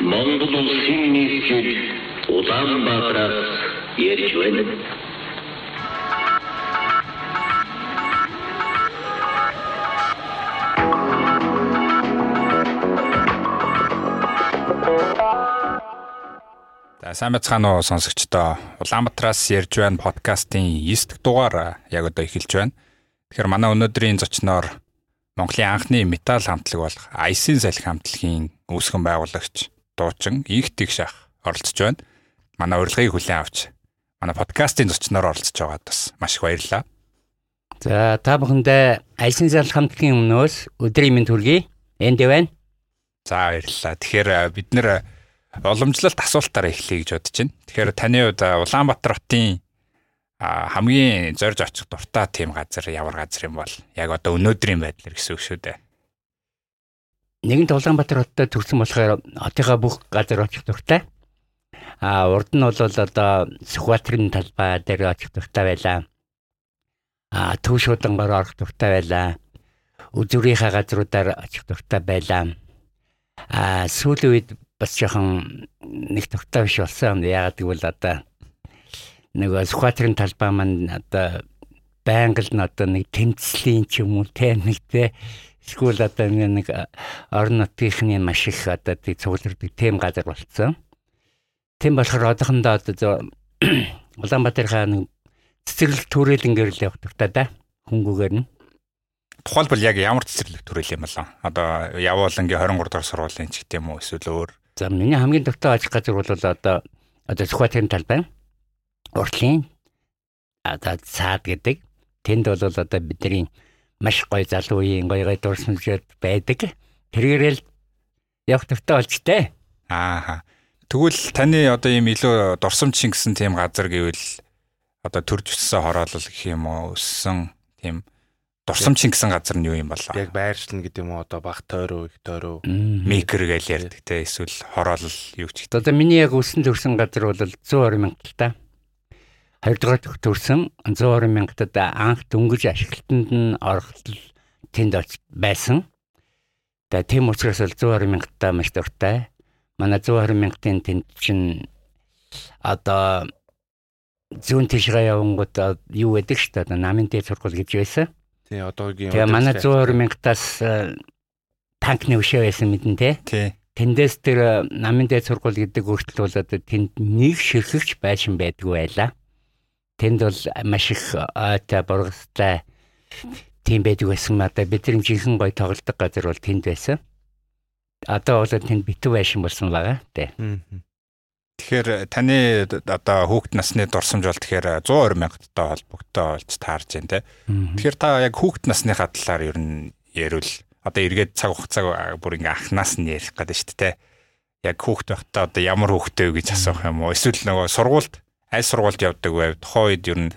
Монгол улсын нийслэл Улаанбаатараас ярьж байна. За сайн байцгаана уу сонсогчдоо. Улаанбаатараас ярьж байна подкастын 9 дахь дугаар яг одоо эхэлж байна. Тэгэхээр манай өнөөдрийн зочноор Монголын анхны металл хамтлаг болох Айсын салхи хамтлагийн үүсгэн байгуулагч дуучин Инх Тэгшах оролцож байна. Манай урилгыг хүлээн авч манай подкастын зочноор оролцож байгаад бас маш их баярлалаа. За та бүхэндээ Айсын салхи хамтлагийн өмнөөс өдрийн мэнд хүргэе. Энд байна. За баярлалаа. Тэгэхээр бид нэр уламжлалт асуултаар эхлэе гэж бодож байна. Тэгэхээр таны хувьд Улаанбаатар хотын хамгийн зорж очих дуртай тийм газар ямар газар юм бол яг одоо өнөөдрийн байдлаар гэсэн үг шүү дээ. Нэгэнт Улаанбаатар хотод төрсэн болохоор хотынхаа бүх газар очих дуртай. А урд нь бол одоо Сүхбаатарын талбай дээр очих дуртай байлаа. А Төв шуудангаар орох дуртай байлаа. Үзүрийнхаа газруудаар очих дуртай байлаа. А сүүлийн үед бас жоохон нэг тогтоо биш болсон. Яагаад гэвэл одоо нөгөө Сүхбаатарын талбай маань одоо байнга л одоо нэг тэмцлийн ч юм уу те нэг те эсвэл одоо нэг орон нутгийнхны маш их одоо тийг цугларддаг тийм газар болцсон. Тийм болохоор одоохондоо одоо Улаанбаатархаа нэг цэцэрлэг төрөлнгөр л явах дуртай да хөнгөгээр нь тухайлбал яг ямар цэцэрлэг төрөл юм болоо одоо явуулангийн 23 дахь сургуулийн ч гэдэм үү эсвэл өөр За миний хамгийн дуртай ажил газар бол одоо одоо Сүхбаатарын талбай. Уртлын одоо цаад гэдэг. Тэнд бол одоо бидний маш гоё залуу үеийн гоё гоё дурсамжууд байдаг. Тэргээрэл явах дуртай болж тээ. Аа. Тэгвэл таны одоо ийм илүү дурсамж гэсэн тийм газар гэвэл одоо төрж өссөн хороолол гэх юм уу өссөн тийм Дурсамчин гэсэн газар нь юу юм болоо? Яг байршлна гэдэг юм уу одоо баг тойроо их тойроо мейкер гэж ярьдаг те эсвэл хороолол юу ч гэдэг. Одоо миний яг өссөн төрсэн газар бол 120 мянга та. Хоёрдугаар дэх төрсэн 120 мянгатад анх дөнгөж ашиглалтанд нь орохт тэнд байсан. Тэгээ тийм учраас л 120 мянгатаа маш дуртай. Манай 120 мянгатын тэнд чинь одоо зүүн тишгээ явангууд юу гэдэг шүү дээ намын дээр сургууль гэж байсан. Тий одоогийн Тэгээ манай 120 мянгатаас танкны өшөө байсан мэдэн те. Тий. Тэндээс тэр намын дээд сургууль гэдэг өөрчлөлт бол одоо тэнд нэг ширхэгч байшин байдгүй байла. Тэнд бол маш их ойтой бургастай тийм байдаг байсан. Одоо бидний жинхэнэ гой тоглолдог газар бол тэнд байсан. Одоо бол тэнд битүү байшин болсон байгаа. Тэ. Тэгэхээр таны одоо хүүхэд насны дурсамж бол тэгэхээр 120 мянгаттай холбогдоо болж таарж байна те. Тэгэхээр та яг хүүхэд насныхаа талаар ер нь ярил одоо эргээд цаг хугацааг бүр ингээ анханаас нь ярих гэдэг шүү дээ. Яг хүүхэд байхдаа одоо ямар хүүхэдтэй вэ гэж асуух юм уу? Эсвэл нөгөө сургуульд аль сургуульд явдаг вэ? Тухайн үед ер нь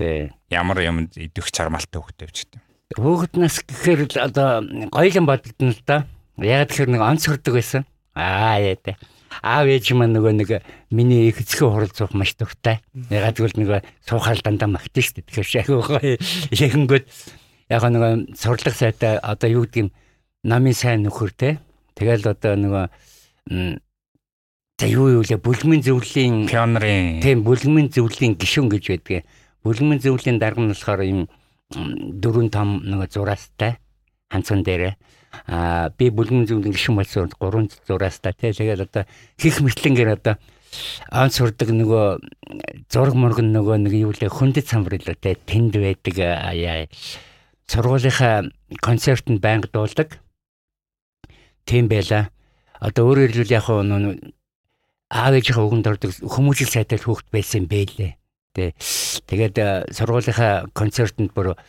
ямар юм идэх чармалтай хүүхэдтэй вэ гэдэг. Хүүхэд нас гэхээр л одоо гоёлон бодогдно л да. Яг тэгэхээр нэг онц хүрдэг байсан. Аа яа дээ аав ээж маань нөгөө нэг миний их эцгийн хуралцах маш дуртай. Ягаад гэвэл нөгөө суухаар дандаа магтана шүү дээ. Тэгэхээр шахиугаа яхингүүд яг нөгөө сурлах сайтай одоо юу гэдэг юм намын сайн нөхөр те. Тэгэл одоо нөгөө за юу юу лээ? Бүлгмийн зөвлөлийн пионерын тийм бүлгмийн зөвлөлийн гишүүн гэж байдаг. Бүлгмийн зөвлөлийн дарга нь болохоор юм дөрвөн том нөгөө зураастай ханцан дээрээ. А би бүлгэн зөвлөн гişүн болсон 3 зураас та тэгээд одоо хих мэтлэнгээр одоо он сурдаг нөгөө зураг мураг нөгөө нэг юу лээ? Хүндэт самбар л тэ. Тэнд байдаг яа сургуулийнхаа концертт байнга дуулдаг тийм байла. Одоо өөрөөр хэлбэл яг нөгөө аав ээжийнхээ үгэнд ордог хүмүүжил сайтай хүүхэд байсан бэлээ тэ тэгээд сургуулийнхаа концертт бүр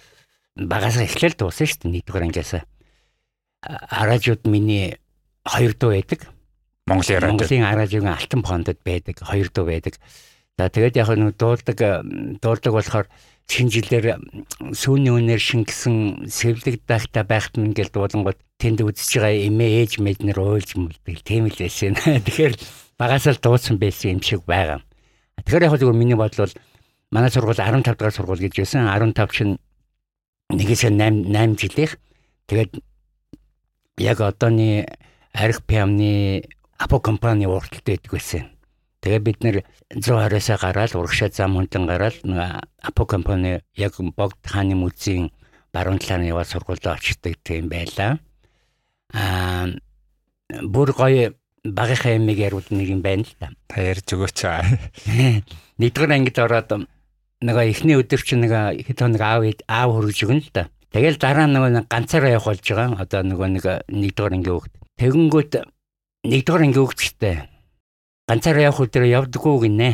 багасаа эхлээл дууссан шүү дээ нэгдүгээр ангиасаа аражууд миний хоёр дуу байдаг. Монголын аражууд. Монголын аражууд алтан фондод байдаг, хоёр дуу байдаг. За тэгээд яг нэг дуулдаг дуулдаг болохоор шинэ жилээр сүүний үнээр шингэсэн сэвлэг дахта байхт нь ингээл дуулангууд тэнд үзэж байгаа эмээ ээж мэднэр уйлж мэлдэг. Тийм л байсан. Тэгэхээр багасаа л дуусан байсан юм шиг байгаа. Тэгэхээр яг зөвхөн миний бодол бол манай сургууль 15 дахь сургууль гэж байсан. 15 шин нэгээс 8 8 жилийнх. Тэгээд яг одооний арх пиамны Апо компани урталтай байдаг байсан. Тэгээ бид нэр 120-аас гараад урагшаа зам хөндлөн гараад нэг Апо компани яг богд хааны музейн баруун талаар яваад сургуульд очдог тийм байлаа. Аа бүр гоё багийнхаа ямиг ярууд нэг юм байна л да. Та ярьж өгөөч аа. Нэгдүгээр ангид ороод нөгөө эхний өдөр чинь нэг хэд хоног аав аав хөргөж өгнө л да. Тэгэл дараа нөгөө ганцаараа явах болж байгаа. Одоо нөгөө нэг нэгдүгээр ангийн хүүхд. Тэгэнгүүт нэгдүгээр ангийн хүүхдтэй ганцаараа явах өдөр явдггүй гинэ.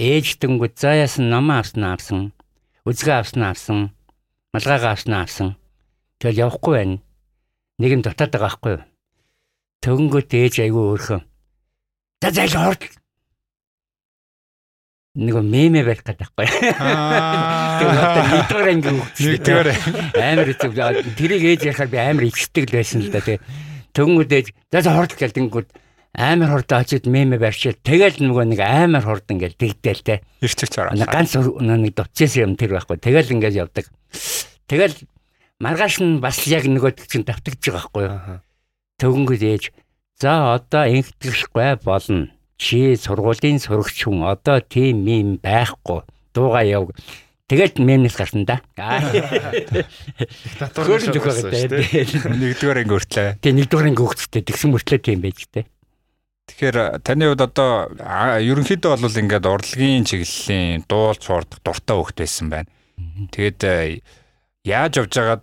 Ээж тэнгүүд за яасан намаа авсан авсан. Үзгээ авсан авсан. Малгайгаа авсан авсан. Тэгэл явахгүй байна. Нэг нь дотоод байгаа байхгүй юу? Төнгөт ээж айгүй өөрхөн. За зайл хорд нөгөө мемэ барих гэдэг байхгүй. Тэр одоо нэгдүгээр анги. Нэгдүгээр амар хэцүү. Тэрийг ээж яхаар би амар ичдэг л байсан л да тий. Төнгөд ээж за хорд гэлдэнгүүд амар хордоо очиод мемэ барьчаад тэгэл нөгөө нэг амар хорд ингээл тэгдээл те. ирчих чараа. Нэг ганц нэг дутчихсан юм тэр байхгүй. Тэгэл ингээд явдаг. Тэгэл маргааш нь бас яг нөгөө чинь давтагдж байгаа байхгүй юу. Төгөнгөд ээж за одоо ингэдэгшгүй болно. Чи сургуулийн сурагч хүн одоо тийм юм байхгүй. Дууга яв. Тэгэл мемнес гарсан да. Татвар Хөөрж өгөх гэдэг. Нэгдүгээр анги өртлөө. Тэгээ нэгдүгээр анги хөвгчтэй тэгсэн мөртлөө тийм байж тээ. Тэгэхээр таны хувьд одоо ерөнхийдөө бол ингээд урлагийн чиглэлийн дуулж хуурдах дуртай хөхт байсан байна. Тэгээд яаж явж байгаад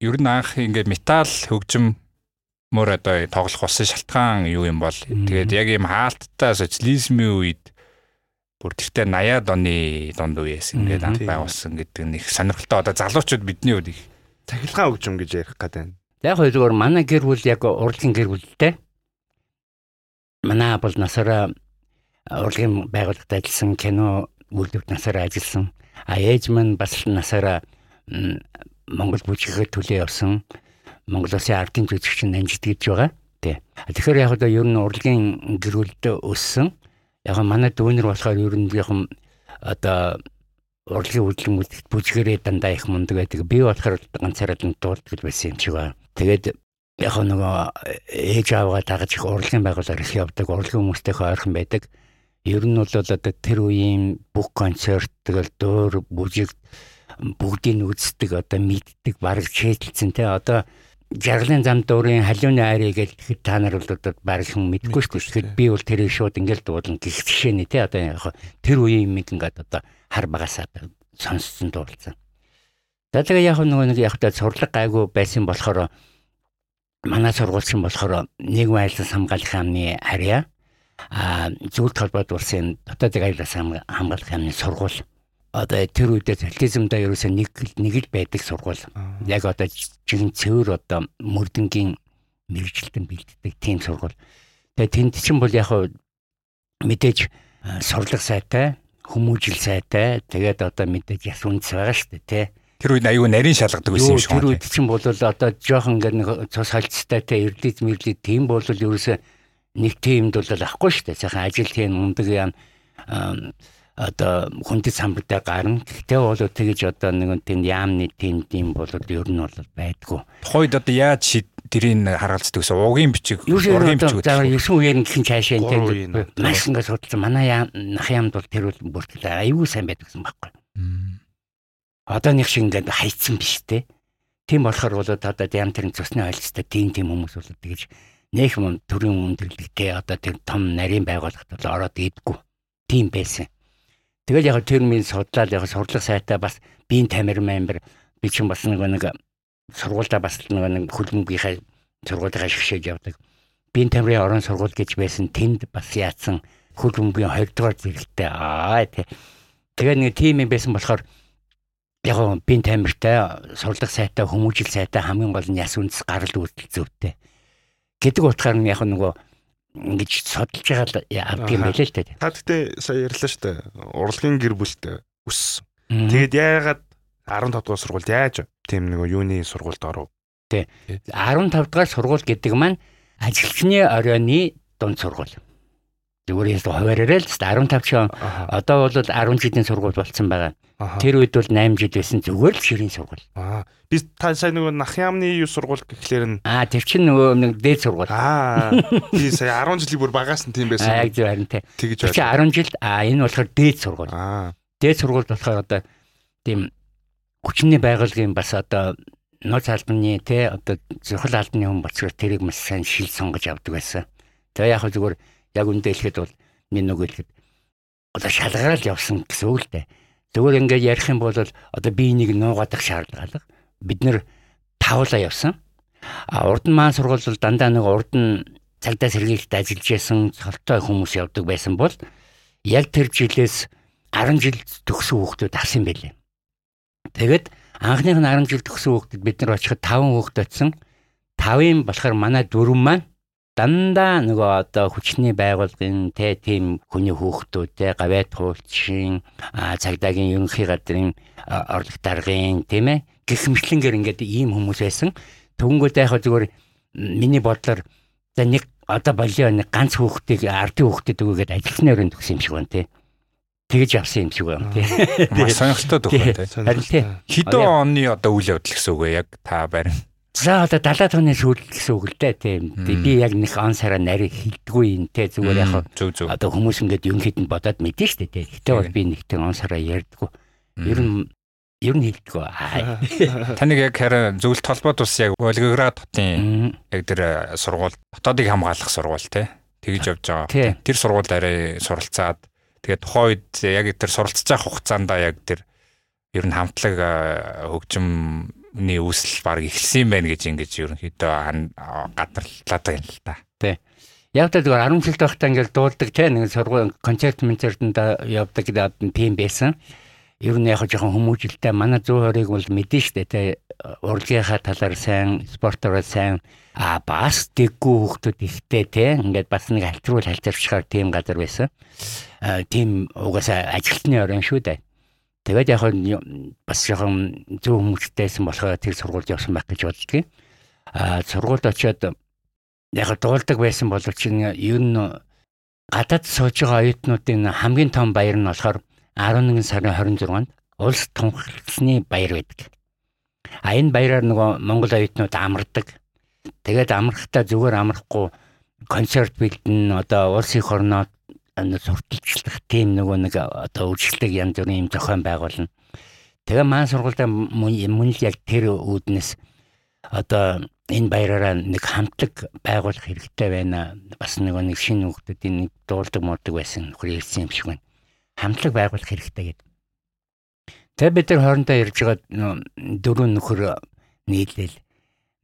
ер нь анх ингээд металл хөгжим мөр одоо тоглох болсон шалтгаан юу юм бол тэгээд яг ийм хаалттай социализмын үед бүр тэртээ 80-аад оны дунд үеэс ингээд анх байгуулсан гэдэг нэг сонирхолтой одоо залуучууд бидний үед их Цахилгаан хөгжим гэж ярих гэдэг. Яг хоёр зүгээр манай гэр бүл яг урлагийн гэр бүлтэй. Манай бол насаараа урлагийн байгууллагад ажилласан, кино үйлдвэрт насаараа ажилласан. А ээж маань бас насаараа Монгол бүжигээр төлөө явсан. Монгол Улсын ардын жүжигчин нанжид гэж байгаа. Тий. Тэгэхээр яг одоо ер нь урлагийн гэр бүлд өссөн. Яг манай дүүнер болохоор ер нь яг одоо урлагийн үйлдэл мүлдэгт бүжгэрээ дандаа их мундаг байдаг. Би болохоор ганцаараа л дуулдаг байсан юм шиг байна. Тэгээд яг нөгөө ээж аавгаа дагаж их урлагийн байгууллагаар их явдаг. Урлагийн хүмүүстэйхөө ойрхон байдаг. Ер нь бол одоо тэр үеийн бүх концерт тэгэл дөөр бүжиг бүгдийг үздэг одоо мэддэг баг шийдэлцэн те одоо жаргалын зам дуурын халиуны айрыг тэгэхэд та нар бол одоо баг хүн мэдгүй шүү дээ. Тэгэхэд би бол тэрийг шууд ингээл дуулна гэх жишээний те одоо яг тэр үеийн юм ингээд одоо хар багасаа сонссон дуулсан. За тэгээ яг нөгөө нэг яг та сурлаг гайгүй байсан болохоор манай сургуульчин болохоор нийгмийн айлс хамгаалах яамны харьяа а зөвлөлт холбоод улсын дотоодын айлс хамгаалах яамны сургууль одоо тэр үедээ социализмда ерөөсөө нэг нэг л байдаг сургууль. Яг одоо чихэн цэвэр одоо мөрдөнгийн мэрэгчлэн бэлддэг тийм сургууль. Тэгээ тэнд чинь бол яг мэдээж а, сурлаг сайтай, хүмүүжил сайтай, тэгээд одоо мэдээж яс үндэс байгаа шүү дээ, тий. тэр үед аюу нарийн шалгадаг байсан юм шиг Тэр байна. үед чинь бол одоо жоохон ингээд нэг цус хальцтай те эрлиз мэрлиз тийм бол ерөөсөө нэг тиймд бол ахгүй шүү дээ. Сайхан ажил тийм ундаг яа одоо хүндэт самбартай гарна. Гэхдээ бол тэгэж одоо нэг тийм яамны тийм тийм бол ер нь бол байдгүй. Тухайд одоо яаж шид- тэрийг харгалздаг гэсэн угийн бичиг, ургийн одоо бичиг за гэдэг. 9 үеэр гихэн цаашаа энэ одоо. маш ингээд судалсан. Манай яам нах яамд бол тэр бол бүртгэл аюу сайн байдаг гэсэн байхгүй. Мм. одооных шиг ингээд хайцсан биш те. Тийм болохоор бол одоо ям тэрэн цусны ойлцтой тийм тийм хүмүүс бол тэгэж нэх юм төрийн өндөрлөгтэй одоо тэр том нарийн байгууллагт бол ороод идэггүй. Тийм байсан. Тэгэл яг тэр минь судлаад яг сурлах сайтай бас биеийн тамир мамбар би чинь бас нэг нэг сургуультай бас нэг нэг хөлбөмбөгийнхаа сургуулийнхаа шгшээж явдаг. Биеийн тамирын орон сургууль гэж байсан тэнд бас яатсан хөлбөмбөгийн 2 дугаар зэрэгтэй аа тий. Тэгээ нэг тийм юм байсан болохоор яг бин тамиртай сурлах сайтай хүмүүжил сайтай хамгийн гол нь яс үндэс гарал үйлдэл зүйтэй гэдэг утгаар нь яг нөгөө ингэж судалж байгаа л авдаг юм байлээ л дээ. Та гэхдээ сая ярьлаа шүү дээ. Урлагийн гэр бүлтэй өссөн. Тэгээд Тэгэд яагаад 15 дугаар сургуульд яаж тийм нэг юуны сургуульд оров? 15 дугаар сургууль гэдэг маань ажилчны оройны дунд сургууль. Зүгээр яс хуваараарай л 15 ч Аха. одоо бол 10 жилийн сургууль болцсон байгаа. Тэр үед бол 8 жил байсан зүгээр л ширийн сургууль. Аа. Би та сая нөгөө нах яамны юу сургууль гэхлээр нь Аа тэр чинь нөгөө нэг дээд сургууль. аа би сая 10 жилийн бүр багаас нь тийм Аа байсан. яг зөв харин тий. Тэгэж Тэр чинь 10 жил аа энэ болохоор дээд сургууль. Аа. Дээд сургуульд болохоор одоо тийм хүчний байгууллагын бас одоо нууц албаны те одоо зурхал албаны хүн боцгоор тэрийг маш сайн шил сонгож авдаг байсан. Тэгээ яг зүгээр яг үндэ хэлэхэд бол минь нөгөө хэлэхэд одоо шалгараал явсан гэсэн үг л дээ. Зүгээр ингээд ярих юм бол одоо би энийг нуугаадах шаардлага. Бид нэр тавлаа явсан. А урд нь маань сургууль дандаа нэг урд нь цагдаа сэргийлэлд ажиллаж байсан цолтой хүмүүс явдаг байсан бол яг тэр жилээс 10 жил төгсөн хүүхдүүд авсан байлээ. Тэгэд анхных нь 10 жил төгсөн хүүхдүүд бид нар очиход 5 хүүхд очсон. 5-ын болохоор манай дөрөв маань дандаа нөгөө одоо хүчний байгууллагын тэ тийм хүний хүүхдүүд тэ гавьяат хуулчин а, цагдаагийн ерөнхий газрын орлог даргын тийм ээ гихмшлэнгээр ингээд ийм хүмүүс байсан. Төвнгүүд яг зүгээр миний бодлоор за нэг одоо болио нэг ганц хүүхдийг ардын хүүхдэд өгөөгээд ажилтны өрөөнд төгсөн юм шиг байна тий. Тэгэж авсан юм шиг байна тий. Маш сонирхолтой төгөө те. Харин тий. Хэдэн оны одоо үйл явдал гэсэн үг? Яг та барин. За одоо 70 тооны сүүл гэсэн үг л дээ тийм. Би яг нэг он сараа нарийн хилдэггүй юм те зүгээр яг одоо хүмүүс ингээд хэд нь бодоод мэдэн штэ те. Гэтэ бол би нэгтэн он сараа ярьдаггүй. Ер нь ер нь хилдэггүй. Таныг яг харин зөвлөлт холбоот ус яг Волгоград хотын яг тэр э, сургууль дотоодыг хамгаалах сургууль те. Тэгж явж байгаа. Тэр сургуульд арай суралцаад тэгээд тухайн үед яг тэр суралцж байгаа хугацаанд яг тэр ер нь хамтлаг э, хөгжимний үүсэл баг эхэлсэн юм байна гэж ингэж ерөнхийдөө гадарлаад байна л та. Яг л зүгээр 10 жил байхдаа ингээд дуулдаг те нэг сургууль концерт концертанд явдаг тийм байсан. Ер нь яг жоохон хүмүүжлэлтэй манай 120-ыг бол мэдэн штэ те урлагийнхаа талаар сайн, спортоор сайн а бас дэггүй хүмүүс ихтэй те ингээд бас нэг альтруул хальцарчгаар тийм газар байсан. Тийм угаасаа ажилтны орон шүү дээ. Тэгээд яг нь бас жоохон зөв хүмүүстэйсэн болохоор тэр сургуульд явсан байх гэж боддгийг. А сургуульд очиод яг дуулдаг байсан боловч ер нь гадаад сууж байгаа оюутнуудын хамгийн том баяр нь болохоор 11 сарын 26-нд улс тунхагласны баяр байдаг. А энэ баяраар нөгөө Монгол оюутнууд амардаг. Тэгээд амрахтаа зүгээр амрахгүй концерт бэлдэн одоо улсын хорноо сурталчлах тийм нөгөө нэг одоо үйлчлэг янз бүрийн юм зохион байгуулна. Тэгээ маань сургуультай мөн л яг тэр үүднээс одоо энэ баяраараа нэг хамтлаг байгуулах хэрэгтэй байна. Бас нөгөө нэг шинэ хүмүүсийн нэг дуулдаг муудаг байсан нөхөр ирсэн юм шиг байна. Хамтлаг байгуулах хэрэгтэй гэдэг. Тэгээ бид нар хоорондоо ярьж байгаа дөрөв нөхөр нийлээл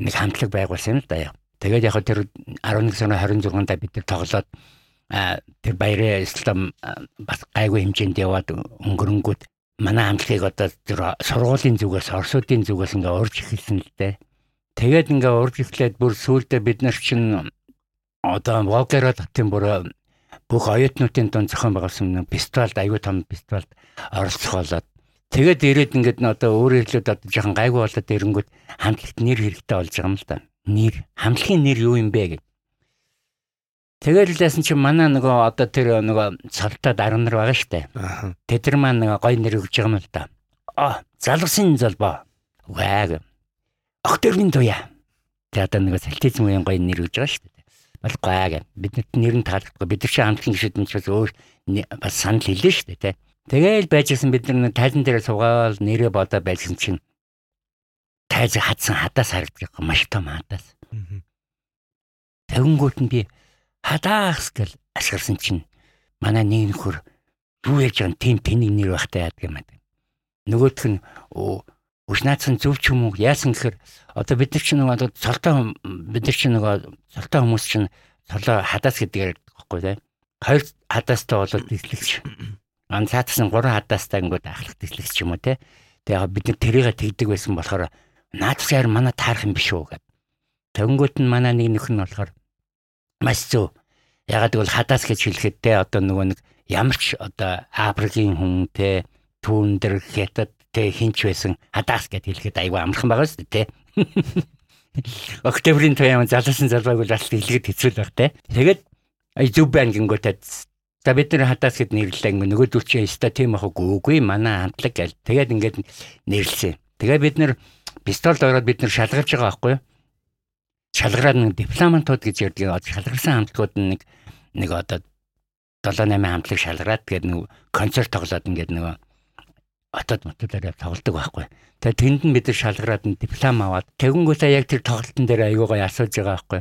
нэг хамтлаг байгуулсан юм л да. Тэгээд яг тэр 11 сарын 26-нд бид нар тоглоод тэр баяраа ислам бас гайгүй хэмжээнд яваад өнгөрөнгүүд манай хамтлагийг одоо тэр сургуулийн зүгээс орсуудын зүгээс ингээ урж эхэлсэн л дээ. Тэгээд ингээ урж эхлээд бүр сүүлдээ бид нар чинь одоо Волгера татын бүр бүх оюутнуудын дунд зохион байгуулсан фестивальд аюу том фестивальд оролцох болоод тэгээд ирээд ингээд н одоо өөр ирлүүд одоо жоохон гайгүй болоод ирэнгүүт хамтлагт нэр хэрэгтэй болж байгаа юм л да. Нэр хамтлагийн нэр юу юм бэ гэх. Тэгээд лээсэн чинь манай нөгөө одоо тэр нөгөө цолтой дарга нар байгаа штэ. Аа. Тэд нар маань нөгөө гой нэр өгж байгаа юм л да. А залгсын залбаа. Ваг. Октөргийн туяа. Тэгээд одоо нөгөө салтизм үеийн гой нэр өгж байгаа штэ. Бол гайг. Биднэрт нэр нь таалагдахгүй. Бид нар чи хамтлагийн гишүүд нь ч бас өөр бас санал хэлнэ штэ тэ. Тэгээл байжсэн бид нар тайлан дээр суугаал нэрээ бодоо байжсэн чинь тайз хатсан хадаас харагддаг маш том хадаас. Тэгэнгүүт нь би хадаас гэл ашгарсан чинь манай нэг нөхөр юу яаж байгаа тийм тэнийг нэр байхтай яадаг юм аа. Нөгөөх нь Ушнаацсан зөв ч юм уу яасан гэхээр одоо бид нар чинь нөгөө цолтой бид нар чинь нөгөө цолтой хүмүүс чинь цолоо хадаас гэдгээр байхгүй тий. Хоёр хадаастай болоод дислэгч. Ан цаатсан гурван хадаастай ингээд ахлах дислэгч юм уу тий. Тэгээ бид нар тэрийгэ тэгдэг байсан болохоор наадас яар манай таарах юм биш үү гэв. Тэнгүүт нь манай нэг нөхөр нь болохоор маш зөв. Ягаад гэвэл хадаас гэж хэлэхэд те одоо нөгөө нэг ямар ч одоо Африкийн хүн те түүн дэр хятад те хинч байсан хадаас гэж хэлэхэд айгүй амархан байгаа шүү дээ те. Октябрийн туяам залуусан залбайг бол алт хэлгээд хэцүү байх те. Тэгээд зөв байна гингүүтээ За бид нар хадаас гэд нэрлэлээ ингээ нөгөөдөл чи яста тийм ах үгүй манай хамтлаг гэл. Тэгээд ингээд нэрлсэн. Тэгээ бид нар пистолд ороод бид нар шалгарч байгаа байхгүй юу? Шалгараад нэг дипломантууд гэж ярьдаг. Шалгарсан хамтлагууд нэг нэг одоо 7 8 хамтлаг шалгараад тэгээд нэг концерт тоглоод ингээд нөгөө отод мотодоор тоглолдог байхгүй. Тэгээд тэнд нь бид шалгараад диплом аваад тэгэнгүүтээ яг тэр тоглолтын дээр аягүй асууж байгаа байхгүй.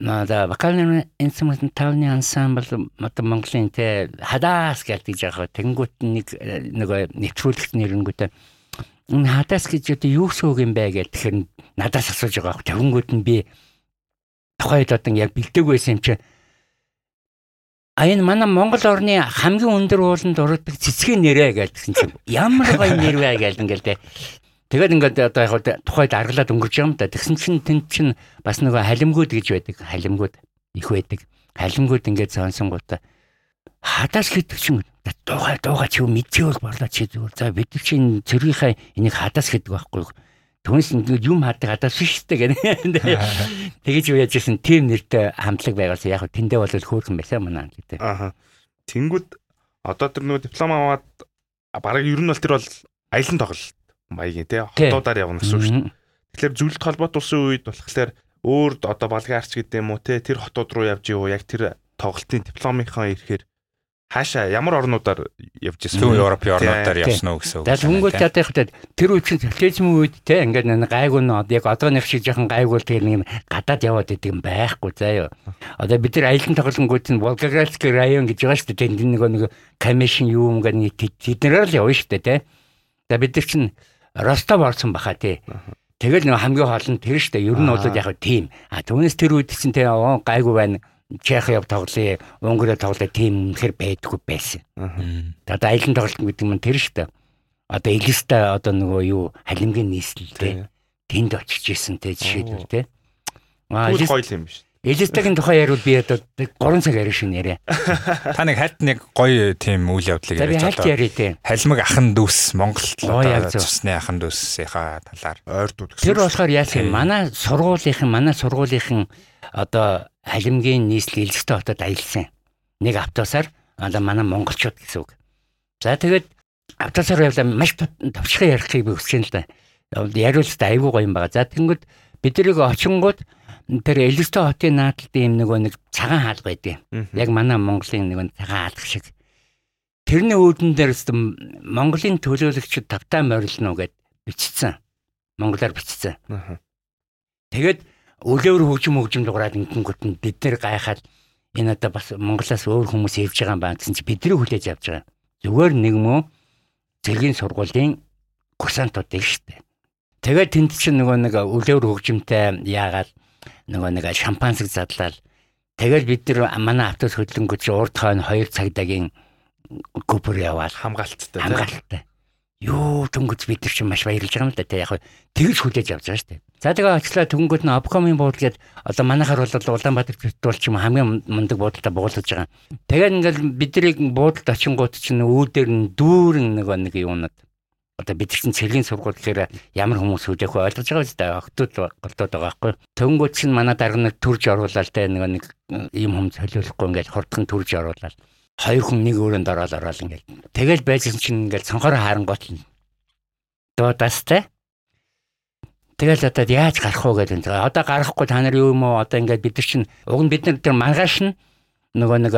Нада вокальны инструментальны ансамбл мод Монголын те хадаас гэлтэж байгаа. Тэнгүүт нэг нөгөө нэвтрүүлэгт нэрэнгүүтээ энэ хадаас гэж одоо юу сууг юм бэ гэж тэгэхээр надаас асууж байгаа. Тэнгүүт нь би тухайд одоо яг бэлдэг байсан юм чи А энэ манай Монгол орны хамгийн өндөр ууланд ордог цэцгийн нэрэ гэсэн чинь ямар гоё нэр вэ гэж ингээл тэ. Тэгээд ингээд одоо яг тухайд аргалаад өнгөрч байгаа юм да. Тэгсэн чинь тэнд чинь бас нөгөө халимгууд гэж байдаг. Халимгууд их байдаг. Халимгууд ингээд сонсонгуудаа хадаас гэдэг чинь дуугаа дуугаа чи мэдчихвэл борлоо чи зүгээр. За бид чинь цэргийнхаа энийг хадаас гэдэг байхгүй юу? Түүнээс юм хаадаг хадаас шиштэй гэнэ. Тэгэж юу яажсэн тим нэртэй хамтлаг байгаас яг тэндээ бол хөөрхөн байсан манай гэдэг. Ааха. Тэнгүүд одоо тэр нөгөө диплом аваад бараг ер нь бол тэр бол аялан тоглолт маягийн тий хотуудаар явна гэсэн үг шүү дээ. Тэгэхээр зөвлөлт холбоот улсын үед болохоор өөр одоо балгаарч гэдэг юм уу тий тэр хотууд руу явж юу яг тэр тоглолтын дипломынхаа ирэхээр хаашаа ямар орнуудаар явж ирсэн Зүүн Европын орнуудаар явсан уу гэсэн үг. За түнгүүт одоо яг тэр үед чинь социализм үед те ингээд нэг гайгүй нь яг одооных шиг жоохон гайгүй тэр нэг гадаад яваад идэг юм байхгүй заа юу. Одоо бид нар аялын тоглонгууд нь Волгоградский район гэж байгаа шүү дээ. Тэнд нэг нэг комисшн юу юм гэдэг тэднэрээр л явна шүү дээ те. За бид нар чинь Ростов орсон баха те. Тэгэл нэг хамгийн хоол нь тэр шүү дээ. Ер нь бол яг тийм. А түүнээс тэр үед чинь те гайгүй байна Чех яв тоглоё, Унгар тоглоё тийм үнэхэр байдгүй байсан. Одоо аялын тоглолт гэдэг нь тэр шүү дээ. Одоо Элиста одоо нөгөө юу халимгийн нийслэл те тэнд очиж исэн те жишээлбэл те. Аа гоё юм биш. Элистагийн тухай яриул би одоо 3 цаг ярих шиг нэрэ. Та нэг хальт нэг гоё тийм үйл явдлыг ярьж байна. Хальт ярий те. Халимаг ахан дүүс Монголд одоо цусны ахан дүүсийнхаа талаар ойрдууд гэсэн. Тэр болохоор яах юм? Манай сургуулийнхан, манай сургуулийнхан одоо халимгийн нийслэл Элстэй хотод аялсан. Нэг автобусаар одоо манай монголчууд гэсэн үг. За тэгээд автобусаар явлаа маш товчхон ярихыг би хүсэж байна л да. Яриулт айгүй гоё юм байгаа. За тэнгүүд биднийг очингууд тэр Элстэй хотын наадалд ийм нөгөө нэг цагаан хаалга байдаг. Яг манай Монголын нэг цагаан хаалга шиг. Тэрний үүдэн дээр Монголын төлөөлөгчд тавтаа морилно гэд бичсэн. Монголоор бичсэн. Тэгээд өглөөр хөгжим хөгжим дуурайд ингэнгүүт нь бид нэр гайхаад энэ одоо бас Монголоос өөр хүмүүс явж байгаа юм байна гэсэн чи бидний хүлээж авч байгаа. Зүгээр нэг мөө зэргийн сургуулийн курсантууд их штэ. Тэгээд тэнд чинь нөгөө нэг өглөөр хөгжимтэй яагаад нөгөө нэг шампансыг задлал тэгэл бид нар манай автобус хөдлөнгөж урд хойно 2 цагдаагийн гүбэр яваал хамгаалттай хамгаалттай. Юу дөнгөж бид нар чинь маш баярлж байгаа юм л да. Тэг яг тэгж хүлээж авч байгаа шүү тэгээ очлаа түнгүүд нь обкомын буудлал гээд одоо манайхаар бол Улаанбаатар фестивал ч юм хамгийн мундаг буудлаа буулгаж байгаа. Тэгээд ингээл биднийг буудалд очингууд чинь үүдээр нь дүүрэн нэг нэг юунад одоо бид чинь цэргийн сургууль гэхээр ямар хүмүүс хүлээх вэ ойлгож байгаа үстэй октод голдоод байгаа байхгүй. Төнгөт чинь манай дарга нэг төрж оруулаад тэ нэг нэг юм хүм солиулахгүй ингээд хурдхан төрж оруулаад хоёр хүн нэг өрөөнд ороод ороод ингээд тэгэл байжсэн чинь ингээд цонхоор харангуут нь дуудастай Тэгэл одоо яаж гарах уу гэдэг. Одоо гарахгүй та нар юу юм уу? Одоо ингээд бид нар чинь уг нь бид нар тэр маргааш нь нөгөө нэг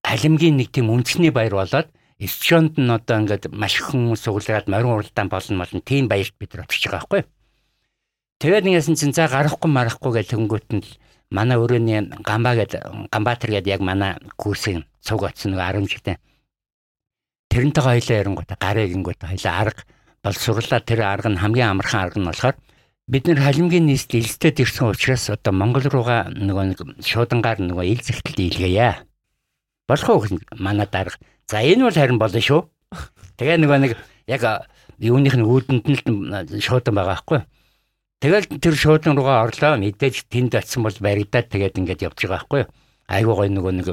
халимгийн нэг тийм үндэсний баяр болоод Эсчонд нь одоо ингээд маш их хүмүүс суглаад морин уралдаан болно болно тийм баярт бид нар очиж байгаа байхгүй. Тэгээд нэгсэн чинь за гарахгүй марахгүй гэж хөнгөт нь манай өрөөний гамбаа гэдэг гамбаатар гэдэг яг манай курсын цуг очсон нэг 10 жилдээ. Тэрнтэйгээ хоёлаа ярингуудаа гарыг ингүүт хоёлаа арга бол сурлаа тэр арга нь хамгийн амархан арга нь болохоор бид нэр халимгийн нийслэл элстэд ирсэн учраас одоо Монгол руугаа нөгөө нэг шуудангаар нөгөө ил зэгтэлд илгээе. Болох уу манай дарга. За энэ бол харин болно шүү. Тэгээ нөгөө нэг яг юуных нь үүдэнд нь шуудан байгаа байхгүй. Тэгэл тэр шуудан руугаа орлоо мэдээж тэнд очисон бол баригдаад тэгээд ингээд явж байгаа байхгүй. Айгуу гой нөгөө нэг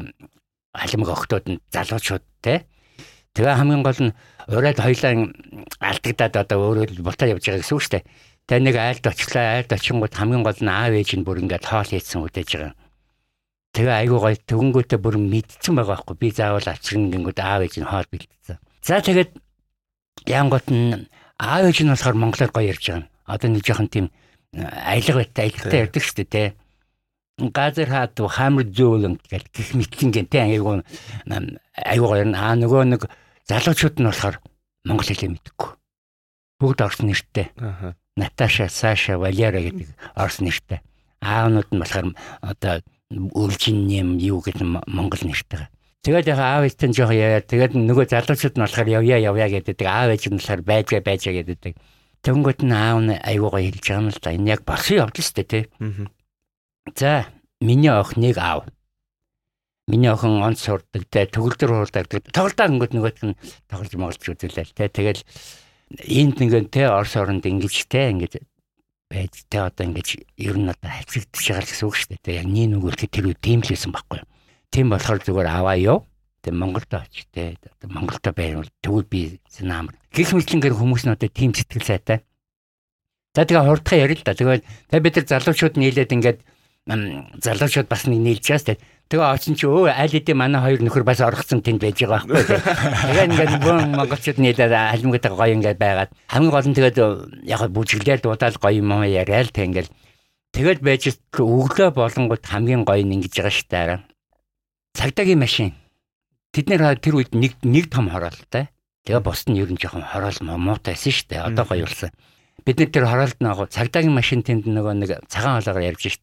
халимг охтууд нь залуучууд те Тэгээ хамгийн гол нь ураад хоёлаа алдагдаад одоо өөрөө бутаа явж байгаа гэсэн үг шүү дээ. Тэгээ нэг айлд очлаа, айлд очингууд хамгийн гол нь аав ээж нь бүр ингээд хоол хийсэн үдэж байгаа. Тэгээ айгуу гоё төгөнгөтэй бүр мэдсэн байгаа байхгүй. Би заавал авчрын гингүүд аав ээж нь хоол бэлдсэн. За тэгээд янгот нь аав ээж нь болохоор монголоор гоё ярьж байгаа. Одоо нэг жоохон тийм аялга байтай аялгатай ярьдаг шүү дээ. Газар хаад хамар зөөлөн гэх гих мэтлэн гэн те айгуу айгуу гоё аа нөгөө нэг залуучууд нь болохоор монгол хэлээ мэдгүй. Бүгд орос нэртэй. Наташа, Саша, Валера гэдэг орос нэртэй. Аавнууд нь болохоор одоо өлжин нэм юу гэдэг монгол нэртэй. Тэгээд яг аав ээжтэй жоох яа. Тэгээд нөгөө залуучууд нь болохоор явъя явъя гэдэг. Аав ээж нь болохоор байж байж гэдэг. Тэнгөт нь аав нь айгуугаа хэлж байгаа юм л да. Энэ яг болсон явдал шүү дээ тий. За миний охиныг аав. Миний охин онц сурдаг те төгөлдөр хуурдаг. Тоглолтоо өнгөт нөгөөт нь тоглож моголж үзүүлээл те. Тэгэл энд нэгэн те Орос оронд ингэж те ингэж байж те одоо ингэж ер нь одоо хацагдчих байгаа гэсэн үг шүү дээ. Тэг яг нэг нүгэл тэр үе тийм л байсан байхгүй юу? Тийм болохоор зүгээр аваа юу. Тэг Монголд очиж те Монголд байвал тэгвэл би намар. Гэх мэтлэнгээр хүмүүс нь одоо тийм сэтгэл сайтай. За тэгээ хурдхан ярил л да. Тэгээд тэг бид нар залуучууд нийлээд ингээд залуучууд бас нэг нийлж чаас те. Тэгээ очсон чи өө аль хэдийн манай хоёр нөхөр бас оргцсон тэнд байж байгаа байхгүй. Тэгээ ингээд бүүн монголчууд нийлээд алимгатай гоё ингээд байгаад хамгийн гол нь тэгээд яг бүжиглээд удаал гоё юм яриа л тэг ингээд тэгээд байж өглөө болонгууд хамгийн гоё нь ингэж байгаа штэ цагдаагийн машин тэд нэр тэр үед нэг нэг том хороолтой. Тэгээ бус нь ер нь жоохон хороол муутайсэн шүү дээ. Одоо гоё болсон. Бид нэр тэр хороолд нэг цагдаагийн машин тэнд нөгөө нэг цагаан хоолоогоор явж шít.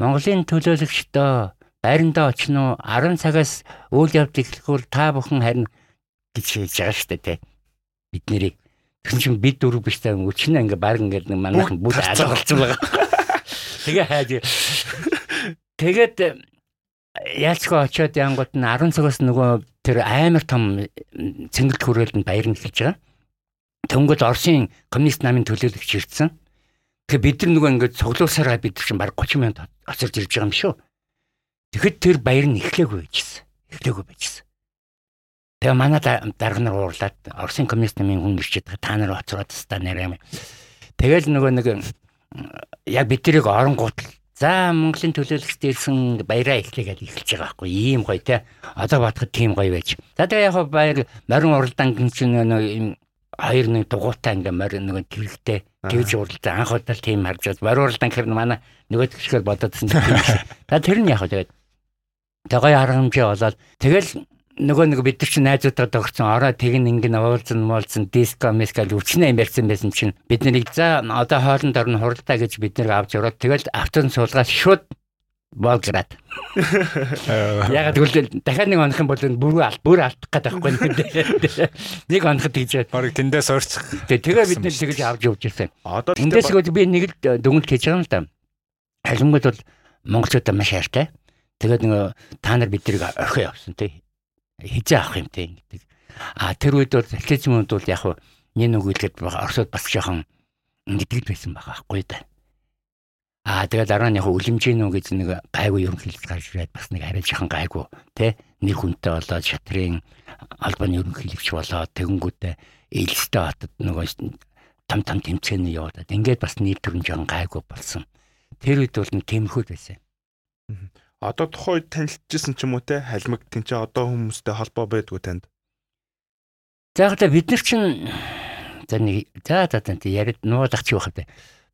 Монголын төлөөлөгчдөө байрандаа очно 10 цагаас үйл явдал эхлэхүүр та бүхэн харин гэж хэлж байгаа шүү дээ. Бид нэрийг тэгсэн чинь бид дөрөв биш таа өчнө ингээ баг ингээ нэг манайхан бүгд алгалцсан байгаа. Тэгээ хайж Тэгээд яалчгүй очиод янгууд нь 10 цагаас нөгөө тэр амар том цэнгэлт хүрээлэнд баяр нь эхэлж байгаа. Төнгөд Оросын коммунист намын төлөөлөгч ирсэн. Тэгэхээр бид нар нөгөө ингээд цуглуусараа бид чинь баг 30 минут оцорж ирж байгаа юм шүү. Тэгэхэд тэр баяр нь эхлээгүй байжсэн. Эхлээгүй байжсэн. Тэгээ манай дарга нар уурлаад Оросын коммунист намын хүн ирчээд та нар оцроод та нэрээ. Тэгэл нөгөө нэг яг бид тэрийг оронгууд За Монголын төлөөлөгчд ирсэн баяраа эхлэгээд эхэлж байгаа байхгүй ийм гоё те. Одоо бодоход тийм гоё байж. За тэгээ яг баяр морин уралдаан чинь нэг хоёр нэг дугуйтай ингээ морин нэг тэрэгтэй тэгж уралдаа анх удаа тийм харж байгаа. Морин уралдаан гэхэр манай нөгөө тгшгээр бодоодсэн тийм. За тэр нь яг тэгээд тэгээ харамжаа болоод тэгэл нөгөө нэг бид нар чинь найзуудаа тогтсон ороо тэгин ингэн уулзсан муулзсан диско мескал өвчнөө юм ярьсан байсан чинь бид нарыг за одоо хоолнд орно хуралдаа гэж бид нар авч ороод тэгэл автон суулгаад шууд Волград. Яг тэгвэл дахиад нэг онох юм бол бүр алт бүр алдах гэдэг байхгүй нэг оноход тэгж барыг тэндээс орчих. Тэгээ бид нэр тэгж авч явж ирсэн. Одоо тэндээс би нэг л дүнэлт хийж байгаа юм л да. Халимгууд бол монголчуудаа маш хайртай. Тэгээд нэг та нар биднийг орхио явсан тий хизээ авах юм те гэдэг. А тэр үед бол социализмд бол яг нэг үйлдэл Оросод бас жоохон ингэдэг байсан байгаа байхгүй да. А тэгээд дараа нь яг үлэмжийн үү гэж нэг гайгүй ерөнхийлөлт гарч ирээд бас нэг арай жоохон гайгүй те нэр хүнтэй болоод шатрын албаны ерөнхийлөгч болоод тэгэнгүүтээ ээлжтэй хотод нөгөө том том тэмцээний яваад ингээд бас нийт төрн жоохон гайгүй болсон. Тэр үед бол нэг тиймэрхүү байсан одоо тухайн үед танилцчихсан ч юм уу те халимаг тэнцээ одоо хүмүүстэй холбоо байдгүй танд. За яг бид нар чинь за нэг за за тань яриад нуулах чи байх вэ.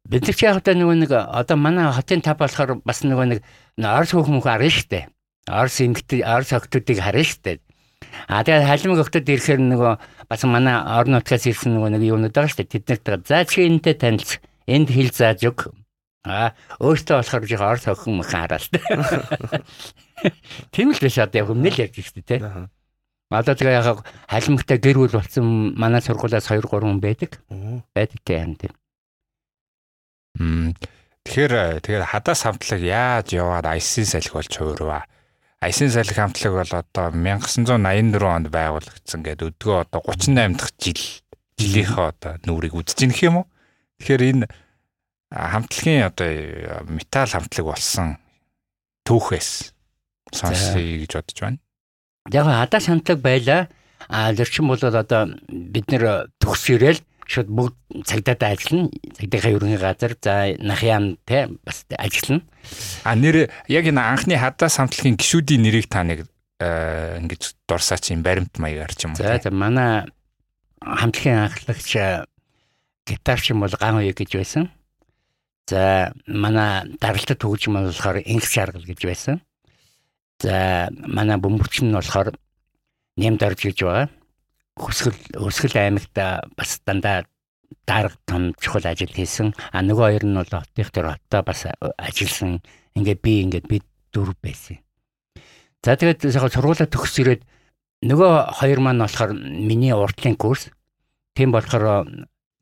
Бид нар чи яг нөгөө нэг одоо манай хотын тав болохоор бас нөгөө нэг орс хөхмөх арна штэ. Орс эмгтэй орс охтуудыг харна штэ. А тэгээд халимаг охтод ирэхээр нөгөө бас манай орон нутгаас ирсэн нөгөө нэг юунууд байгаа штэ. Тэд нарт за чи энэтэй танилж энд хэл зааж өг Аа өөртөө болохоор жоо орс охин мөн хараал. Тийм л биш одоо яг өмнө л ярьж шүү дээ тий. Одоо тэгээ яг халимгтай гэр бүл болсон манай сургуулиас 2 3 хүн байдаг. Байдаг тийм тэгэхээр тэгэхээр хадаас хамтлаг яаж яваад IC салхи болж хуурва. IC салхи хамтлаг бол одоо 1984 онд байгуулагдсан гэдэг өдгөө одоо 38 дахь жил жилийнхээ одоо нүрийг үзэж ийнх юм уу? Тэгэхээр энэ хамтлагийн одоо металл хамтлаг болсон түүхээс сонсъё гэж бодож байна. Яг хадаас хамтлаг байла. А зөрчин бол одоо бид нэр төгс ирээл шууд бүгд цагдаатай ажиллана. Цагдаагийн ерөнхий газар за нахяам те бас ажиллана. А нэр яг энэ анхны хадаас хамтлагийн гişүүдийн нэрийг та нэг э, ингэж дурсаач юм баримт маягаар ч юм уу. За за манай хамтлагийн анхлагч гитарч юм бол ган уу гэж байсан. За манай даралтад хөгжим нь болохоор инх шаргал гэж байсан. За манай бөмбөрч нь болохоор нэмд орж гэж байгаа хөсгөл өсгөл аймагт бас дандаа дарга том чухал ажил хийсэн. А нөгөө хоёр нь бол хотынх дээр хотоо бас ажилласан. Ингээд би ингээд би дөрв байсан. За тэгээд сургуулаа төгс ирээд нөгөө хоёр маань болохоор миний уртлын курс. Тийм болохоор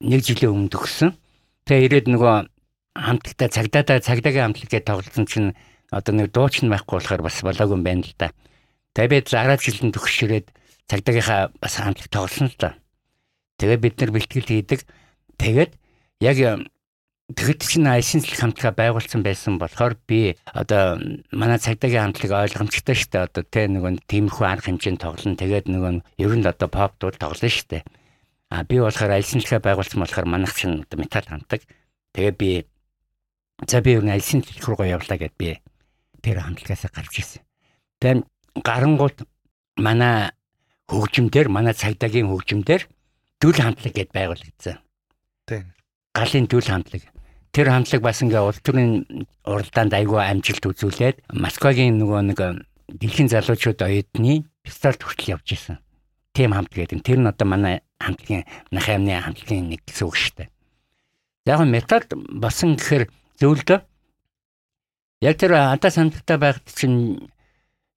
нэг жилийн өмнө төгссөн. Тэгээ ирээд нөгөө хамтлагтай цагдаатай цагдаагийн хамтлагтай тоглосон чинь одоо нэг дуучин байхгүй болохоор бас болоогүй юм байна л да. Тэгээ би зараад жилийн төгс ирээд цагдаагийнхаа бас хамтлаг тоглосон л да. Тэгээ бид нар бэлтгэл хийдэг. Тэгээд яг тэгэд чинь айсинслэх хамтлага байгуулсан байсан болохоор би одоо манай цагдаагийн хамтлаг ойлгомжтой шүү дээ. Одоо тэ нөгөө тиймэрхүү арга хэмжээнд тоглоно. Тэгээд нөгөө ер нь одоо pop дуу тоглоно шүү дээ. А би болохоор айсинслэхэ байгуулсан болохоор манайх чинь одоо металл хамтдаг. Тэгээ би за би ер нь айсинслэх руугаа явлаа гэд би тэр хамтлагаас гарч ирсэн. Тэгээд гарангууд манай хөгжимдэр манай цагдаагийн хөгжимдэр төл хамтлаг гэдээ байгуулагдсан. Тийм. Галын төл хамтлаг. Тэр хамтлаг бас ингээ улс төрийн уралдаанд айгүй амжилт үзүүлээд Москвагийн нөгөө нэг дэлхийн залуучууд оюутны фестивалд хүртэл явж исэн. Тим хамтлаг гэдэг. Тэр нь одоо манай хамтлагийн нах амны хамтлагийн нэг гэсэн үг шүү дээ. Яг нь металд басан гэхээр зөвлөдөө яг тэр ата самтагтай байхад чинь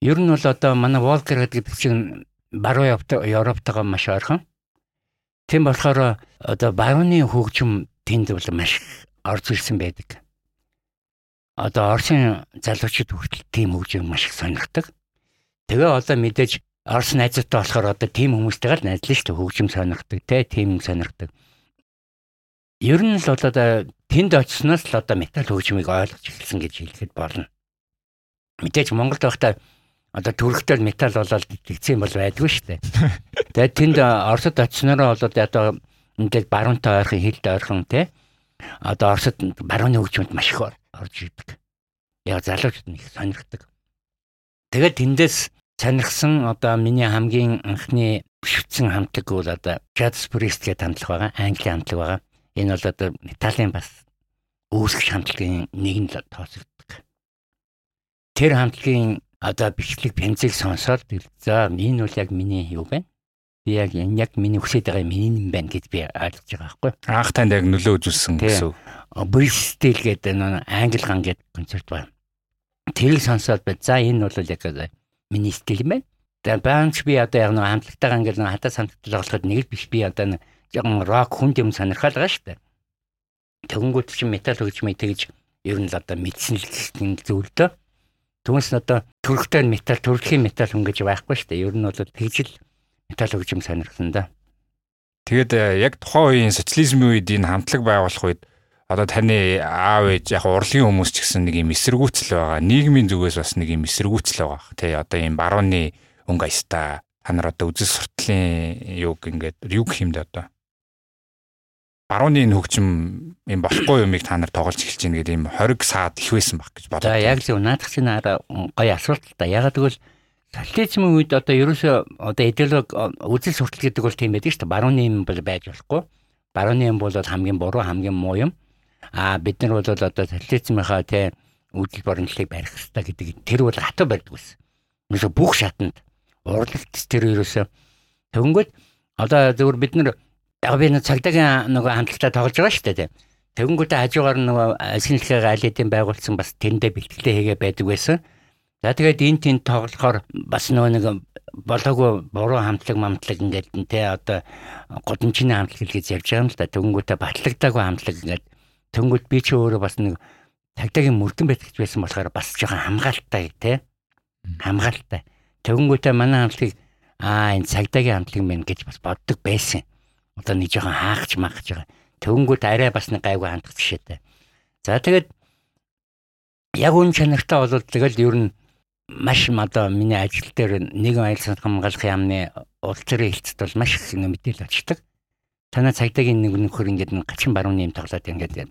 ер нь бол одоо манай Волкер гэдэг чинь баруун Европтойгоо маш ойрхон. Тийм болохоор одоо барууны хөгжим тэнд бол маш орж ирсэн байдаг. Одоо Оросын залуучууд хүртэл тийм хөгжим маш их сонирхдаг. Тэгээ одоо мэдээж Орос найзуутай болохоор одоо тийм хүмүүстэйгээ л найзлаа шүү дээ хөгжим сонирхдаг те тийм сонирхдаг. Ер нь л одоо тэнд очсноос л одоо металл хөгжмийг ойлгож эхэлсэн гэж хэлэхэд болно. Мэдээж Монголд байхдаа одоо төрхтөл металл болоод тэгсэн бол байдгүй шүү дээ. Тэгээд тэнд Оросд очснороо болоод одоо ингээд баруунтай ойрхон хилд ойрхон те одоо Оросд барууны хөгжмөнд маш их орж идэг. Яг залуучууд нэг сонирхдаг. Тэгээд тэндээс сонирхсан одоо миний хамгийн анхны шүтсэн хамтлаг бол одоо Jazz Priest гэдэг хамтлаг байгаа. Англи хамтлаг байгаа. Энэ бол одоо металлын бас үүсгэж хамтлагийн нэг нь тооцогддог. Тэр хамтлагийн одоо бичлэг бензиг сонсоод за энэ бол яг миний юу байна? Би яг энэ яг миний хүсэж байгаа миний юм байна гэж би ойлгож байгаа байхгүй. Анх танд яг нөлөө үзүүлсэн гэсэн. Bristol гэдэг нэг англи ган гэдэг концерт байна. Тэрийг сонсоод бай. За энэ бол яг миний стил юм байна. Тэгээ банч би одоо яг нэг хамтлагтайгаа ингээл нэг хатаа самттай тоглоход нэг л биш би одоо нэг жоохон рок хүн юм сонирхол байгаа шүү дээ. Тэгэнгүүт чинь метал хөгжмийг тэгж ер нь л одоо мэдсэн л зүйл дөө. Түүнээс нь одоо төрхтэй металл, төрөлхийн металл хүн гэж байхгүй шүү дээ. Ер нь бол тэгжил металл хөгжим сонирхсан да. Тэгэд э, яг тухайн үеийн социализмын үед энэ хамтлаг байгуулах үед одоо таны аав ээж яг урлагийн хүмүүс ч гэсэн нэг юм эсэргүүцэл байгаа. Нийгмийн зүгээс бас нэг юм эсэргүүцэл байгаа. Тэ одоо ийм барууны өнгө аяста та нар одоо үзэл суртлын юг ингээд юу гэх юм дэ одоо барууны энэ хөгжим юм болохгүй юмыг та нар тоглож эхэлж байна гэдэг юм хориг саад их байсан баг гэж бодлоо. За яг зөв наадах чинь араа гоё асуулт та. Ягаад гэвэл социализмын үед одоо ерөөсөө одоо идеологи үзэл суртал гэдэг бол тийм байдаг шүү дээ. Барууны юм бол байж болохгүй. Барууны юм бол хамгийн буруу хамгийн муу юм. Аа бид нар бол одоо социализмынхаа тий үйл борончлыг барих хэрэгтэй гэдэг тэр бол хатуу байдаг байсан. Ерөөсөө бүх шатанд урлагт тэр ерөөсөө тэгэнгүүт одоо зөвхөн бид нар яг би нэг цагдаагийн нөгөө хамтлагтай тоглож байгаа шүү дээ. Тэгэнгүүтээ хажуугаар нөгөө шинжилгээ айлын байгуулсан бас тэндээ бэлтгэлээ хийгээ байдаг байсан. За тэгээд энэ тэнд тоглохоор бас нөгөө нэг болоогүй буруу хамтлаг мамтлаг ингээд тэ одоо годомчны хамтлаг гэж ярьж байгаа юм л да. Тэгэнгүүтээ батлагдаагүй хамтлаг ингээд тэнгүүт би ч өөрөө бас нэг цагдаагийн мөрдөн байтгч байсан болохоор бас жоохон хамгаалтай тэ хамгаалтай. Тэгэнгүүтээ манай хамтлагийг аа энэ цагдаагийн хамтлаг мэн гэж бас боддог байсан одоо нэг жоохон хаахч махж байгаа. Төвөнгүүд арай бас нэг гайгүй хандах жишээтэй. За тэгээд яг үн чанартай бол тэгэл ер нь маш одоо миний ажил дээр нэгэн аял санах хамгаалах яамны улс төрийн хэлцэд бол маш их мэдээлэл очдог. танаа цагдаагийн нэг нөхөр ингээд гачин барууны юм тоглоод ингээд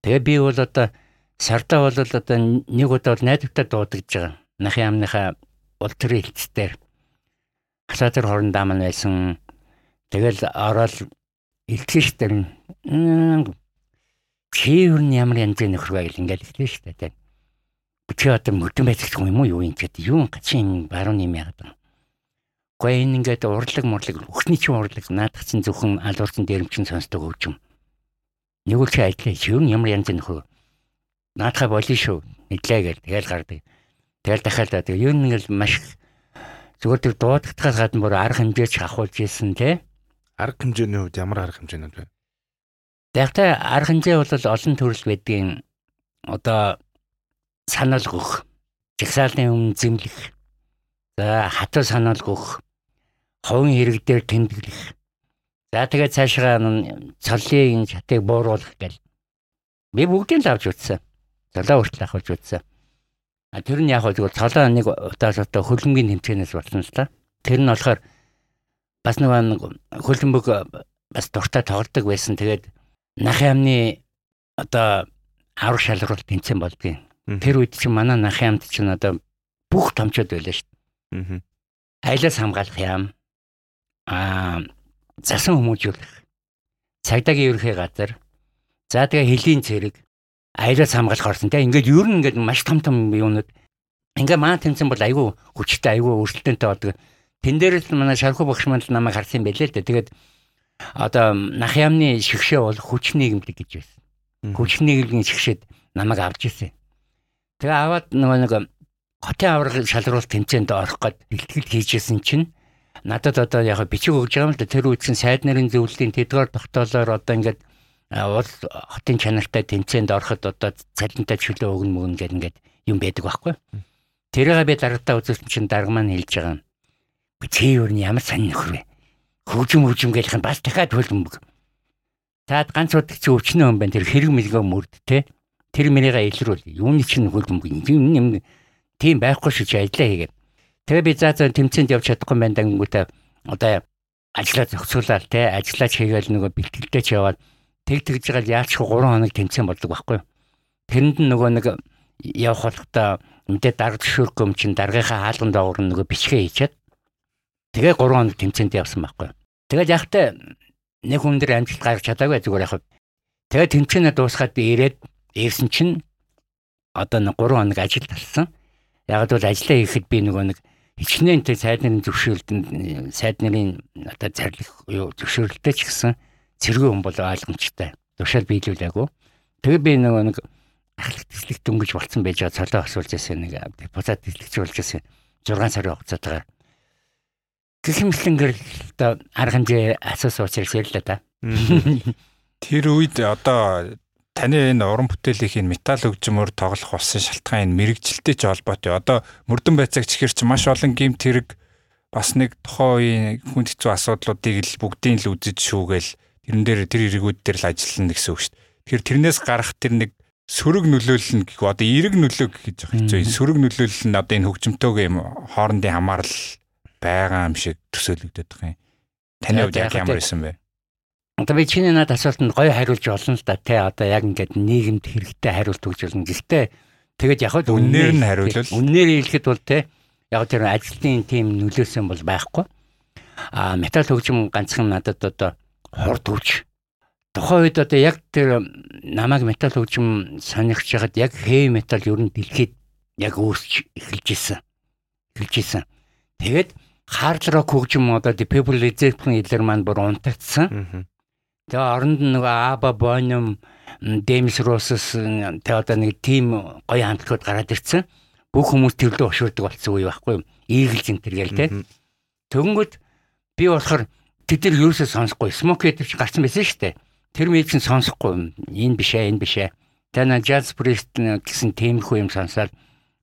тэгээ би бол одоо сардаа бол одоо нэг удаа бол найдвартай дуудагдж байгаа. Нахын амныхаа ултрын хилцээр хасаатар хоорондоо маань байсан. Тэгэл ороод илтгэж тэр чи юу ямар янзын нөхөр байл ингээд хэлсэн шүү дээ. Чи одоо мөрдөн байцах юм уу юу юм гэдэг юу гачин барууны юм яагаад. Гэхдээ энэ ингээд урлаг мурлаг өхний чинь урлаг наадах чинь зөвхөн алуурсан дээрмчин сонсдог өвчм. Нэг үл чи ажиллаа чи юу ямар янзын нөхөр наадахаа болно шүү. Нэглээ гэл тэгэл гардаг. Тэгэл дахиад тэгээ юу нэг л маш зүгээр тэр дуудагдахаас гадна бүр арга хэмжээч авахулж исэн тий. Арга хэмжээний хувьд ямар арга хэмжээнүүд вэ? Тэгтээ арга хэмжээ бол олон төрөл байдгийн одоо санал гөх, жагсаалын өмнө зэмлэх, за хатуу санал гөх, ховын хэрэг дээр тэмдэглэх. За тэгээд цаашгаа цолын чатыг бууруулах гэл. Би бүгдийг л авч үзсэн. Цолоо хүртэл авч үзсэн. А тэр нь яг хөө зүгээр цолоо нэг удаас одоо хөлбөмбөгийн тэмцээнээс болсон л та. Тэр нь болохоор бас нэг хөлбөмбөг бас дуртай тоглодог байсан. Тэгээд нахын амны одоо аврах шалгаруулалт тэмцээн болдгийн. Тэр үед чинь манай нахын амд чинь одоо бүх томчууд байлаа шүү дээ. Айлаас хамгаалах юм. Аа засан хүмүүжүүлэх. Цагдаагийн ерөнхий газар. За тэгээ хөлийн цэрэг аялал хамгаалах орсон те ингээд ер нь ингээд маш том том юунууд ингээ маа тэмцэн бол айгүй хүчтэй айгүй өрсөлдөөнтэй болдог. Тэн дээр л манай шархуу багш маань намайг харсан байлээ л дээ. Тэгээд одоо нах ямны шигшээ бол хүч нийгэмлэг гэж байсан. Хүч нийгэмлэгийн шигшээд намайг авч ирсэн. Тэгээ аваад нөгөө нэг хотын авраг шалруулалт тэмцээнд орох гээд бэлтгэл хийжсэн чинь надад одоо яг бичиг өгж байгаа юм л да тэр үдсэн сайд нарын зөвлөлийн тэдгээр тогтоолоор одоо ингээд уул хотын чанартай тэмцээнд ороход одоо цалинтай чөлөө өгнө мөгн гэх ингээд юм байдаг байхгүй. Тэрийг би дарагтаа үзүүлсэн чинь дарга маань хэлж байгаа. Чи юу н ямар сайн нөхөр вэ? Хөгжим хөгжим гэлэх нь бас дахиад хөлбөмбөг. Таад ганц удаа чи өвчнөө юм байна. Тэр хэрэг мэлгөө мөрд те. Тэр мэрийга илрүүл. Юуны чинь хөлбөмбөг юм юм тийм байхгүй шүү чи ажиллаа хийгээд. Тэгээ би заа заа тэмцээнд явж чадахгүй байна дангуудаа одоо ажиллаа зохицуулаад те ажиллаж хийгээл нөгөө бэлтгэлтэй ч яваад тэг тэгж байгаа яач 3 хоног тэмцээн болдог байхгүй. Тэрэнд нь нөгөө нэг явах болохтой мэдээ дарга зөвшөөрөх юм чинь даргийнхаа хаалган доогор нөгөө бичгээ хийчихэд тэгээ 3 хоног тэмцээнд явсан байхгүй. Тэгээд яхтай нэг хүн дээр амжилт гаргаж чадаагүй зүгээр яг. Тэгээд тэмцээнээ дуусгаад би ирээд ирсэн чинь одоо нэг 3 хоног ажил талсан. Яг бол ажиллаа хийхэд би нөгөө нэг хичнээн тэг сайд нарын зөвшөөрлөлтөнд сайд нарын одоо зарлих юу зөвшөөрлөлтөө ч гэсэн цэргийн хүн бол ойлгомжтой. Тушаал биелүүлээгүй. Тэгээ би нөгөө нэг ахлах тэслэг дөнгөж болцсон байж байгаа цолоо асуулж байсан нэг депутат тэслэгч болж байсан 6 сарын хугацаатаар гихмэлэнгээр одоо арга хэмжээ асуусан учраас ярилла да. Тэр үед одоо таны энэ уран бүтээлийн металл хөгжмөр тоглох болсон шалтгаан энэ мэрэгжилтэй ч холбоотой. Одоо мөрдөн байцаагч ихэр чи маш олон гимт хэрэг бас нэг тухайн үеийн хүнд хэцүү асуудлуудыг л бүгдийг л үзэж шүүгээл тэрэн дээр тэр эргүүд дээр л ажиллана гэсэн үг шүү дээ. Тэгэхээр тэрнээс гарах тэр нэг сөрөг нөлөөлөл нь гэх одоо эрэг нөлөө гэж байгаа хэвчээ. Сөрөг нөлөөлөл нь одоо энэ хөгжимтойгөө юм хоорондын хамаарал байгаа юм шиг төсөөлөгдөд байгаа юм. Таны хувьд яг ямар исэн бэ? Одоо би чиний над асуултанд гоё хариулж олно л да тий одоо яг ингээд нийгэмд хэрэгтэй хариулт өгч болно. Гэхдээ тэгээд яг л үнээр нь хариулвал үнээр хэлэхэд бол тий яг тэр ажилтны тийм нөлөөсөн бол байхгүй. А металл хөгжим ганцхан надад одоо хурд хүч. Тухайн үед одоо яг тэр намайг металл хөгжим сонирхож байгаад яг хэви металл ер нь дэлхийд яг өөрч эхэлж исэн. Эхэлж исэн. Тэгээд хард рок хөгжим одоо the people example хэлэр маань бүр унтагдсан. Тэгээ оронд нөгөө Аба Бонум Дэмс Россс тэ одоо нэг тим гоё хамтлагууд гараад ирсэн. Бүх хүмүүс тэрлөө ошурдаг болсон үе байхгүй юу? Энэ төр гээл тэ. Тэгэнгүүт би болохоор тэд нар юусоо сонсохгүй смоки гэдэг чинь гарсан байсан шүү дээ. Тэр мэд чинь сонсохгүй энэ биш ээ энэ биш ээ. Тана jazz priest гэсэн тиймэрхүү юм сонсоод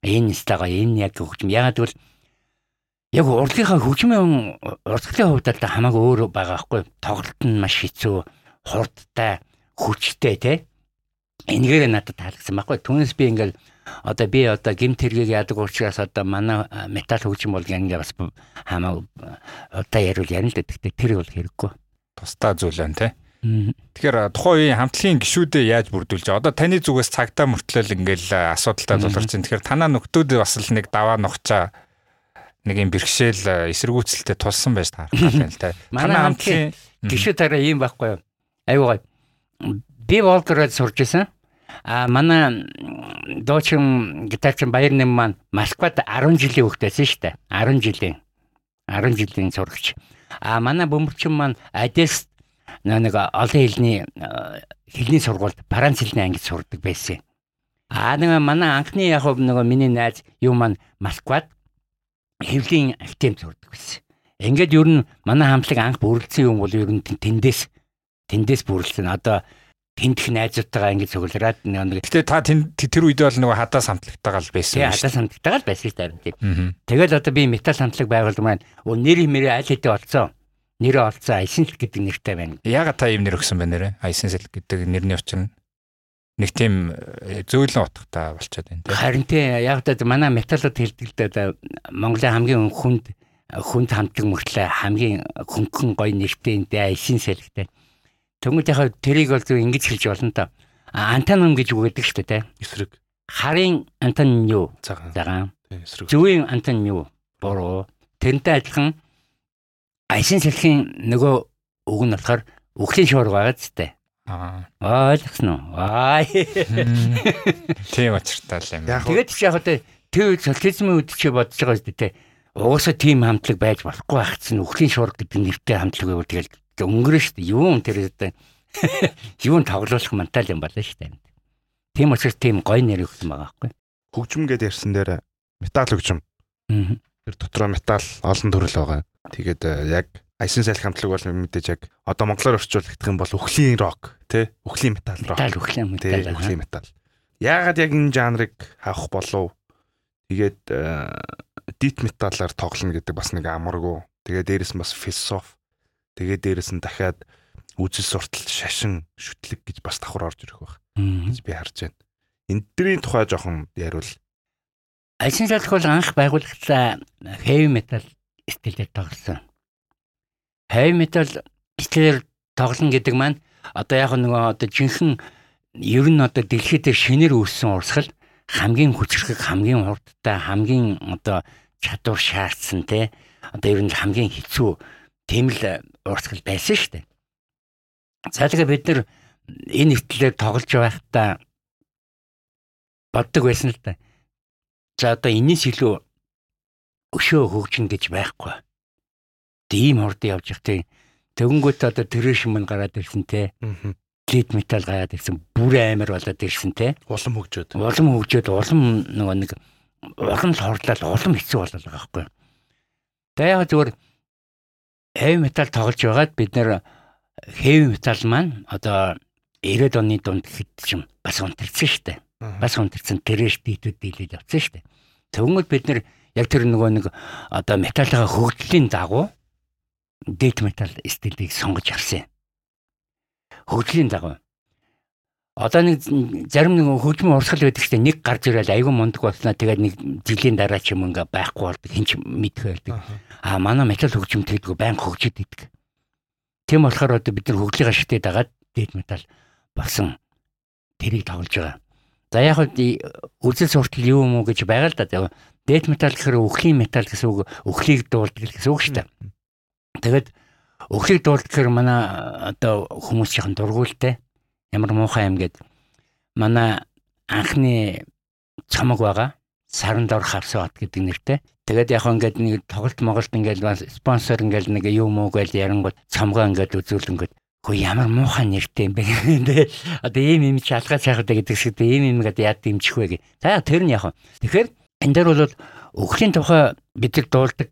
энэ стага энэ яг хөгжим. Ягаад гэвэл яг урлагийнхаа хөгжмийн уртгалын хувьд л хамаагүй өөр байгаа байхгүй. Тоглолт нь маш хэцүү, хурдтай, хүчтэй тий. Энэгээр надад таалагдсан байхгүй. Түүнээс би ингээл одоо би одоо гимт хэргийг яадаг учраас одоо манай металл хөгжим бол ингээ бас хамаа одоо ярил ярил л гэхдээ тэр бол хэрэггүй. тусдаа зүйл байна те. Тэгэхээр тухайн үеийн хамтлагийн гишүүдээ яаж бүрдүүлж одоо таны зүгээс цагтаа мөртлөөл ингээл асуудалтай тулгарч байна. Тэгэхээр танаа нөхдүүд бас л нэг даваа нухчаа нэг юм бэрхшээл эсэргүүцэлтэй тулсан байж таарах юм л те. Манай хамтлагийн гишүүд арай ийм байхгүй юу? Аюугаа. Би Волгород сурж исэн. А манай доочин гитарчин Баярнам маань Москвад 10 жилийн хөвгтэйсэн шүү дээ. 10 жилийн. 10 жилийн сурагч. А манай бөмбөрчин маань Одесс нэг олон хэлний хэлний сургуульд Франц хэлний ангид сурдаг байсан. А нэг манай анхны яг нэг миний найз юу маань Москвад хэвлийн академид сурдаг байсан. Ингээд ер нь манай хамтлаг анх бүрэлдсэн юм бол ер нь тэндээс тэндээс бүрэлдсэн. Одоо тентх найзуудтайгаа ингэж цуглараад нэг Гэтэ та тэр үедээ бол нөгөө хадаа самтлагтайгаа л байсан юм шүү. Хадаа самтлагтайгаа л байсан шүү дээ. Тэгэл одоо би металл самтлаг байгуулдаг маань нэр хэмээрээ аль хэдийн олцсон нэрээ олцсон Айсенсэл гэдэг нэртэй байна. Яагаад та ийм нэр өгсөн бэ нэрээ? Айсенсэл гэдэг нэрний учир нь нэг тийм э, зөөлөн утгатай болчиход байна тийм. Харин тийм яг одоо манай металлууд хэлдэг л да Монголын хамгийн хүнд хүнд хамтлаг мөртлөө хамгийн хөнгөн гоё нэртэй энэ Айсенсэл гэдэг. Тэнгүүд яг тэрийг бол зөв ингэж хэлж болно та. Антоном гэж үгэдэг шүү дээ. Эсрэг. Харын антон юу? Цагаан. Зөвийн антон юу? Буруу. Тэрнтэй адилхан Айшин сэлхийн нөгөө үг нь болохоор үхлийн шуурга байгаа ч тээ. Аа. Ойлгосон уу? Аа. Тийм очиртай л юм. Тэгээд чи яг одоо тэр социализмын үед чи бодож байгаа шүү дээ. Угаасаа тийм хамтлаг байж болохгүй байх чинь үхлийн шуурга гэдэг нэртэй хамтлаг байвал тэгэл өнгөрөн шүү дээ. Юу тэр одоо юун тоглуулах мантал юм байна шүү дээ. Тийм учраас тийм гой нэр өгсөн байгаа байхгүй. Хөгжим гэдээ ярьсан дээр металл хөгжим. Аа. Тэр дотроо металл олон төрөл байгаа. Тэгээд э, яг Айсан салхи хамтлаг бол мэдээж яг одоо монголоор орчуулагдах юм бол үхлийн рок тий үхлийн метал рок. Метал үхлийн метал. Үхлийн метал. Яагаад яг энэ жанрыг авах болов? Тэгээд дит металлаар тоглоно гэдэг бас нэг амаргүй. Тэгээд дээрэс нь бас философи. Тэгээд дээрэс нь дахиад үзэл суртал шашин шүтлэг гэж бас давхар орж ирэх байх гэж би харж байна. Энддрийн тухай жоохон яриул. Айсан салхи бол анх байгуулагдсан heavy metal стилээр тоглосон. Heavy metal стилээр тоглоно гэдэг маань одоо яг нөгөө одоо жинхэнэ ер нь одоо дэлхийд шинээр үүссэн урсгал хамгийн хүчрхэг хамгийн хурдтай хамгийн одоо чадвар шаардсан те одоо ер нь хамгийн хэцүү тийм л урсгал байсан шүү дээ. Тэгээ бид нар энэ ихтлээр тоглож байхдаа боддог байсан л да. За одоо энэс илүү өшөө хөгжин гэж байхгүй. Тийм хурд явж явах тийм. Тэгэнгүүт одоо трэш мөн гараад ирсэн те. Лид метал гараад ирсэн. Бүр амар болоод ирсэн те. Улам хөгжөөд. Улам хөгжөөд улам нөгөө нэг улам л хордлол улам хэцүү болоод байгаа байхгүй. Тэгээ яг зүгээр heavy metal тоглож байгаад бид нэр heavy metal маань одоо 90-ад оны дунд хэд ч юм бас унтарсан шүү дээ. Бас унтарсан трэш битүүд дийлээд явцсан шүү дээ. Тэгвэл бид нэр яг тэр нөгөө нэг одоо металлаа хөгжлийн дагуу дэт метал стилийг сонгож авсан. Хөгжлийн дагуу. Одоо нэг зарим нэг хөгжмөн урсгал байдаг чинь нэг гарч ирэл айгүй мундаг болсноо тэгээд нэг жилийн дараа ч юм ингээ байхгүй болдог хинч мэдэх байдаг. Аа манай метал хөгжим тэгдэггүй байн хөгжөд идэг. Тийм болохоор одоо бид нар хөгжлийн ашигтай дагаад дэт метал болсон тэрийг тоглож байгаа. За яг үзэл суртал юу юм уу гэж байгаа л да. Death metal гэхээр өхлийн метал гэсэн үг өхлийг дуулдаг гэсэн үг шүү дээ. Тэгээд өхлийг дуулдаг гэхээр манай одоо хүмүүс жоохон дургуултай ямар муухай юм гээд манай анхны цамаг байгаа саранд орох авсаад гэдэг нэртэй. Тэгээд яг ингээд нэг тоглолт моголт ингээд спонсор ингээд нэг юм уу гэж ярангууд цамгаа ингээд үзүүлэнгүүд хөө ямар муухай нэртэй юм бэ гэдэг. Одоо ийм юм чалгаа цаахад гэдэг шиг ийм юм гэдэг яад дэмжих вэ гэ. За тэр нь яг. Тэгэхээр энэ дээр бол өхлийн тухай бид нар дуулдаг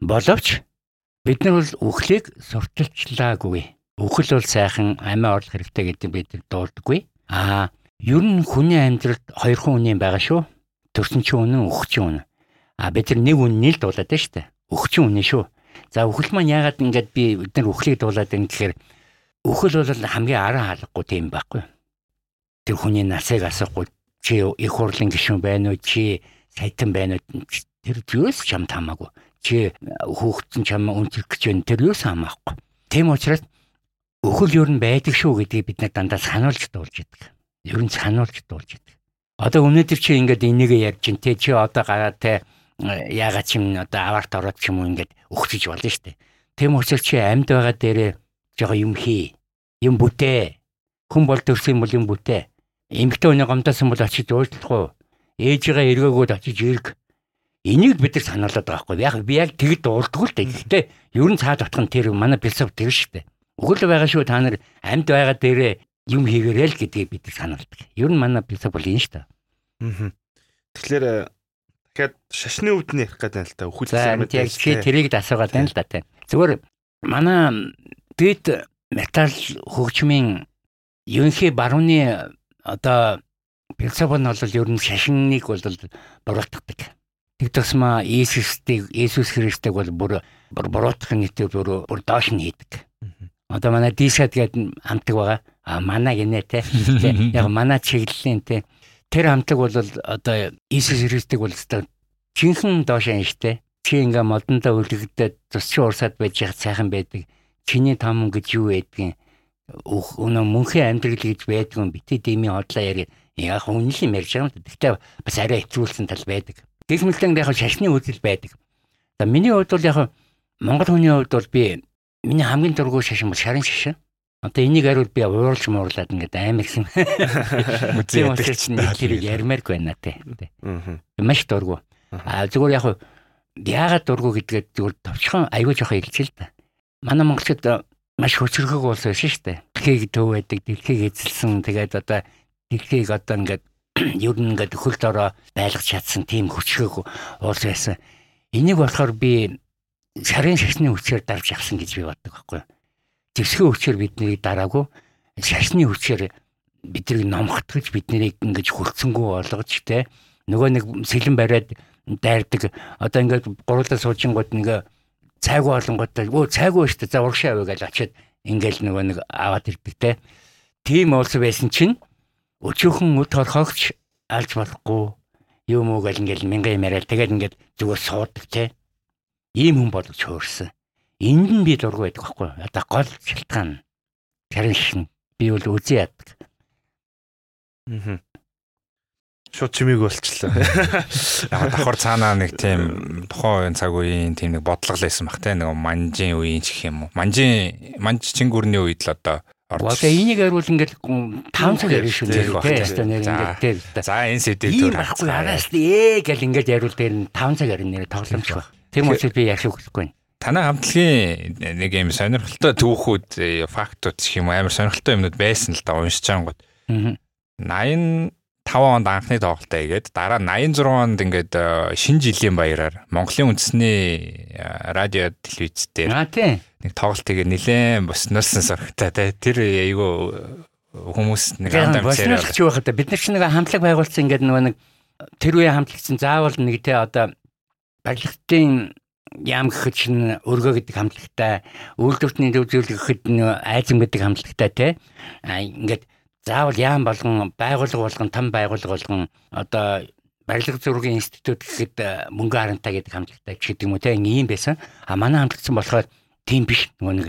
боловч бид нар бол өхлийг сурталчлаагүй. Өхөл бол сайхан амиа орлох хэрэгтэй гэдэг бид нар дуулдаггүй. Аа ер нь хүний амьдралд хоёр хүн үнийн байгаа шүү. Төрсөн чинь үнэн, өхчин үнэн. А бид нар нэг үннийг дуулаад байна шүү дээ. Өхчин үнэн шүү. За өхөл маань яагаад ингэж би бид нар өхлийг дуулаад байна гэхээр өхөл бол хамгийн араа хаалгагүй тийм байхгүй. Тэр хүний насыг асахгүй чи их хурлын гишүүн байна уу чи сайтан байна уу тэр юус ч хамт хамаагүй чи хүүхдэн чам үнцэрх гэж байна тэр юус хамаахгүй тийм учраас өхөл ер нь байдаг шүү гэдгийг бид нар дандаа сануулж дуулж идэг. Ер нь сануулж дуулж идэг. Одоо өнөөдөр чи ингээд энийг ярьж ин те чи одоо гараад те яагаад ч юм одоо аварт ороод ч юм уу ингээд өгчөж болно шүү дээ. Тэм учраас чи амьд байгаа дээрээ жоо юм хий. Юм бүтээ. Хүн бол төрсөн бол юм бүтээ. Эмэгтэй хүний гомдосон бол очиж уучлах уу? Ээжигээ эргээгүүд очиж эрг. Энийг бид нар санаалаад байгаа хгүй. Яг би яг тэгэд дуулдаг л дээ. Гэхдээ ер нь цаад нь тэр манай философи тэр шүү дээ. Өгөл байгаа шүү та нар амьд байгаа дээрээ юм хийгээрэй л гэдгийг бид сануулдаг. Ер нь манай философи бол энэ шүү дээ. Аа. Тэгэхээр дахиад шашны өвд нь ярих гэдэг л та өхөл амьд яг чи тэрийг асуугаад байна л да тийм. Зүгээр манай дэд металл хөгжмийн ерөнхий барууны одоо философи нь бол ер нь шашныг бол буруутгадаг. Тэг тусмаа Иесустыг Иесус Христийг бол бүр буруутгах нийтэд бүр бүр доош нь хийдэг. Одоо манай Дисад гэдэг хамтаг байгаа. А манай гинэ те. Яг манай чиглэлийн те. Тэр хамтлаг бол одоо Иесус Христийг бол өстой жинхэнэ доошоо штэ чи ингээ модондоо үлгэгдээд тусчи урсаад байж яхад сайхан байдаг. Чиний том гэж юу байдгийг өнөө мөнхийн амьдрал гэж байдаг юм. Битээ дэмий хотлоо яри. Яг үнэн юм ярьж байгаа юм. Гэхдээ бас арай хэцүүлсэн тал байдаг. Гэх мэтлэн яг шашны үзэл байдаг. За миний хувьд бол яг Монгол хүний хувьд бол би миний хамгийн дургүй шашин бол шарын шашин. Одоо энийг хариул би уурлж муурлаад ингээд амар гисэн. Музей ядагч нэг хэрэг ярмааргүй байна те. Аа. Маш дургу. А зүгээр яг яагаад дургу гэдгээд зүгээр товчхон аягүй жоохон илжил та. Манай монголчууд маш хөцөргөг улс байсан шүү дээ. Дэлхийг төв байдаг, дэлхийг эзэлсэн тэгээд одоо дэлхийг одоо ингээд ер нь ингээд хөлд ороо байлгаж чадсан тийм хөчгөг улс байсан. Энийг болохоор би шарын шашны хүчээр дарж авсан гэж би боддог байхгүй зэвсгийн хүчээр биднийг дараагүй. Шашны хүчээр биднийг номхотгож биднийг ингэж хөлцөнгөө болгож те нөгөө нэг сэлэн бариад дайрдаг. Одоо ингээд гурлаа суужингууд нэг цайгүй болонготой өө цайгүй шүү дээ за урагшаа авъя гэж очиад ингээл нөгөө нэг аваад ирдэг те. Тийм улс байсан чинь өчөөхөн өт хорхогч алж болохгүй. Юм уу гэл ингээл мянган юм яриад тэгээд ингээд зүгээр суудаг те. Ийм хүн болж хөөрсөн энд нь би дургу байдаг байхгүй одоо гол шалтгаан. Харин шин би бол үзий яддаг. Аа шууд чимээг болчлоо. Яг давхар цаанаа нэг тийм тухайн цаг үеийн тийм нэг бодлого лсэн бах те. Нэг манжийн үеийн ч гэх юм уу. Манжийн манж чингүрний үед л одоо Бага энийг ариул ингээд 5 цаг ярина шүү дээ. Тэгээд нэр ингээд дээр. За энэ сэдвээр төр. Байхгүй араас ээ гэл ингээд яриул дээр нь 5 цаг ярина нэр тогломч баг. Тэм учраас би яшиг хэлэхгүй. Танай хамтлагийн нэг юм сонирхолтой түүхүүд, э, фактууд гэх юм амар сонирхолтой юмнууд байсан л да уншиж ангууд. 80 5 онд анхны тоглолтоо хийгээд дараа 86 онд ингээд э, шинэ жилийн баяраар Монголын үндэсний э, радио телевиз дээр нэг тоглолт хийгээ нилээн босноолсон сорогтой те тэр э, айгүй хүмүүс нэг андам царай болчих байхад бид нар ч нэг хамтлаг байгуулсан ингээд нөгөө нэг тэр үе хамтлагцсан заавал нэг те одоо барилгын яам гэхэд чинь өргөө гэдэг хамтлагтай үйлдвэртний төв зөвлөгөөхөд нөө айзэн гэдэг хамтлагтай те. Ингээд заавал яам болгон байгууллага болгон том байгууллага болгон одоо барилга зургийн институт гэхэд мөнгө харантай гэдэг хамтлагтай ч гэдэг юм уу те? Ийм байсан. А манай хамтлагсан болохоор тийм биш. Нөгөө нэг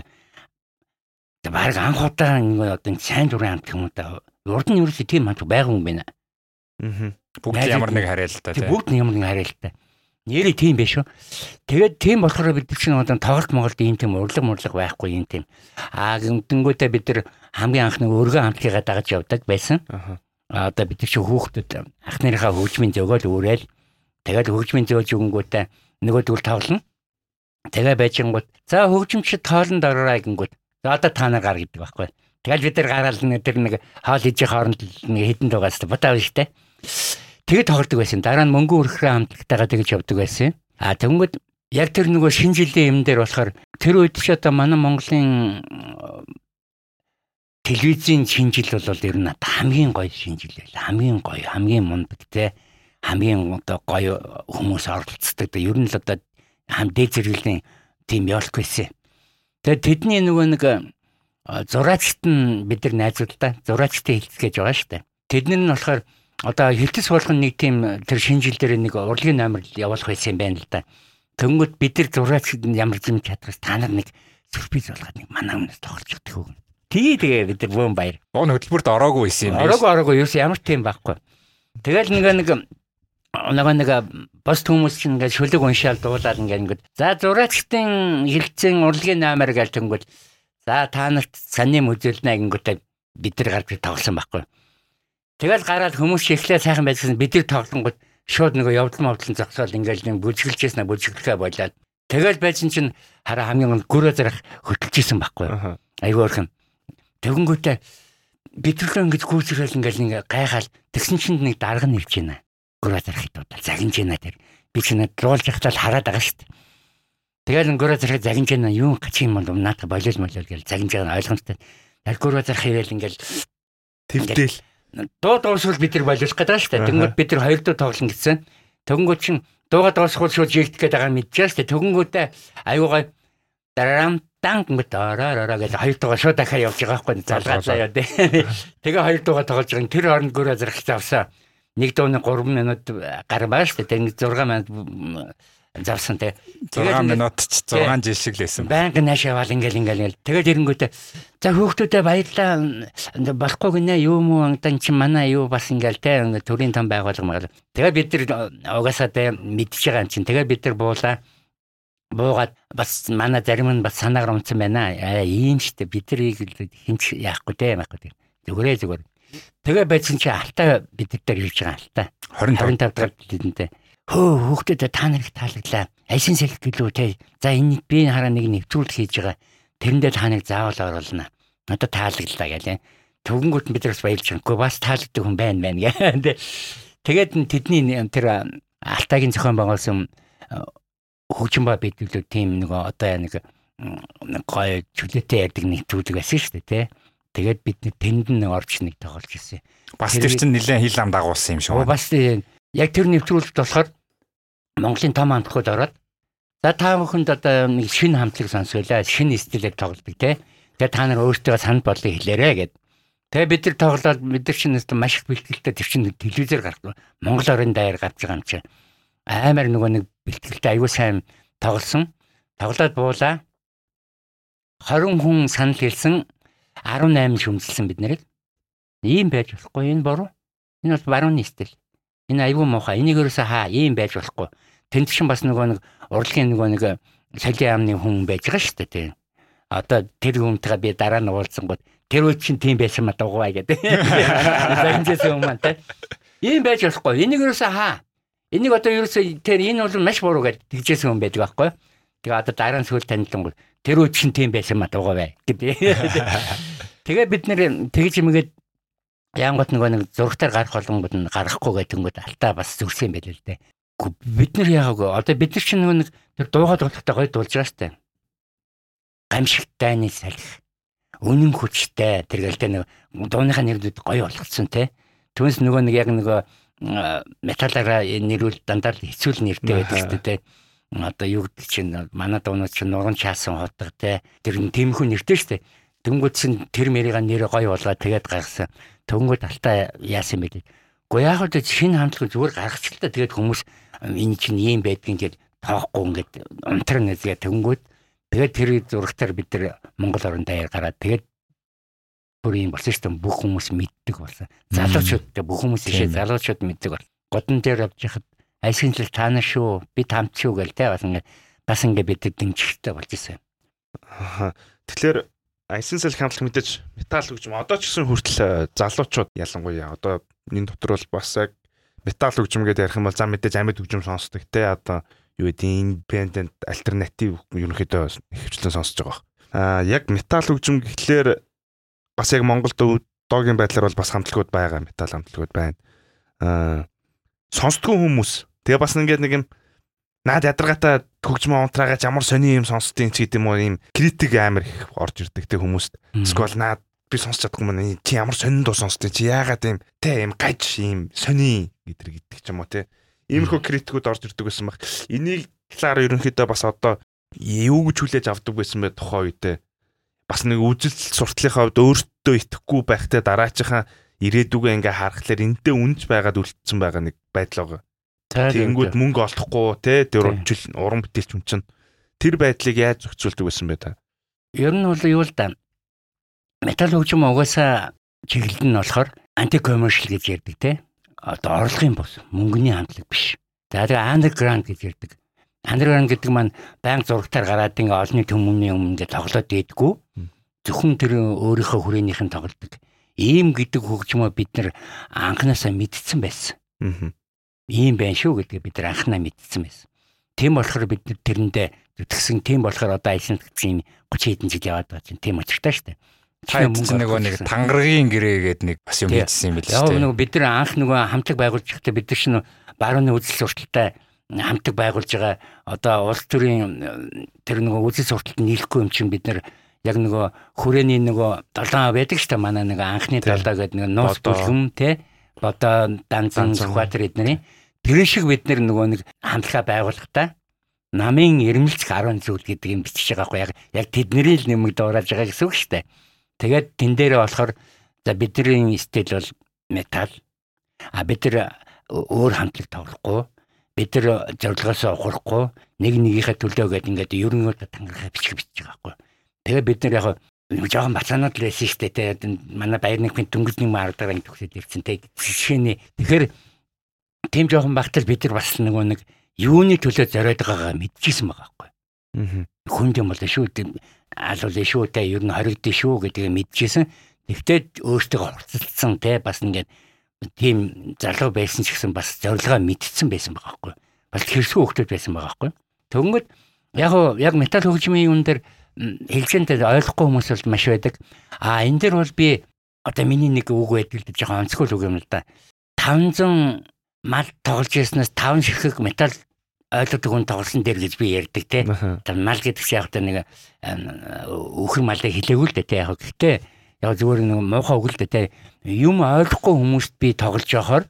баг анх удаа нэг одоо сайн дурын хамтлаг юм да урд нь ерөөсөө тийм хамтлаг байгаа юм байна. Аа бүгд ямар нэг харьяалтай те бүгд ямар нэг харьяалтай Нэрээ тийм биш үү. Тэгээд тийм болохоор бид чинь одоо тоглолт моголт ийм тийм урлаг мурлаг байхгүй юм тийм. Аа гэмтэнгүүтээ бид нар хамгийн анхны өргөн хамтлагаа дагаж явдаг байсан. Аа одоо бид чинь хүүхдүүд ах нарынхаа хөгжмийн зөгөөл үүрээл тэгээд хөгжмийн зөөж өгөнгүүтээ нөгөө төл тавлна. Тэгээ байжингууд за хөгжимчд тоолон дараарай гингүүд. За одоо та нар гар гэдэг байхгүй. Тэгэл бид нар гараал нэг тэр нэг хаал хийж хооронд нэг хідэн дугаас бодоо биш те. Тэгээд тоглодог байсан. Дараа нь мөнгө өрхрөө хамтлагтайгаа тэгж явдаг байсан. А тэгвэл яг тэр нөгөө шинэ жилийн юм дээр болохоор тэр үед ч одоо манай Монголын телевизийн шинжил бол ер нь хамгийн гоё шинжил байл. Хамгийн гоё, хамгийн мундаг те хамгийн одоо гоё хүмүүс оролцдог. Ер нь л одоо хам дээд зэрэглэлийн тийм явуулах байсан. Тэгээд тэдний нөгөө нэг зураачт нь бид нар найзууд та зураачтай хэлцгээж байгаа шүү дээ. Тэд нар нь болохоор одоо хилтэс болгон нэг тийм тэр шинэ жил дээр нэг урлагийн номер явуулах байсан юм байна л да. Тэнгүүд бид нар зураач ямар юм чадварс та нар нэг сюрприз болгоод нэг манай өмнөөс тоглож өгдөг хөө. Тий тэгээ бид нар бүүн баяр. Бон хөтөлбөрт ороогүй байсан юм байна. Ороогүй ороогүй юу ямар тийм байхгүй. Тэгэл нэг нэг нөгөө нэг бос хүмүүс чинь ингээд шүлэг уншаал дуулаад ингээд ингээд за зураачтын хилцэн урлагийн номер гэж тэнгүүл за та нарт саний мүзэлнэ гингүүтэй бид нар гарч тоглосон байхгүй. Тэгэл гараад хүмүүс ихлээ сайхан байжсэн бид нар тоглонгод шууд нөгөө явдал мовдлон зогсоол ингээл нэг бүжиглэжсэн бүжиглэхэ болоод тэгэл байсан чинь хараа хамгийн гөрөө зарах хөтөлжсэн байхгүй. Айгүй орхон. Тэгэнгүүтээ битрэлөө ингэж гүйцэрэл ингээл ингээ гайхаал тэгсэн чинь нэг дарга нэрж байна. Гөрөө зарах хэдүүд загинж байна тэр. Би чинь луулж явахтаа хараад байгаа шүү дээ. Тэгэл гөрөө зарах загинж байна юу гач юм бол наата болол молол гэж загинж байгаа ойлгомжтой. Тэгэл гөрөө зарах ирээл ингээл төвдөл дуу дуусвал бид нар боловсох гэдэг шүү дээ. Тэнгүүд бид нар хоёр дуу тоглоно гэсэн. Тэнгүүд чин дууга дуусхул шууд жигдэх гээд байгаа мэдчихэж шүү дээ. Тэнгүүдээ аюугаа дарам дан гэнгээ дараараа гэж хоёр дууга шууд дахиад явж байгаа байхгүй залгаалаа яа дээ. Тэгээ хоёр дууга тоглож байгаа. Тэр хооронд гөрөө зэрэг завсаа. Нэг дууны 3 минут гар байгаа шүү дээ. Тэг 6 минут завсан те. 6 минут ч 6 жил шиг лээсэн. Байнга нааш яваал ингээл ингээл. Тэгээд ирэнгүүтээ за хүүхдүүдэд баярлаа болохгүй гинэ юу муу андан чи манай юу бас ингээл те төрийн том байгуулга маяг. Тэгээд бид нар угаасаа те мэдчихэж байгаа юм чинь. Тэгээд бид нар буулаа буугаад бас манай зарим нь бас санаагаар унтсан байна. Аа ийм штэ бид нарыг хинч яахгүй те яахгүй. Зүгээрээ зүгээр. Тэгээ байсан чи алтаа бид нар хэлж байгаа алтаа. 25 дахь хэдэнтэй хөө хүүхдэд та нарыг таалагдлаа. Айсын сэлт гэлөө те. За энэ би хараа нэг нэвтрүүлэг хийж байгаа. Тэрэндээ та нарыг заавал оруулна. Одоо таалагдлаа гэлээ. Төгөнгөт бид бас баялж байгаа. Бас таалагддаг хүн байна байна гэ. Тэгээд тэдний тэр алтайгийн зохион байгуулсан хөгжим ба бидүүлэг тийм нэг одоо нэг гоё чөлөөтэй ярддаг нэвтрүүлэг байсан шүү дээ те. Тэгээд бид тэнд нэг орч нэг тоглож ирсэн. Бас тэр чинь нэлээд хил ам дагуулсан юм шиг байна. Бас яг тэр нэвтрүүлэгт болохоор Монголын том хамтлагууд ороод за та бүхэнд одоо нэг шинэ хамтлаг сонсгоолаа, шинэ стилээр тоглодог те. Тэгээ та нар өөртөө санд бодлыг хэлээрэ гэд. Тэгээ бид нар тоглоод нар чинь маш их бэлтгэлтэй тэр чинь телевизээр гардаг. Монгол орон даяар гарч байгаа юм чинь. Аймаар нөгөө нэг бэлтгэлтэй аюу сайн тоглосон. Тоглоод буулаа. 20 хүн санал хэлсэн 18 шүмжилсэн бид нарыг. Ийм байж болохгүй энэ буруу. Энэ бол барууны стил. Энэ аюу муухай. Энийг ерөөсөө хаа ийм байж болохгүй тэнд чинь бас нөгөө нэг урлагийн нөгөө нэг солио амны хүн байж байгаа шүү дээ тийм. Одоо тэр хүнтэйгээ би дараа нь уулзсангууд тэр үе чинь тийм байсан ма дугуй гэдэг. Загинжсэн юм маань тийм. Ийм байж болохгүй. Энийг юусаа хаа. Энийг одоо юусаа тэр энэ бол маш буруу гэж тэгжсэн хүн байдаг байхгүй. Тэгээ одоо дараа нь сүүл танилцсан тэр үе чинь тийм байсан ма дугуй гэдэг. Тэгээ бид нэр тэгж юмгээд Яангот нөгөө нэг зургатаар гарах болгонгод нь гарахгүй гэдэг нь алтаа бас зүрсэн юм байл л дээ бид нар яагаад одоо бид нар чинь нэг тэр дуугаад болохтой гоё дуулж байгаа штэ. Гамшигтайны салхи. Үнэн хүчтэй тэргэлтэй нэг дууныхаа нэрүүд гоё болгоцсон те. Түүнээс нөгөө нэг яг нөгөө металлаараа нэрүүл дандаа хэцүүл нэртэй байдаг штэ те. Одоо юу гэдэг чинь манай дуунууд чинь нуран чаасан хотго те. Тэр тиймэрхүү нэртэй штэ. Дөнгөд чинь тэр мэрийн нэр гоё болгоод тэгээд гаргасан. Төнгөд алтаа яасан бэ? Гэхдээ яг л шинэ хамтлаг зүгээр гаргачихлаа тэгээд хүмүүс энэ чинь ийм байдгийг ингээд тоохгүй ингээд унтар нэзгээ тэнгүүд тэгээд тэр зурагтаар бид нар Монгол орон даяар гараад тэгээд бүр юм болсон шүү дээ бүх хүмүүс мэддэг болсон. Залуучуудтай бүх хүмүүс ишээ залуучууд мэддэг бол. Годон дээр явж хахад айсгийн жил таана шүү би тамт шүү гэл тэ бас ингээд бас ингээд бид дэмжихтэй болж ирсэн. Тэгэхээр Айсын сэл хамтлаг мэдээж металл хөгжим одоо ч гэсэн хүртэл э, залуучууд ялангуяа одоо энэ дотор бол бас яг металл хөгжим гэдэг ярих юм бол за мэдээж амьд хөгжим сонсдог те одоо юу гэдэг independent альтернатив ерөнхийдөө ихэвчлэн сонсож байгаа. Аа яг металл хөгжим гэхлээр бас яг Монголд өвдөгийн байдлаар бол бас хамтлагууд байгаа метал хамтлагууд байна. Аа сонсдгүй хүмүүс. Тэгээ бас ингээд нэг юм наад ядаргаатай хөгжмөө унтраагач ямар сони юм сонсдгийг ч гэдэм үү юм критик амар их орж ирдэг те хүмүүст. Эсвэл наад би сонсч чадахгүй мөн чи ямар сонинд дуу сонсдгийг чи яагаад юм те юм гаж юм сони гэдэр гэдэг ч юм уу те. Иймэрхүү критикүүд орж ирдэг гэсэн баг. Энийг талаар ерөнхийдөө бас одоо юу гэж хүлээж авдаг байсан бэ тухайн үедээ Бас нэг үжилт суртлынхаа хувьд өөртөө итгэхгүй байхтай дараачихаа ирээдүгөө ингээ харахаар энтэй үнж байгаад үлдсэн байгаа нэг байдал байгаа. Тэнгүүд мөнгө олохгүй те тэр уран бүтээлч хүн чинь тэр байдлыг яаж зохицуулдаг байсан бэ та? Ер нь бол юу л да. металл хөгжим угаасаа чиглэл нь болохоор анти commercial гэж ярьдаг те. Одоо орлогын бус, мөнгөний хамтлаг биш. За тэгээ underground гэж ярьдаг. Underground гэдэг маань банк зурагтаар гараад ингээ олонний төмөний өмнө ингээ тоглоод байдгүй. Зөвхөн тэр өөрийнхөө хүрээнийх нь тоглодог. Ийм гэдэг хөгжмөө бид нар анханасаа мэдсэн байсан. Ийм байх шүү гэдгээ бид нар анханаа мэдсэн байсан. Тийм болохоор бид нар тэрэндээ зүтгсэн тийм болохоор одоо айлын тэгсэн 30 хэдэн жил яваад байгаа чинь тийм очиртай шүү дээ. Та нөгөө нэг тангаргийн гэрээгээд нэг бас юм хийсэн юм байл шүү дээ. Яг нөгөө бид нар анх нөгөө хамтлаг байгуулж байхдаа бид нар чинь барууны үзэл сурталтай хамтлаг байгуулж байгаа. Одоо улс төрийн тэр нөгөө үзэл сурталт нийлэхгүй юм чинь бид нар яг нөгөө хүрээний нөгөө долоон байдаг шүү дээ манай нэг анхны долоо гэдэг нэг нуус бүлгэм те одоо данзан сүхбаатар эднэрийн тэр шиг бид нар нөгөө нэг хамтлага байгуулахдаа намын ирмэлц 10 зүйл гэдэг юм бичиж байгаа хгүй яг яг тэдний л нэмэг дуурайж байгаа гэсэн үг шүү дээ. Тэгээд тэн дээрээ болохоор за бидний стил бол метал. А бид нар өөр хамтлаг тоглохгүй бид нар зорилгоос ухрахгүй нэг нэгийнхээ төлөө гэдэг ингээд ерөнхийдөө тангарахаа бичих бичиж байгаа хгүй. Тэгээ бид нар яг жоохон бацаанууд л байсан шүү дээ. Манай баяр нэгмийн дөнгөж нэг маардаг анги төгсөд ирсэн. Тэгээ жишээний тэгэхээр тийм жоохон багтал бид нар бас нөгөө нэг юуны төлөө зориод байгаагаа мэдчихсэн байгаа байхгүй. Аа. Хүнд юм бол шүү дээ. Алуул шүү дээ. Ер нь хоригдсон шүү гэдгийг мэдчихсэн. Тэгтээ өөртөө хурцлцсан те бас ингээд тийм залуу байсан ч гэсэн бас зорилгоо мэдсэн байсан байгаа байхгүй. Бас хэрсүү хөвгтөд байсан байгаа байхгүй. Тэгвэл яг яг металл хөгжмийн юм дээр хэлжэнтэй ойлгохгүй хүмүүс бол маш байдаг. А энэ дэр бол би одоо миний нэг үг байдаг л жоохон онцгой үг юм л да. 500 мал тоглож яснаас 5 ширхэг металл ойлгодог хүн тоглосон дээр гэж би ярьдаг те. Мал гэдэг чинь яг одоо нэг өхөр малыг хилээгүй л дээ те. Яг гэхдээ яг зүгээр нэг муухай үг л дээ те. Юм ойлгохгүй хүмүүст би тоглож явахаар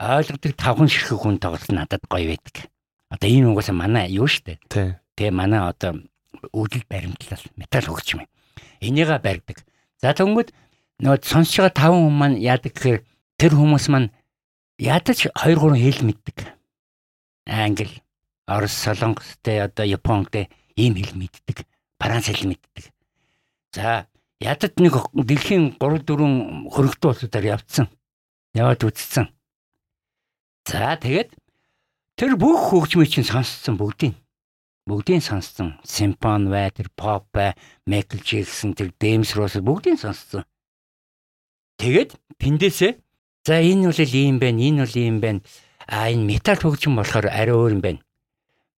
ойлгодог 5 ширхэг хүн тоглосон надад гоё байдаг. Одоо энэ угаасаа манай юу штэ. Тэгээ манай одоо үүдэл баримтлал металл хөгжим юм. Энийгээ барьдаг. За тэгвэл нөгөө байгаа таван хүмүүс маань яадаг гэхээр тэр хүмүүс маань ядаж 2 3 хэл мэддэг. Англи, Орос, Солонгос тэ одоо Японд тэ ийм хэл мэддэг. Франц хэл мэддэг. За ядад нэг дэлхийн 3 4 хөрөгдөө улсуудаар явцсан. Яваад үзсэн. За тэгээд тэр бүх хөгжмийг чинь сонссон бүгдийг бүгдийг сонссон. Симфон бай, тэр pop бай, Michael Jackson, тэр James Ross бүгдийг сонссон. Тэгээд тэндээсээ за энэ үл ийм байна, энэ үл ийм байна. А энэ метал хөгжим болохоор арай өөр юм байна.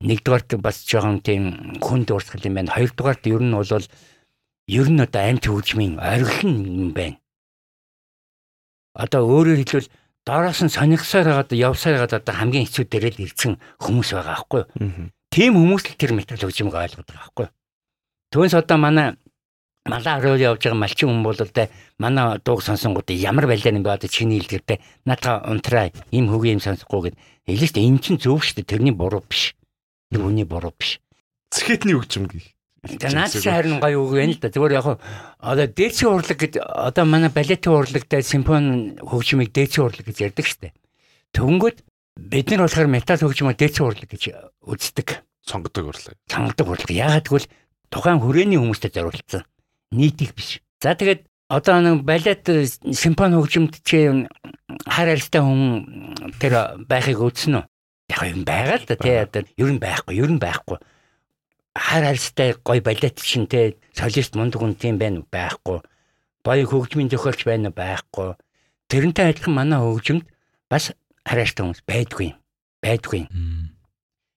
Нэгдүгээрт бас жоохон тийм хүнд урсгал юм байна. Хоёрдугаарт ер нь бол ер нь одоо амт хөгжмийн оргил юм байна. Одоо өөрөөр хэлбэл доороос нь сонирхсоор хагаад явсаар хагаад одоо хамгийн хэцүү дээрээ л ирсэн хүмүүс байгаа аахгүй юу? Тийм хүмүүс л тэр метал хөгжимийг ойлгоод байгаа байхгүй. Түүнээс одоо манай малаа орой явж байгаа малчин хүн бол тэ манай дууг сонсонгууд ямар байлаа юм бэ одоо чиний хэлдгэртэй наадаа унтраа ийм хөгийн юм сонсохгүй гэд хэлээ шүү дээ энэ чинь зөв шүү дээ тэрний буруу биш. Тэр хүний буруу биш. Цэхэтний хөгжим гэх. За наад чи харин гоё үг байна л да. Зүгээр яг одоо дээдсийн урлаг гэж одоо манай балетын урлагтай симфони хөгжмийг дээдсийн урлаг гэж ярьдаг дээ. Төвнгөд бид нар болохоор метал хөгжмөө дээдсийн урлаг гэж үздэг сонгодог урлаг. Сонгодог урлаг. Яагаад гэвэл тухайн хүрээний хүмүүстэй зориулсан. Нийтих биш. За тэгээд одоо нэг балет симфони хөгжимд чи хар арьстай хүн тэр байхыг үзсэн үү? Яг юм байгаа л да тий одоо ер нь байхгүй, ер нь байхгүй. Хар арьстай гой балет шин тий солист мундаг хүн тийм байна? Байхгүй. Баян хөгжмийн зохиолч байна? Байхгүй. Тэрнтэй адилхан манай хөгжимд бас хар арьстай хүмүүс байдгүй юм. Байдгүй юм.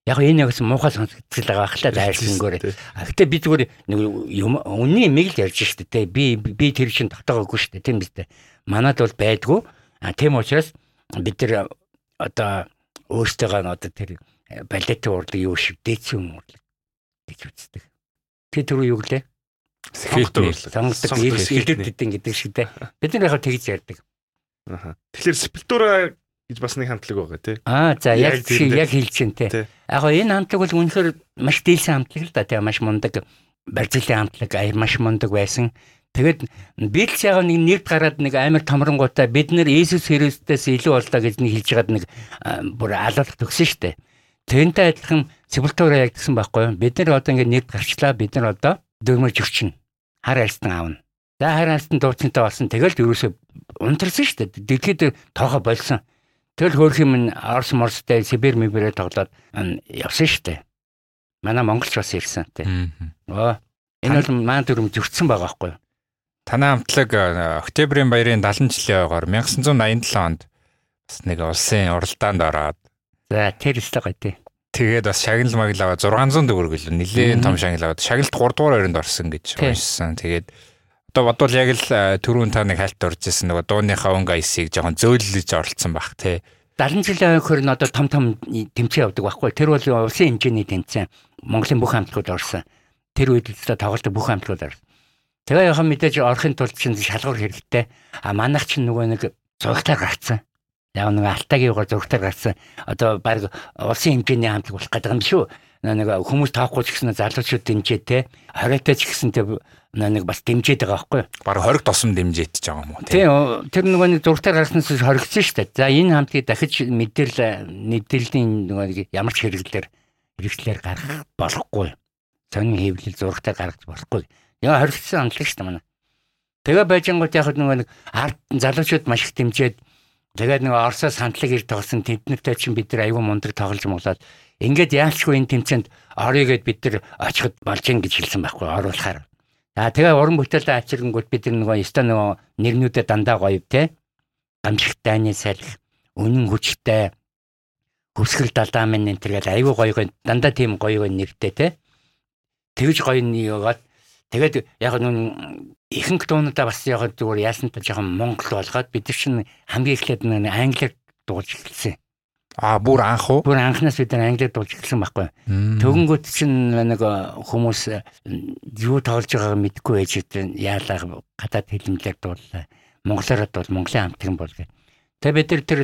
Яг энэ яг муухай сонсогдчихл байгаа хла дайрсангөөр. Гэтэ би зүгээр нэг юм үнний имийг л ярьж штэ тэ. Би би тэр чин татаагүй штэ тийм биз дээ. Манад бол байдгүй. А тийм учраас бид тэр одоо өөртөө одоо тэр балетын урлаг юу шиг дээдсэн урлаг гэж үздэг. Тэр түр юу гэлээ? Урлаг. Сонгодог илдэд гэдэг шиг дээ. Бид нар яг тэгж ярьдаг. Аа. Тэгэхээр спилтура гэж бас нэг хамтлаг байгаа тий. Аа за яг яг хэлж чинь тий. Яг гоо энэ хамтлаг бол үнэхээр маш дийлсэн хамтлаг л да тий маш мундаг барилын хамтлаг аяр маш мундаг байсан. Тэгэд Битлс яг нэг нэрд гараад нэг амар томронгуудаа бид нэр Иесус Христос илүү боллоо гэж нэг хэлж байгаад нэг бүр алуулах төгсөн штэ. Тэрнтэй адилхан Сепультура яг гэсэн байхгүй юу? Бид нар одоо ингээд нэрд гарчлаа бид нар одоо дөрмөж өрчин хар альстан аавна. За хараалтан дуучинтай болсон. Тэгэл ерөөсө унтарсан шүү дээ. Дэлхийд тоохо болсон. Тэгэл хөөх юм Орос Морстэй Сибирь Мибирээ тоглоод явсан шүү дээ. Манай Монголч бас ирсэн тий. Оо энэ бол маань дүрм зөрчсөн байгаа байхгүй юу? Танай хамтлаг Октябрийн баярын 70 жилийн ойгоор 1987 онд бас нэг улсын уралдаанд ороод за тэр өстой гоё тий. Тэгээд бас шагнал магл аваад 600 төгрөг гэлээ. Нилийн том шагнал аваад шагналт 3 дугаар байранд орсон гэж уншсан. Тэгээд Одоо бодвол яг л түрүүн та нэг хальт орж ирсэн нөгөө дууныхаа өнгө айсыг жоохон зөөлөж оролцсон баг тий. 70 жилийн хөрн одоо том том тэмцээн явдаг байхгүй. Тэр бол улсын хэмжээний тэмцээн. Монголын бүх хамтлагууд орсон. Тэр үед л тоглолтог бүх хамтлагууд орсон. Тэгээ яхан мэдээж орохын тулд чинь шалгуур хэрэгтэй. А манайх чинь нөгөө нэг зургатаар гарцсан. Яг нэг алтагийн угаар зургатаар гарцсан. Одоо баг улсын хэмжээний хамтлаг болох гэдэг юм шүү. Нэг хүмүүс тоохгүй ч гэсэн залуучууд дэмжээ те. Хориотой ч гэсэн те нэг бас дэмжиж байгаа байхгүй. Бараг 20 тосом дэмжиж байгаа юм уу тийм. Тэр нөгөө нэг зургатаар гарснаас хоригдсон шүү дээ. За энэ хамтгийг дахиж мэдээлэл мэдээллийн нөгөө ямар ч хэрэглэлээр хэрэглэлээр гаргах болохгүй. Сонин хэвлэл зургатаар гаргаж болохгүй. Яа хоригдсон амтлаг шүү дээ манай. Тэгээ байжангууд яг нөгөө нэг ард залуучууд маш их дэмжиж тэгээд нөгөө Оросоос хамтлаг ир тоглосон тэднэртэй чинь бид нар аюу мундаг тоглож моглоод ингээд яалчгүй энэ тэмцээнд орё гэд бид нар очиход болж ин гэж хэлсэн байхгүй оруулахаар. За тэгээ уран бүтээлээ ачиргангууд бид нөгөө ёстой нөгөө нэрнүүдэд дандаа гоё те. Гамшигтайны салхи, үнэн хүчтэй хөвсгөл далдаамын энэ тэргээл аюу гоё гоё дандаа тийм гоё гоё нэртэй те. Тэгж гоё нэгээд тэгээд яг нүн ихэнх дуунуудаа бас яг зүгээр яасан та жоохон монгол болгоод бид чинь хамгийн эхлээд англиар дуулж эхэлсэн. А бүр анх уу? Бүр анхнаас бид англиар дуулж эхэлсэн байхгүй. Төгөнгөт чинь нэг хүмүүс юу тоолж байгааг мэдэхгүй байж яалаа гадаад хэлмлэр дууллаа. Монголоор бол Монголын хамтран бол гэх. Тэгээ бид нар тэр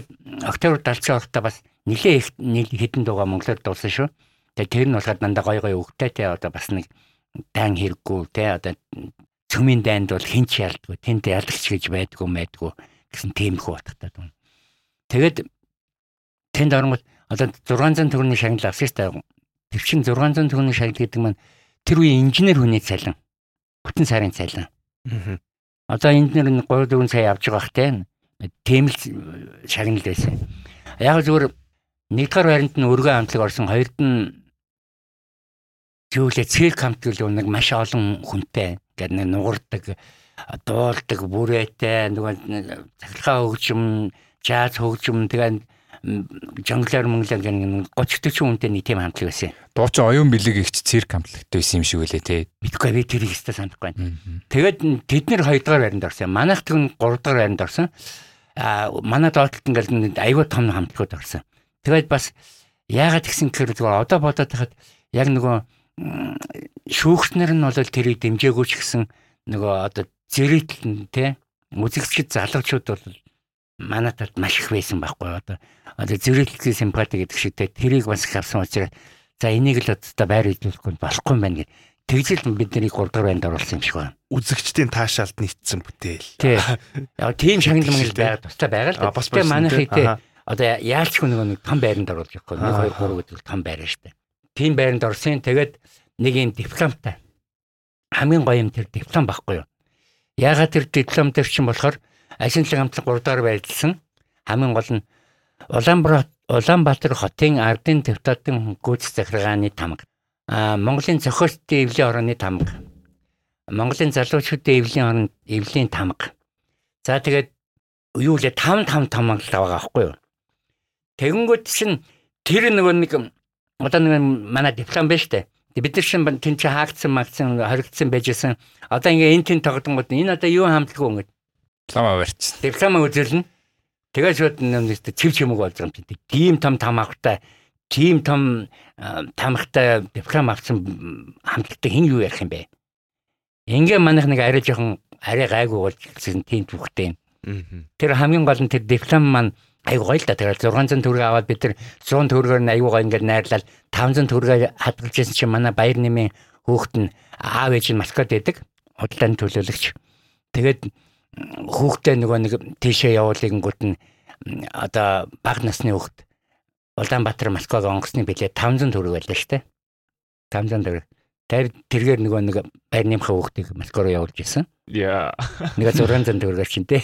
октябрь далцсан орохтой бас нилээ их хідэн дууга монголоор дуулсан шүү. Тэгээ тэр нь болохоор дандаа гой гой өгтэй те одоо бас нэг дан хэрэггүй те одоо цөмийн дайнд бол хинч ялдгүй тэнд ялгч гэж байдгүй байдгүй гэсэн тиймэрхүү утгатай дуу. Тэгэд тэнд оронгод одоо 600 төгрөгийн шагнал авсан шүү дээ. Тэр чин 600 төгрөгийн шагнал гэдэг маань тэр үеийн инженер хүний цалин. Бүтэн сарын цалин. Аа. Одоо инженер нь 3 4 сая авч байгаа те. Тийм л шагнал байсан. Яг зүгээр нэгдүгээр байранд нь өргөө хамтлаг орсон, хоёрд нь зүйлээ цирк хамтлаг нэг маш олон хүнтэй. Гэт нэг нугардаг, дуулдаг, бүрээтэй, нөгөө цахилгаан хөгжим, жаз хөгжим тэгээ жонглоор мөнгөлөр гэн 30 40 хүнтэй нэг тийм хамтлаг байсан. Дуучин оюун бэлэг ихч цирк хамтлагтай байсан юм шиг үлээ те. Мэдгүй би тэрийг өстой санахгүй байна. Тэгээд тэд нэр 2 дугаар байранд орсон. Манайх тэгүн 3 дугаар байранд орсон. Аа манай доотлолт ингээл аюу том хамтлагууд орсон. Тэгээд бас яагаад гэсэн гэхээр зүгээр одоо бодоод тахад яг нөгөө шүүгчнэр нь бол тэрийг дэмжээгүй ч гэсэн нөгөө одоо зэрэгтэл те үзэгчд залуучууд бол манай талд маш их байсан байхгүй одоо одоо зэрэглэлийн симпати гэдэг шиг тэрийг бас авсан учраас за энийг л одоо байр хөдөлгөхгүй болохгүй юм байна гэх. Тэгжэл бидний 3 дахь байнд оруулсан юм шиг байна. Үзэгчдийн таашаалд нийцсэн бүтээл. Тий. Яг тийм шагнал мангал байгаа тустай байгаа л да. Бас манайх тий. Одоо яалч хүн нэг том байранд оруулж явахгүй. 1 2 3 гэдэг том байр штэ. Тийм байранд орсон. Тэгээд нэг юм дипломтой. Хамгийн гоё юм тэр диплом байхгүй юу? Яагаад тэр диплом төр чинь болохоор Ашинлан хамтлаг 3 дахь байрлсан. Хамгийн гол нь Улаанбаатар Улаанбаатар хотын ардын депутатын гүйцэтгэх захиргааны тамга. Аа Монголын зохиолтын эвлийн орны тамга. Монголын залуучуудын эвлийн орны эвлийн тамга. За тэгээд юу лээ 5 5 тамга л байгаа байхгүй юу? Тэгэнгүүт чинь тэр нөгөө нэг одоо нэг манай диплом байна штэ. Бид нар шин тэн чи хаагдсан магцсан хоригдсан байжсэн. Одоо ингээ энэ тэн тогтонгууд энэ одоо юу хамтлаггүй ингээд Диплома барьчихсан. Диплома үзүүлнэ. Тэгээд шууд нэг цэв чимэг болж байгаа юм чинь. Тийм том там авахтай, тийм том тамхтай диплом авсан хамтлагтай хэн юу ярих юм бэ? Ингээ манайх нэг арай жоохон арай гайгүй болж ирсэн тийм түүхтэй юм. Тэр хамгийн гол нь тэр диплом маань айгуу гоё л да. Тэгээд 600 төгрөг аваад бид тэр 100 төгрөгөөр нь айгуу гоё ингээд найрлал 500 төгрөгөөр хадгалж ирсэн чинь манай баяр нэмийн хүүхэд нь аав ээж нь Москвад байдаг. Худлааны төлөөлөгч. Тэгээд хүүхдээ нөгөө нэг тийшээ явуулынгууд нь одоо баг насны хүүхд Улаанбаатар Москваг онгоцны билет 500 төгрөг байлаа шүү дээ. 500 төгрөг. Тэр тэргээр нөгөө нэг байр нэмхэ хүүхдийг Москва руу явуулж исэн. Яа. Нэг 600 төгрөгөөр чинь те.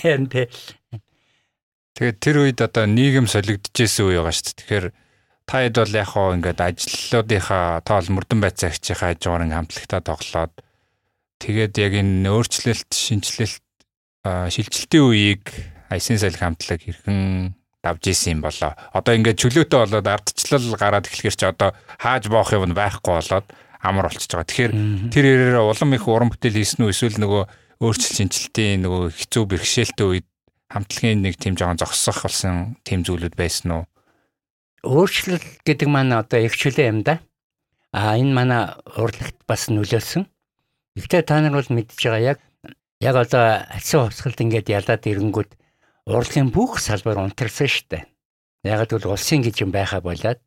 Тэгээд тэр үед одоо нийгэм солигдчихсэн үе байгаа шүү дээ. Тэгэхээр та хэд бол яг хоо ингээд ажлуудынхаа тоол мөрдөн байцаагчийнхаа хажуугаар ингээд хамтлагтаа тоглоод тэгээд яг энэ өөрчлөлт, шинжилэлт, шилжилтийн үеийг аясын салхи хамтлаг хэрхэн давж исэн юм болоо. Одоо ингээд чөлөөтэй болоод ардчлал гараад эхлэхэр чи одоо хааж боох юм байхгүй болоод амар болчихж байгаа. Тэгэхээр тэр ирээр улам их уран бүтээл хийсэн үү эсвэл нөгөө өөрчлөлт шинжилтийн нөгөө хэцүү бэрхшээлтэй үед хамтлагийн нэг тийм жоохон зогсох болсон тийм зүйлүүд байсан уу? Өөрчлөлт гэдэг маань одоо их чөлөө юм да. А энэ манай урлагт бас нөлөөлсөн. Гэхдээ та нар бол мэдж байгаа яг яг одоо альсан хувьсгалд ингээд ялаад ирэнгүүт урлагийн бүх салбар унтарсан шүү дээ. Яг л улсын гэж юм байха болоод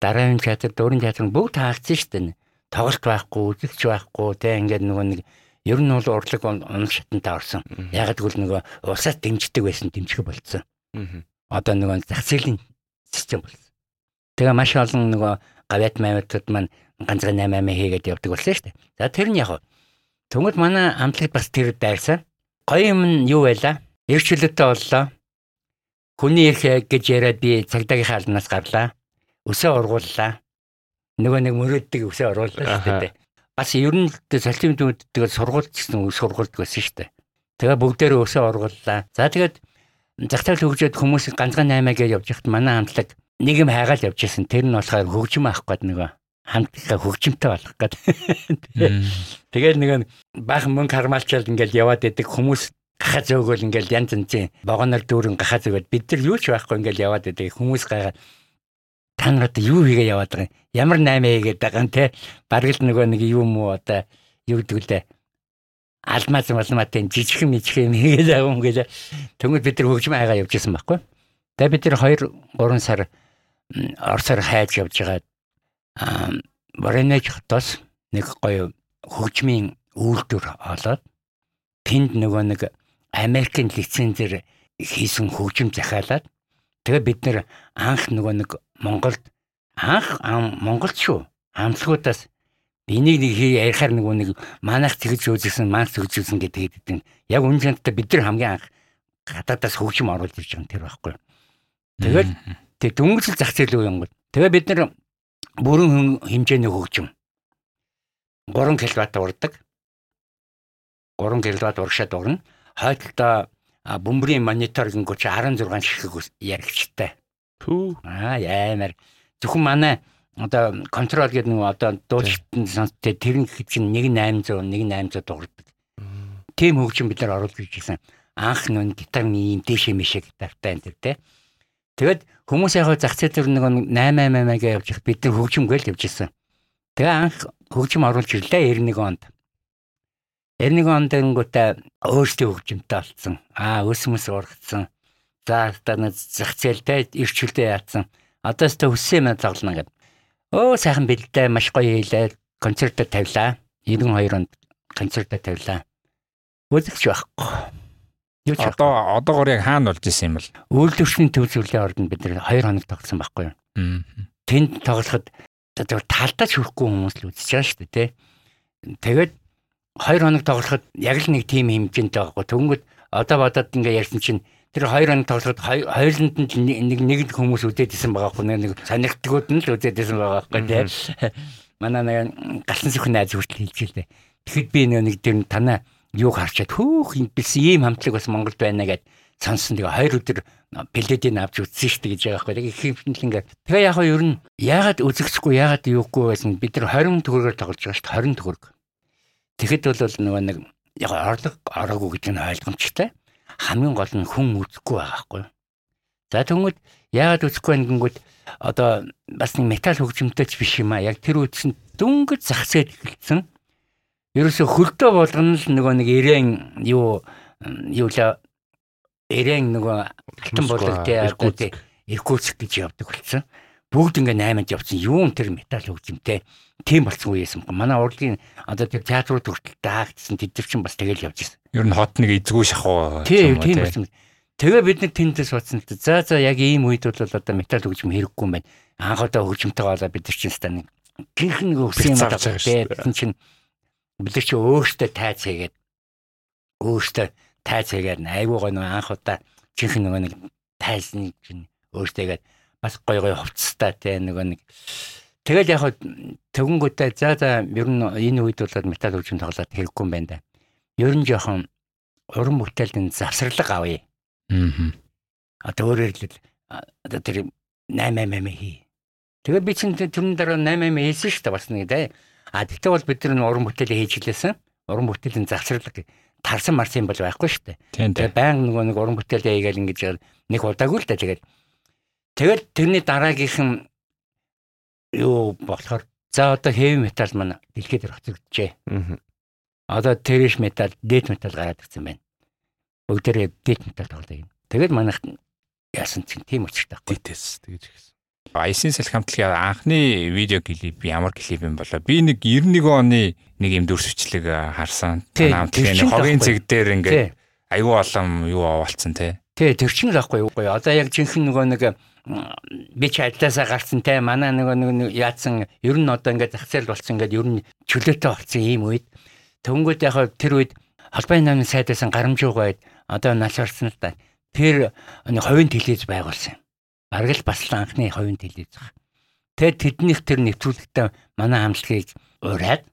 дараагийн театр, дөрвөн театр бүгд таагдсан дээ. Тоглолт байхгүй, үзэгч байхгүй, тэ ингээд нөгөө нэг ер нь бол урлаг унах шатантай орсон. Яг л нөгөө усаас дэмждэг байсан дэмжих болцсон. Одоо нөгөө зах зээлийн систем болсон. Тэгээ маш олон нөгөө гавьяат маймуудад маань ганцхан 8 8 хийгээд явдаг болсон шүү дээ. За тэр нь яг Тэнгүүд манай амтлагт бас тэр дайрсан. Гоё юм нь юу байла? Эрчлөлтөө боллоо. Хүний их гэж яриад би цагдаагийнхаа алнаас гарлаа. Өсөө ургууллаа. Нөгөө нэг мөрөөддөг өсөө орууллаа шүү дээ. Бас ер нь солилцын мэдүүдтэйгээ сургуульд гэсэн сургуульд байсан шүү дээ. Тэгээ бүгдээрээ өсөө ургууллаа. За тэгээд захтал хөгжөөд хүмүүс ганцхан 8 гэж явж байхад манай хамтлаг нэг юм хайгаал явж байсан. Тэр нь болохоор хөгжим авах гээд нөгөө хамтлагаа хөгжимтэй болох гээд. Тэгээд нэг баахан мөнгө хармаалчаад ингээл яваад идэг хүмүүс гахаа зөөгөл ингээл янз янзын богонор дүүрэн гахаа зөөгөл бид нар юу ч байхгүй ингээл яваад идэг хүмүүс гайгаа нар одоо юу хийгээ яваад байгаа юм? Ямар 8 хийгээд байгаа юм те? Бараг л нөгөө нэг юм уу одоо юу гэдэг лээ алмаз малматын жижигхэн мижигхэн хийгээд байгаа юм гэлээ төгөд бид нар хөгжим хайгаа явж исэн байхгүй? Тэгээ бид нар 2 3 сар орсоор хайж явж байгаа Воронеж хотоос нэг гоё хөгжмийн үйлдвэр олоод тэнд нөгөө нэг Америкийн лицензээр хийсэн хөгжим захиалаад тэгээ бид нэр анх нөгөө нэг Монголд анх Монголд шүү амтлагуудаас энийг нэг ярихаар нөгөө нэг манайх тэгж үзсэн манайх тэгж үзсэн гэдэг хэдэн яг үн чанартай бид нар хамгийн анх гадаадаас хөгжим оруулж ирж байгаа юм тэр байхгүй. Тэгээд тэг дөнгөжл зах зээл үе юм. Тэгээ бид нар бүрэн хэмжээний хөгжим 3 кВт урдаг. 3 кВт урагшаад урна. Хойдолдоо бөмбөрийн монитор гингүүч 16 ширхэг яригчтай. Пүү. Аа яамаар зөвхөн манай одоо контрол гэдэг нэг одоо дуулалтын сонстой тэр чинь 1800 1800 дуурдаг. Тим хөгжим бид нар оруулж ирсэн. Анх нүн гитарны ийм дэшээ мэшээ гитартай энэ те. Тэгэд хүмүүс яг зах зээл дээр нэг 888 гэж явж их бид нар хөгжим гээл явж исэн. Тэгээ анх хөгжим оруулж ирлээ 91 онд. 91 онд тэнгүүтээ өөрсдийн хөгжимтэй болсон. Аа өсмөс ургацсан. За одоо зах зээлтэй ирчүүлдэ яатсан. Одоо өстө хүссэн юм тоглоно гэдэг. Өө сайхан бэлдээ маш гоё хийлээ. Концертод тавилаа. 92 онд концертод тавилаа. Үзэгч байхгүй. Юу ч одоо одоогор яг хаана болж исэн юм бол? Үйлдвэрчний төв зөвлөлийн ордонд бид нэр 2 хоног тогтсон байхгүй юу? Тэнд тоглоход одоо талдаа шүрхгүй хүмүүс л үзэж байгаа шүү дээ тий. Тэгээд 2 хоног тоглоход яг л нэг тим хэмжээнтэй байхгүй. Төнгөд одоо бодоод ингээ ярьсан чинь тэр 2 хоног тоглоход хоёуланд нь нэг нэг хүмүүс үдээд исэн байгаа байхгүй нэг сонирхтгууд нь л үдээд исэн байгаа байхгүй тий. Манай нэг галсан сүхэн найз хүртэл хэлж илээ. Тэгэхэд би нэг тэр танаа юуг харчаад хөөх бис ийм хамтлаг бас Монголд байна гэд сонсон. Тэгээ хоёр өдөр бэлдээдийг авч үзсэн шүү дээ гэж байгаа байхгүй. Их хэмтэл ингээд. Тэгээ яг нь ер нь яагаад үзэгдэхгүй яагаад юугүй байсан бид нар 20 төгрөгөөр тоглож байгаа шүү дээ 20 төгрөг. Тэгэхэд бол нөгөө нэг яг орлого ороогүй гэдэг нь ойлгомжтой. Хамгийн гол нь хүн үзэхгүй байгаа байхгүй. За тэгвэл яагаад үзэхгүй байна гингүүд одоо бас нэг металл хөгжимтэй ч биш юм а. Яг тэр үдсэн дөнгөж зах зээл эхэлсэн ерөөсө хөлдөө болгоно л нөгөө нэг ирээн юу юу л ирээн нөгөө алтан бодлогтой иркутск гэж явдаг болсон. Бүгд ингээ 8-нд явсан. Юун тэр металл хөгжимтэй тийм болсон үеэс юм. Манай урлагийн одоо тэр театрууд хүртэл даагдсан тэд чинь бас тэгэл явж ирсэн. Ер нь хот нэг эзгүй шахуу. Тийм тийм болсон. Тэгээ бид нэг тэндээс бодсон л за за яг ийм үед бол одоо металл хөгжим хэрэггүй юм байна. Анх одоо хөгжимтэй болоо бид чинь станыг гинхэн нэг өсөн юм байна. Тийм чинь бид нар чи өөртөө тайц хийгээд өөртөө тайцаагаар айгуу гоо нэг анх удаа чихэн нөгөө нэг тайзны чинь өөртөөгээд бас гой гой хувцастай те нөгөө нэг тэгэл яг төгөнгөтэй за за ер нь энэ үед бол металл хөгжим тоглоод хэрэггүй юм байна да. Ер нь жоохон уран бүтээлийн завсарлага авъя. Аа. Одоо өөрөөр хэлбэл одоо тэр 888 хий. Тэгээ би чинь тэрний дараа 88 хийсэн шүү дээ бас нэг дээ. А тэгтээ бол бид нар уран бүтээлээ хийж хэлсэн. Уран бүтээлийн завсарлага тарсан марсан бол байхгүй шүү дээ. Тэгээ баян нөгөө нэг уран бүтээлээ хийгээл ингэж нэг удаагүй л да тэгээд тэгэл тэрний дараагийнхан юу болохоор за одоо хэви металл маань дэлхийд хоцрогджээ. Аа. Одоо трэш металл, дэт металл гараад ирсэн байна. Бүгдээрээ дэт металл тоглоё. Тэгээд манайх яасан чинь тийм өчтэй байхгүй. Дэтэс тэгэж ихсэн. Айсын салхи хамтлагийн анхны видео клип ямар клип юм болоо би нэг 91 оны нэг юм дүрсвчлэг харсан. Хамтлагийн хогийн цэг дээр ингээд аюу олон юу овалцсан те. Тий, тэр чинь л ахгүй юу. Одоо яг жинхэнэ нөгөө нэг би ч адилаасаа гарсан те манай нөгөө нэг яатсан ер нь одоо ингээд зах зээл болсон ингээд ер нь чөлөөтэй болсон ийм үед Тэнгүүд яг тэр үед холбооны намын сайдаас гарамжууг байд одоо налшарсан л да. Тэр нэг ховын телевиз байгуулсан. Бараг л бас л анхны ховын телевиз баг. Тэгээд тэднийх тэр нэвтрүүлэгтээ манай хамтлагийг ураад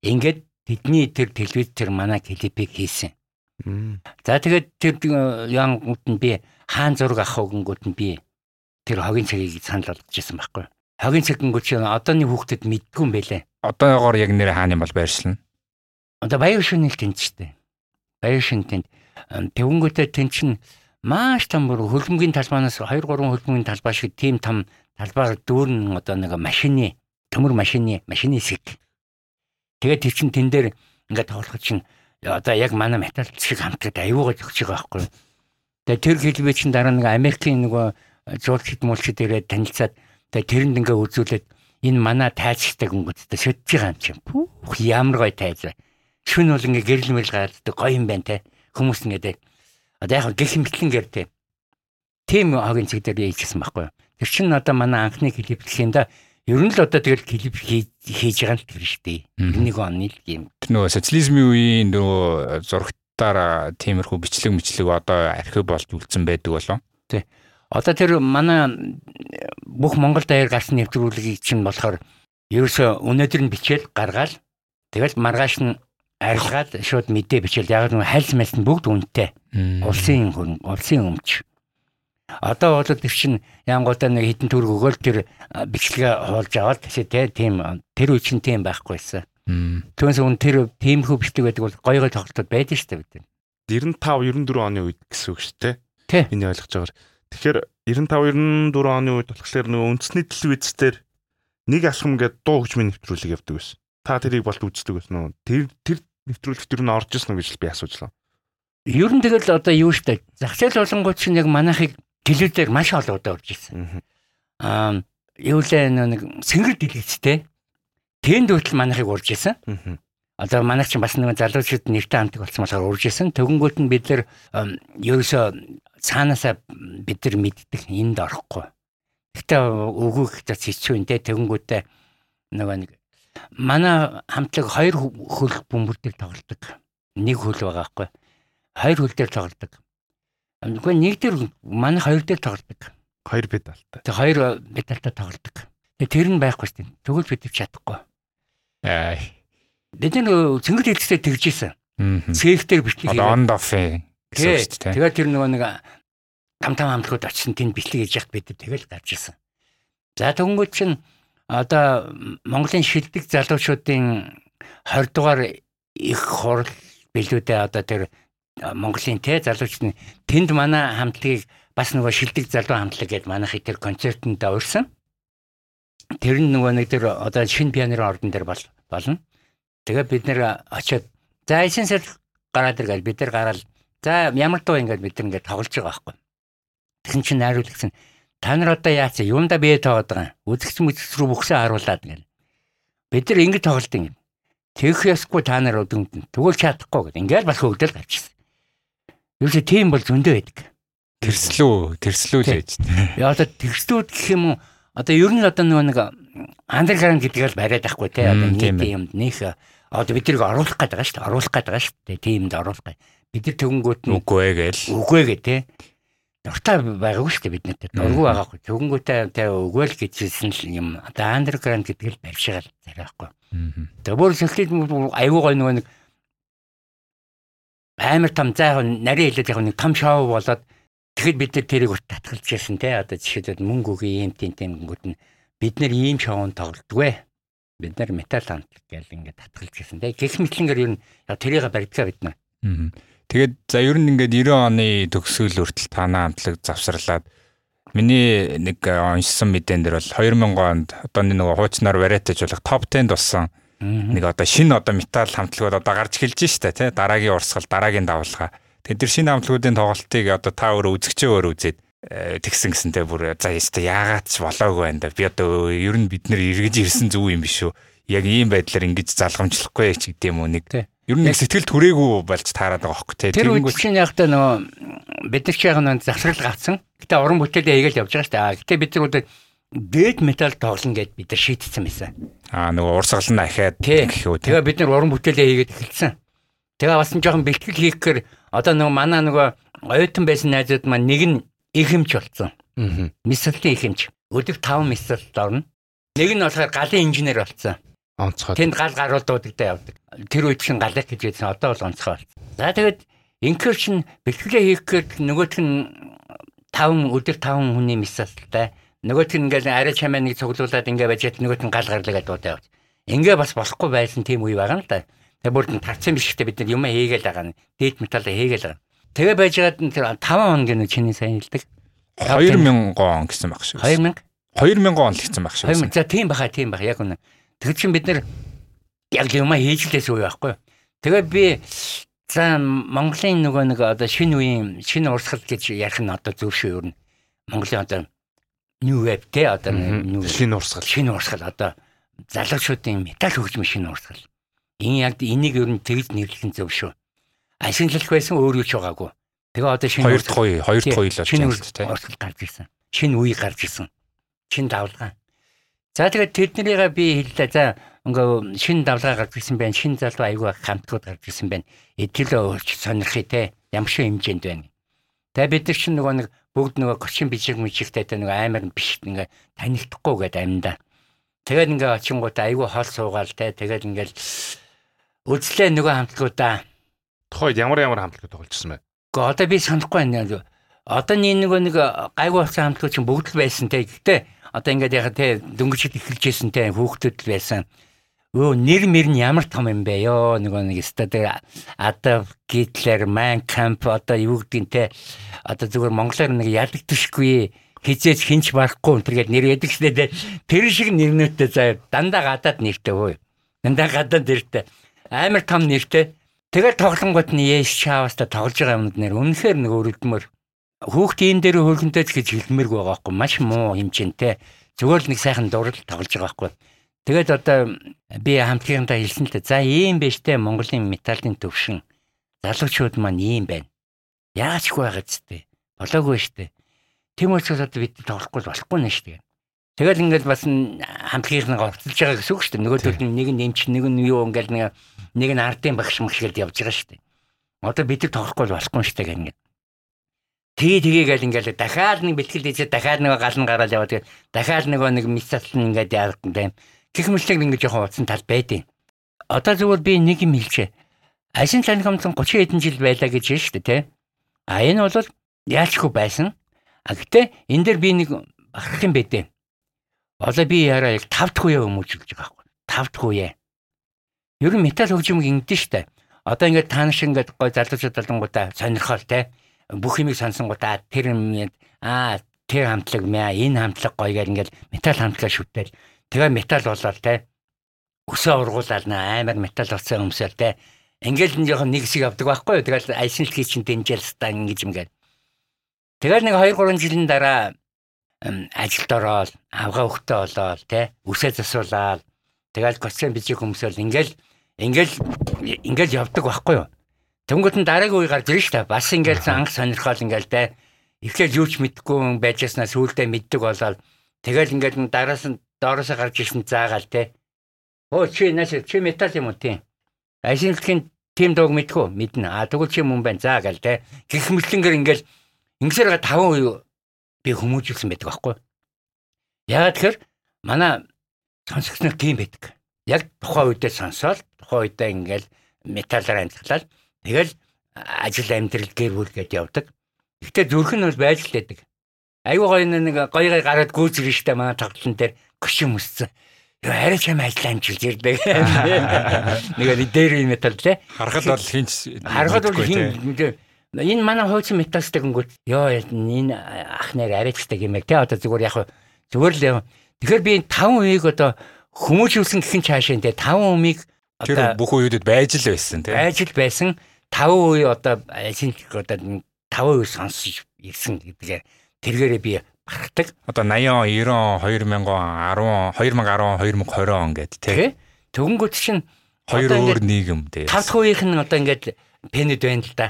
ингээд тэдний тэр телевиз тэр манай клипийг хийсэн. За тэгээд тэр янгууд нь би хаан зураг авах өгөнгүүд нь би тэр хогийн цагийг санал болгожсэн байхгүй. Хогийн цаг гингүүд чинь одооны хүүхдэд мэдгүй юм бэлээ. Одоогоор яг нэр хааны бол байршлна. Одоо баяр шинэл тэнд штэ. Баяр шин тэнд тэгвнгүүтээ тэнд чин маш том бүр хөлбөмбөгийн талбаанаас 2 3 хөлбөмбөгийн талбай шиг тийм том талбайг дүүрэн одоо нэг машины төмөр машины машины хэсэг. Тэгээд тэр чин тэн дээр ингээд тоглох чинь одоо яг манай металл шиг хамтраад аюугаа зөгч байгаа байхгүй. Тэгээд тэр хэлбэ чин дараа нэг Америкийн нөгөө жуулчд муулчд ирээд танилцаад тэрэнд ингээ үзүүлээд энэ манай тайзчтай гүнгөдтэй шөтж байгаа юм чинь. Пүүх ямар гоё тайз вэ шүн бол ингээ гэрэл мэрэл гардаг гоё юм байна те. Хүмүүс ингээ одоо яг гэх мэтлэн гэртэй. Тим хогийн цэг дээр хийчихсэн байхгүй юу. Тэр чинь одоо манай анхны клип гэхиндээ ер нь л одоо тэгэл клип хийж байгаа л тэр шүү дээ. 91 оны л юм. Тэр нөгөө социализмын үеийн нөгөө зурагтаар тиймэрхүү бичлэг мэтлэг одоо архив болж үлдсэн байдаг болов. Тий. Одоо тэр манай бүх Монгол даяар гарсан нэвтрүүлгийг чинь болохоор ерөөсө өнөөдөр нь бичээл гаргаал тэгэл маргааш нь арилгаад шууд мэдээ бичээл яг нэг хальс мэлс нь бүгд үнэтэй. Улсын хүн, улсын өмч. Одоо бол тэр чин янгуудаа нэг хитэн төгрөг өгөөл тэр бичлэгээ хуулж аваад тэгээ тийм тэр үе чин тийм байхгүйсэн. Түүнээс үн тэр тиймхүү бичлэг байдаг бол гоё гоё тоглолтууд байдаг шүү дээ бид. 95 94 оны үед гэсэн үг шүү дээ. Миний ойлгож байгаагаар. Тэгэхээр 95 94 оны үед болохоор нөгөө үндэсний телевизээр нэг алхам гэдэг дуу хөгжмийн нэвтрүүлэг явдаг байсан. Та тэрийг болт үздэг байсан уу? Тэр тэр нэвтрүүлэгт юу н орж ирсэн гэж би асуужлаа. Ер нь тэгэл одоо юу штэ зах зээл болонгууд чинь яг манайхыг телевизээр маш олон удаа орж ирсэн. Аа юу лээ нэг сэнгэр дэлгэцтэй тэнд хүртэл манайхыг урж ирсэн. Одоо манайх чинь бас нэг залуучууд нэртэй хамтг болсон болохоор урж ирсэн. Төгөнгөт нь бид нар ерөөсөө цаанаасаа бид нар мэддэг энд орохгүй. Гэхдээ өгөх гэж хэцүү энэ төгөнгөттэй нөгөө нэг манай хамтлаг хоёр хөл бөмбөр дээр тоглодог. Нэг хөл байгаа байхгүй. Хоёр хөл дээр тоглодог. Үгүй нэг дээр манай хоёр дээр тоглодог. Хоёр педалтай. Тэг хоёр педалтай тоглодог. Тэг тэр нь байхгүй шүү дээ. Тэгвэл бид чадахгүй. Аа. Бид нэг цэнгэл хэлцээ тэгж исэн. Цэхтэр бичлэг хийгээд. Гэсэн шүү дээ. Тэгээд тэр нөгөө нэг там там хамтлагууд очсон тэнд бичлэг хийж яхад бид тэгэл гарч исэн. За тэгвэл чинь одоо Монголын шилдэг залуучуудын 20 дугаар их хурал билүүдээ одоо тэр Монголын те залуучны тэнд манай хамтлагийг бас нөгөө шилдэг залуу хамтлаг гэдээ манайх тэр концертанд урьсан. Тэр нь нөгөө нэг тэр одоо шинэ пионерын ордон дээр бол болно. Тэгээ бид нэр очиод за эсэн сар гараад иргээл бид нар гараал за ямар дуу ингээд бид нар ингээд тоглож байгаа байхгүй. Тэгсэн чинь найруулагч нь та нар одоо яац юунда бие тоогод байгаа юм. Үзэгч мүзэгч рүү бүхсээ харуулад гэнэ. Бид нар ингэ тоглолт юм. Тэгэх ясгүй та нар өдөнд тэгвэл чадахгүй гэдэг. Ингээл бас хөгдөл гарчихсан. Юу ч тийм бол зөндөө байдаг. Тэрслүү, тэрслүү л ээж. Яа одоо тэрслүүд гэх юм уу? Одоо ер нь одоо нөгөө нэг андерграунд гэдгийг л бариад байхгүй те. Одоо нийт юм нөх одоо бид тэрийг оруулах гээд байгаа шүү дээ. Оруулах гээд байгаа шүү дээ. Тиймд оруулах бид нар төгөнгөт нь үгүй ээ гээл. үгүй гэ те. Дуртай байгаагүй шүү дээ бид нарт. Дургүй байгаагүй. Төгөнгөтэй тэ үгүй л гэжсэн л юм. Одоо андерграунд гэдэг л барьшаал тариахгүй. Тэгээ бүр сэлхийд аюу гой нөгөө нэг амар том заа яг нарийн хэлээд яг нэг том шоу болоод тэгэхэд бид нар тэрийг урт татгалж яасан те. Одоо жишээлбэл мөнгө үгүй юм тийм тийм гингүүд нь бид нар ийм шоунд тоглодгүй. Бид нар метал хамт гэл ингээд татгалж яасан те. Гэх мэтлэнгээр ер нь тэрийг барьдгаа бид нар. Тэгээд за ер нь ингээд 90 оны төгсгөл хүртэл танаа хамтлаг завсарлаад миний нэг уншсан мэдэн дээр бол 2000 онд одоо нэг хуучнаар вариатаж болох топ 10-д болсон. Нэг одоо шинэ одоо металл хамтлагууд одоо гарч эхэлж штэ тий дараагийн урсгал дараагийн давлага тэгээд тэр шинэ хамтлагуудын тоглолтыг одоо та өөрөө үзэгчээ өөрөө үзээд тэгсэн гэсэнтэй бүр за яста яагаад ч болоогүй байна да. Би одоо ер нь бид нэр эргэж ирсэн зүг юм биш үү? Яг ийм байдлаар ингэж залгамжлахгүй ч гэдэм үү нэг Ер нь сэтгэл түрээгүй болж таарад байгаа хөөхгүй те. Тэр үед чинь яг та нөгөө бид нар ч яг нэг завсрал гарцсан. Гэтэ уран бүтээлээ хийгээл явж байгаа шүү дээ. Гэтэ бид нар удаа дэд металл тоглоно гэд бид нар шийдсэн байсан. Аа нөгөө урсгал нь ахаад гэх үү. Тэгээ бид нар уран бүтээлээ хийгээд эхэлсэн. Тэгээ бас жоохон бэлтгэл хийхээр одоо нөгөө манай нөгөө оюутан байсан найзууд маань нэг нь ихэмж болсон. Аа. Мисэлтийн ихэмж. Өдөр 5 мисэлт орно. Нэг нь болохоор галын инженер болсон онцгой. Тэнд гал гарууд дуудагдаа явдаг. Тэр үед чинь галах гэж байсан. Одоо бол онцгой болсон. За тэгээд инкер чин бэлтгэлээ хийх гээд нөгөөх нь 5 өдөр 5 хүний мисалтай. Нөгөөх нь ингээл арай чамаа нэг цуглуулад ингээ байж тал нөгөөх нь гал гарлаад дуудаа явж. Ингээ бас болохгүй байсан тийм үе байгаа юм л да. Тэгээ бүр тавцсан биш гэхдээ бид нар юм хийгээл байгаа нь. Дээд металл хийгээл байгаа. Тэгээ байж байгаад тэр 5 хоног нэг чиний сайн хэлдэг. 2000 он гэсэн баг шиг. 2000 2000 он л гэсэн баг шиг. 2000 за тийм баха тийм баха яг үнэ. Тэгэхээр чин бид нар яг юм хийжлээс үе байхгүй. Тэгээд би за Монголын нөгөө нэг одоо шинэ үеийн шинэ урсгал гэж ярих нь одоо зөв шүү ер нь. Монголын одоо new web те одоо шинэ урсгал шинэ урсгал одоо залуучуудын металл хөгжим шинэ урсгал. Энэ яг энийг ер нь тэгж нэрлэх нь зөв шүү. Ашиглах байсан өөр юу ч байгаагүй. Тэгээ одоо шинэ хоёр дахь үе, хоёр дахь үе л шинэ урсгал гарч ирсэн. Шинэ үе гарч ирсэн. Шинэ давлгаа. За тэгээд тэднэрийгээ би хэллээ. За ингээ шин давлгаа гарч ирсэн байна. Шин залуу аягүй хамтгууд гарч ирсэн байна. Эдгэлөө өөрч сонирхъя те. Ямар шиг хэмжээнд байна. Тэгээ бид нар чинь нөгөө нэг бүгд нөгөө гочин бижиг мижигтэй те нөгөө амар биш ингээ танигдахгүй гэдэг амьда. Тэгээд ингээ очингууд аягүй хол суугаал те. Тэгээд ингээл үзлээ нөгөө хамтгуудаа. Тухайд ямар ямар хамтлагууд тогложсэн бэ? Гэхдээ одоо би санахгүй байна. Одоо нэг нэг гайгүй болсон хамтлагууд чинь бүгд л байсан те. Гэхдээ одоо ингээд яг те дөнгөжид эхэлжсэн те хүүхдүүд л байсан. Өө нэр мэр нь ямар том юм бэ? Ёо нөгөө нэг өстө Адав Гитлер Майн Камп одоо юу гэдгийг те одоо зүгээр монголоор нэг ялагдчихгүй хизээч хинч барахгүй тэргээд нэр ядаг шнэ те. Тэр шиг нэрнөөтэй заа дандаа гадаад нэртэй хөөе. Дандаа гадаад нэртэй. Амар том нэртэй. Тэгээд тоглонгууд нь яш чаавста тоглож байгаа юмнууд нэр үнэхээр нэг өрөлдмөр Хүүхд ийм дээр хөргөнтэй гэж хэлмээргүй байгаа байхгүй маш муу хэмжээнтэй. Зүгээр л нэг сайхан дурал тоглож байгаа байхгүй. Тэгээд одоо би хамтгийнхантаа хэлсэн л дээ. За ийм байж тээ Монголын металлын төвшин залуучууд маань ийм байна. Яаж ч байгаа зү болоогүй штэ. Тэм учраас одоо бид тоглохгүй болохгүй нэ штэ. Тэгэл ингээд бас хамтгийнхнаа орцолж байгаа гэсэн үг шүү дээ. Нөгөөдөл нэг нь эмч, нэг нь юу ингээд нэг нэг нь ардын багш мэгш гээд явж байгаа шүү дээ. Одоо бид тоглохгүй болохгүй шүү дээ ингээд. Тэгээ тэгээ гэл ингээл дахиад нэг бэлтгэл хийчихээ дахиад нэг гал нь гараад яваад тэгээ дахиад нөгөө нэг мисцал нь ингээд яадаг юм. Гэх мэтлэг ингээд жоохон утсан тал байдیں۔ Одоо зүгээр би нэг юм хэлчихэ. Ашин цаник хамтлан 30 хэдэн жил байлаа гэж байна шүү дээ тий. А энэ бол яалчгүй байсан. А гэтээ энэ дээр би нэг бахарх юм бэдэ. Одоо би яраа яг 5 дахь үе өмүүлж байгаа байхгүй. 5 дахь үе. Ер нь металл хөгжимг ингэдэж штэ. Одоо ингээд тааш ингээд гой залуучууд талангуудаа сонирхол те бүх юмыг сонсонгуудаа тэр аа тэр хамтлаг мэ энэ хамтлаг гоё гэл ингээл металл хамтлага шүтэл тэгээ металл болоод те. Өсөө ургуулаад амар металл болсон өмсөөл те. Ингээл нь жоохон нэг шиг авдаг байхгүй юу? Тэгэл айсан л хий чин дэнжэл ста ингэж юмгээд тэгэл нэг 2 3 жилийн дараа ажилд ороод авгаа хөхтэй болоод те үсээ засуулаад тэгэл гоцсон бижиг өмсөөл. Ингээл ингээл ингээл явдаг байхгүй юу Тэнгүүт нь дараагийн үе гарч ирж та бас ингээл анх сонирхол ингээл те эхлээл юу ч мэдэхгүй байжсанаа сүулдэ мэддэг болоод тэгэл ингээл дараас нь доороосоо гарч ирсэн заагаал те. Оо чи нааш чи метал юм уу тийм. Ашинлахын Тим дог мэдхүү мэднэ. А тэгвэл чи юм байна. За гэл те. Гэх мэтлэнгээр ингээл ингэсээр 5 үе би хүмүүжүүлсэн байдаг байхгүй. Яагаад тэгэхээр манай сонсогч нар тийм байдаг. Яг тухайн үедээ сонсоод тухайн үедээ ингээл металлаар амьдлал тэгэл ажил амьдрал гэр бүл гэдээ явдаг. Гэхдээ зүрх нь бол байж л байдаг. Айгуу гоё нэг гоё гоё гараад гүйцэр штэ манай тоглолтын дээр гүшин мөссөн. Яа арай ч юм ажил амжилт ирдэг. Нэг дээр метал те. Харахад бол хинч харахад бол хин энэ манай хойцсон металстай гингүүт ёо энэ ах нэр арайчтай гэмээр те одоо зүгээр яг зүгээр л тэгэхээр би энэ 5 үеийг одоо хүмүүжүүлсэн гэхин цаашаа те 5 үеийг тэр бүх үеүүдэд байж л байсан те. Байж л байсан 5 үе одоо шинж одоо 5 үе сонсож ирсэн гэдгээр тэргээрээ би барахдаг. Одоо 80 он, 90 он, 2010, 2010, 2020 он гэдэг тий. Төгөнгөт чинь хоёр өөр нийгэм дээ. Тав дахь үеийнх нь одоо ингээд пенэд байна л да.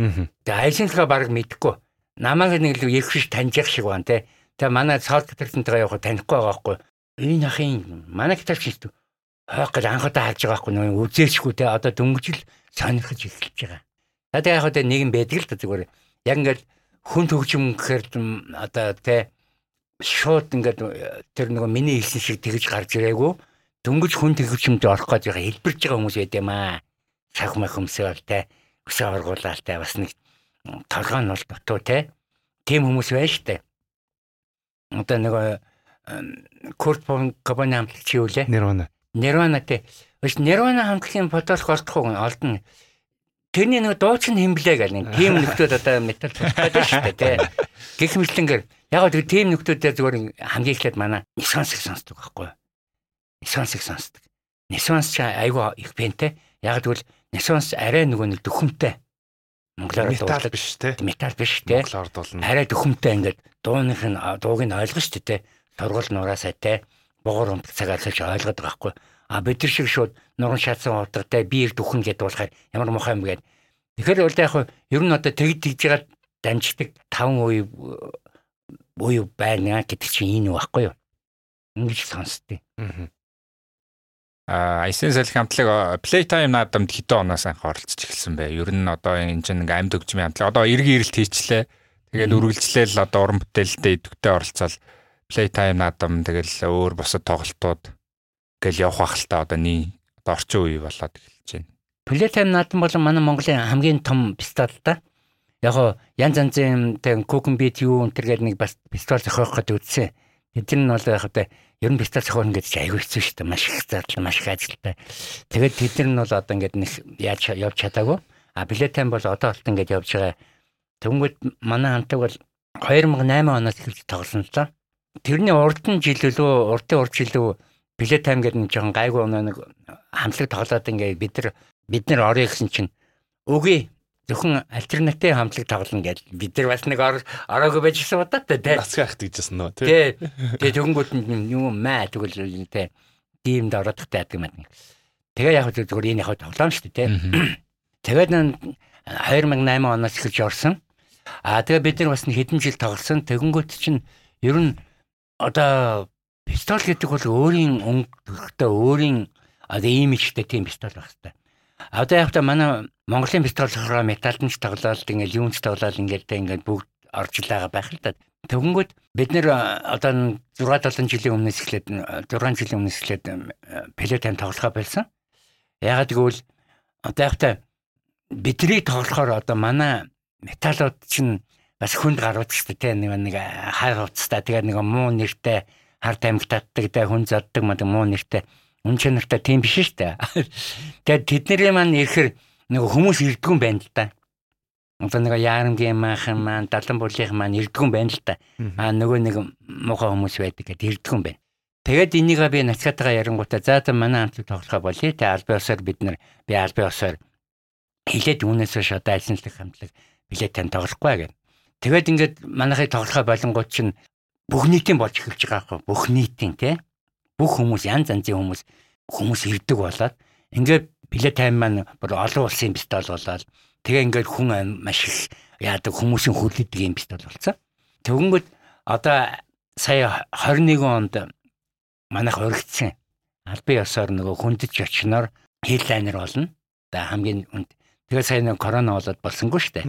Аа. Тэгээ айлсынхаа баг мэдэхгүй. Намайг нэг л их шиг таньж явах шиг байна те. Тэгээ манай цаалт гитартантайгаа явах танихгүй байгаа байхгүй. Энэ ахын манай гитар чинь хойх гэж анхудаа харж байгаа байхгүй нөө үзээчгүй те одоо дөнгөжл сонирхож эхэлж байгаа. Тэгээ яг одоо нэгэн байдаг л да зүгээр. Яг ингээд хүн төгжим гэхээр одоо те шууд ингээд тэр нөгөө миний хэлсэн шиг тэгж гарч ирээгүй. Дөнгөж хүн төгжимд орох гэж байгаа хэлбэрж байгаа хүмүүс байд юм аа. Сах мах хөмсөөл те өсөө оргуулаалтай бас нэг толгой нь бол дутуу те. Тим хүмүүс байна штэ. Одоо нөгөө Курт Кобаны хамтлагч юу лээ? Нирвана. Nirvana тий. Өш Nirvana хамтлагийн фотолох олдох уу олдно. Тэрний нэг дууч нь химблээ гэл нэг тийм нөхдүүд одоо метал байдаг шүү дээ тий. Гэх мэтлэнгээр яг гоо тийм нөхдүүдээр зүгээр хамгийн эхлээд манай Nissan-ыг сонсдог байхгүй юу? Nissan-ыг сонсдог. Nissan ч айгүй их пентэй. Яг тэгвэл Nissan арай нөгөө нэг дөхөмтэй. Монголоор метал биш те. Метал биш те. Монголоор дуулна. Арай дөхөмтэй ингээд дууных нь дууг нь ойлгож шүү дээ те. Сургууль нураасаа те богор унтах цагаар л ойлгоод байгаа хгүй. А бид нар шиг шууд нуран шатсан утгатай биер дүхэн гэдээ болохоор ямар мохоо юм гээд. Тэгэхээр бол яг ер нь одоо тэгж тэгж байгаа дамждаг 5 үе үе байна гэдэг чинь энэ байхгүй юу? Ингэж сонсдیں۔ Аа, Айсэн салхи хамтлаг Playtime наадамд хэдэн оноос анх оролцож эхэлсэн бэ? Ер нь одоо энэ чинь ингээм амд өгчмийн хамтлаг одоо эргэн ирэлт хийчлээ. Тэгээд үргэлжлээл одоо уран бүтээлтэй идэвхтэй оролцоод Playtime наадам тэгэл өөр бусад тоглолтууд гэл явах бах л та одоо nii одоо орчин үе болоод эхэлж байна. Playtime наадам бол манай Монголын хамгийн том фестивал да. Яг янз янзын тэг Cooking Beat юу энэ гэл нэг бас фестивал зохиох гэдэг үтсэн. Тэд нь бол яг одоо ер нь фестивал зохионо гэдэг чинь аягүй хэцүү шүү дээ. Маш их зардал, маш их ажилтай. Тэгээд тэд нь бол одоо ингээд нэг яаж явж чадаагүй. А Playtime бол одоо болт ингээд явж байгаа. Тэнгүүд манай хамтаг бол 2008 оноос эхэлж тоглосон л доо тэрний урдын жил лөө урдын урд жил лөө Плей тайм гэдэг нэг жоохон гайгүй нэг хамтлаг тоглоод ингээд бид нар бид нар орё гэсэн чинь үгүй зөвхөн альтернатив хамтлаг тоглоно гэж бид нар бас нэг ороогүй байж гисэн удаа тэ нацгаах гэжсэн нөө тий Тэгээ төгөнгөт юм маа тэгвэл тэ тиймд ороод тахтай яадаг юм. Тэгээ яг зүгээр энэ яг тоглоом шүү дээ тий Тэгээд 2008 оноос эхэлж орсон. Аа тэгээ бид нар бас хэдэн жил тоглосон. Тэгэнгүүт чинь ер нь одоо пистол гэдэг бол өөрийн өнгөтэй өөрийн одоо имижтэй тийм пистол байх хэрэгтэй. Одоо яг та манай Монголын пистол болохоор металлын ч тоглоод ингээл юунч тоглоод ингээд ингээд бүгд орж байгаа байх л та. Тэгэнгүүт бид нэр одоо 6 7 жилийн өмнөөс эхлээд 6 жилийн өмнөөс эхлээд тайм тоглохоо болсон. Ягаад гэвэл одоо яг та бидний тоглохоор одоо манай металлууд чинь бас хүнд гарууд ч гэдэг нэг нэг хайр уцтай тэгээ нэг муу нэртэй харт амьд татдаг тэ хүн заддаг мад муу нэртэй үн чанартай тийм биш шүү дээ. Тэгээд тэдний маань ирэхэр нэг хүмүүс ирдгүн байна л да. Одоо нэг яарамгийн maaхан маань далан булын маань ирдгүн байна л да. Аа нөгөө нэг муухай хүмүүс байдаг гэдэг ирдгүн байна. Тэгээд энийг би нацгаатайгаа ярингуудаа за за манай хамтлаг тоглохоо болъё. Тэ албан ёсоор бид нар би албан ёсоор хилээд үнээс хойш одоо альсанлах хамтлаг билет тань тоглохгүй гэх. Тэгээд ингээд манайхыг тоглохоо болонгууд чинь бүх нийтийн болж эхэлж байгаа байхгүй бүх нийтийн тий бүх хүмүүс янз янзын хүмүүс хүмүүс ирдэг болоод ингээд билет тайм маань бүр олон улсын бистол болоод тэгээ ингээд хүн маш их яадаг хүмүүсийн хүлээдэг юм бистол болсон. Тэгэнгүүт одоо сая 21 онд манайх өргөцсөн албан ёсоор нөгөө хүндэж очноор хедлайнер болно. За хамгийн үнд. Тэгээ сая нэг корона болоод болсонгүй шүү дээ.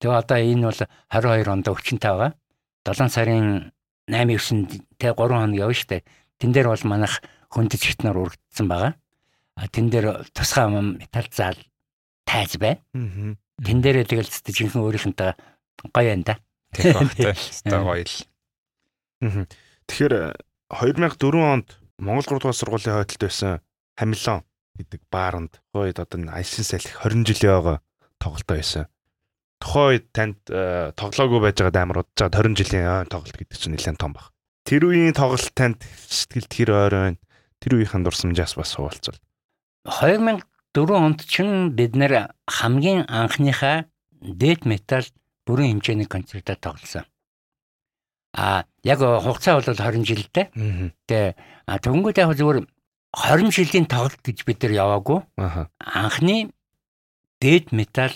Тэгээ одоо энэ бол 22 онд өвчнөй байгаа. 7 сарын 8 9-нд тэг 3 хоног явна шүү дээ. Тэн дээр бол манайх хөндөж хитнаар урагдсан байгаа. А тэн дээр тусгай металл заал тайз байна. Тэн дээрээ тэгэл жинхэнэ өөрийнхөнтэй гоё энэ да. Тийм багтай. Өстой гоё л. Тэгэхээр 2004 онд Монгол 3 дугаар сургуулийн хойдолд байсан Хамилон гэдэг бааранд тухайд одоо альшин салхи 20 жилийн байгаа тоглолтоо байсан. Тухайн үед танд э, тоглоогүй байж байгаа амар удаж байгаа 20 жилийн тоглолт гэдэг чинь нэлээд том баг. Тэр үеийн тоглолт танд сэтгэлд хэр ойр байна? Тэр үеийнхэн дурсамжаас бас хуваалцвал. 2004 онд чинь бид нэр хамгийн анхныхаа дэт метал бүрэн хэмжээний концертаа тоглосон. А яг хугацаа бол 20 жилдээ. Тэгээ тэгэнгүүт яг зүгээр 20 жилийн тоглолт гэж бид нар яваагүй. Анхны дээд метал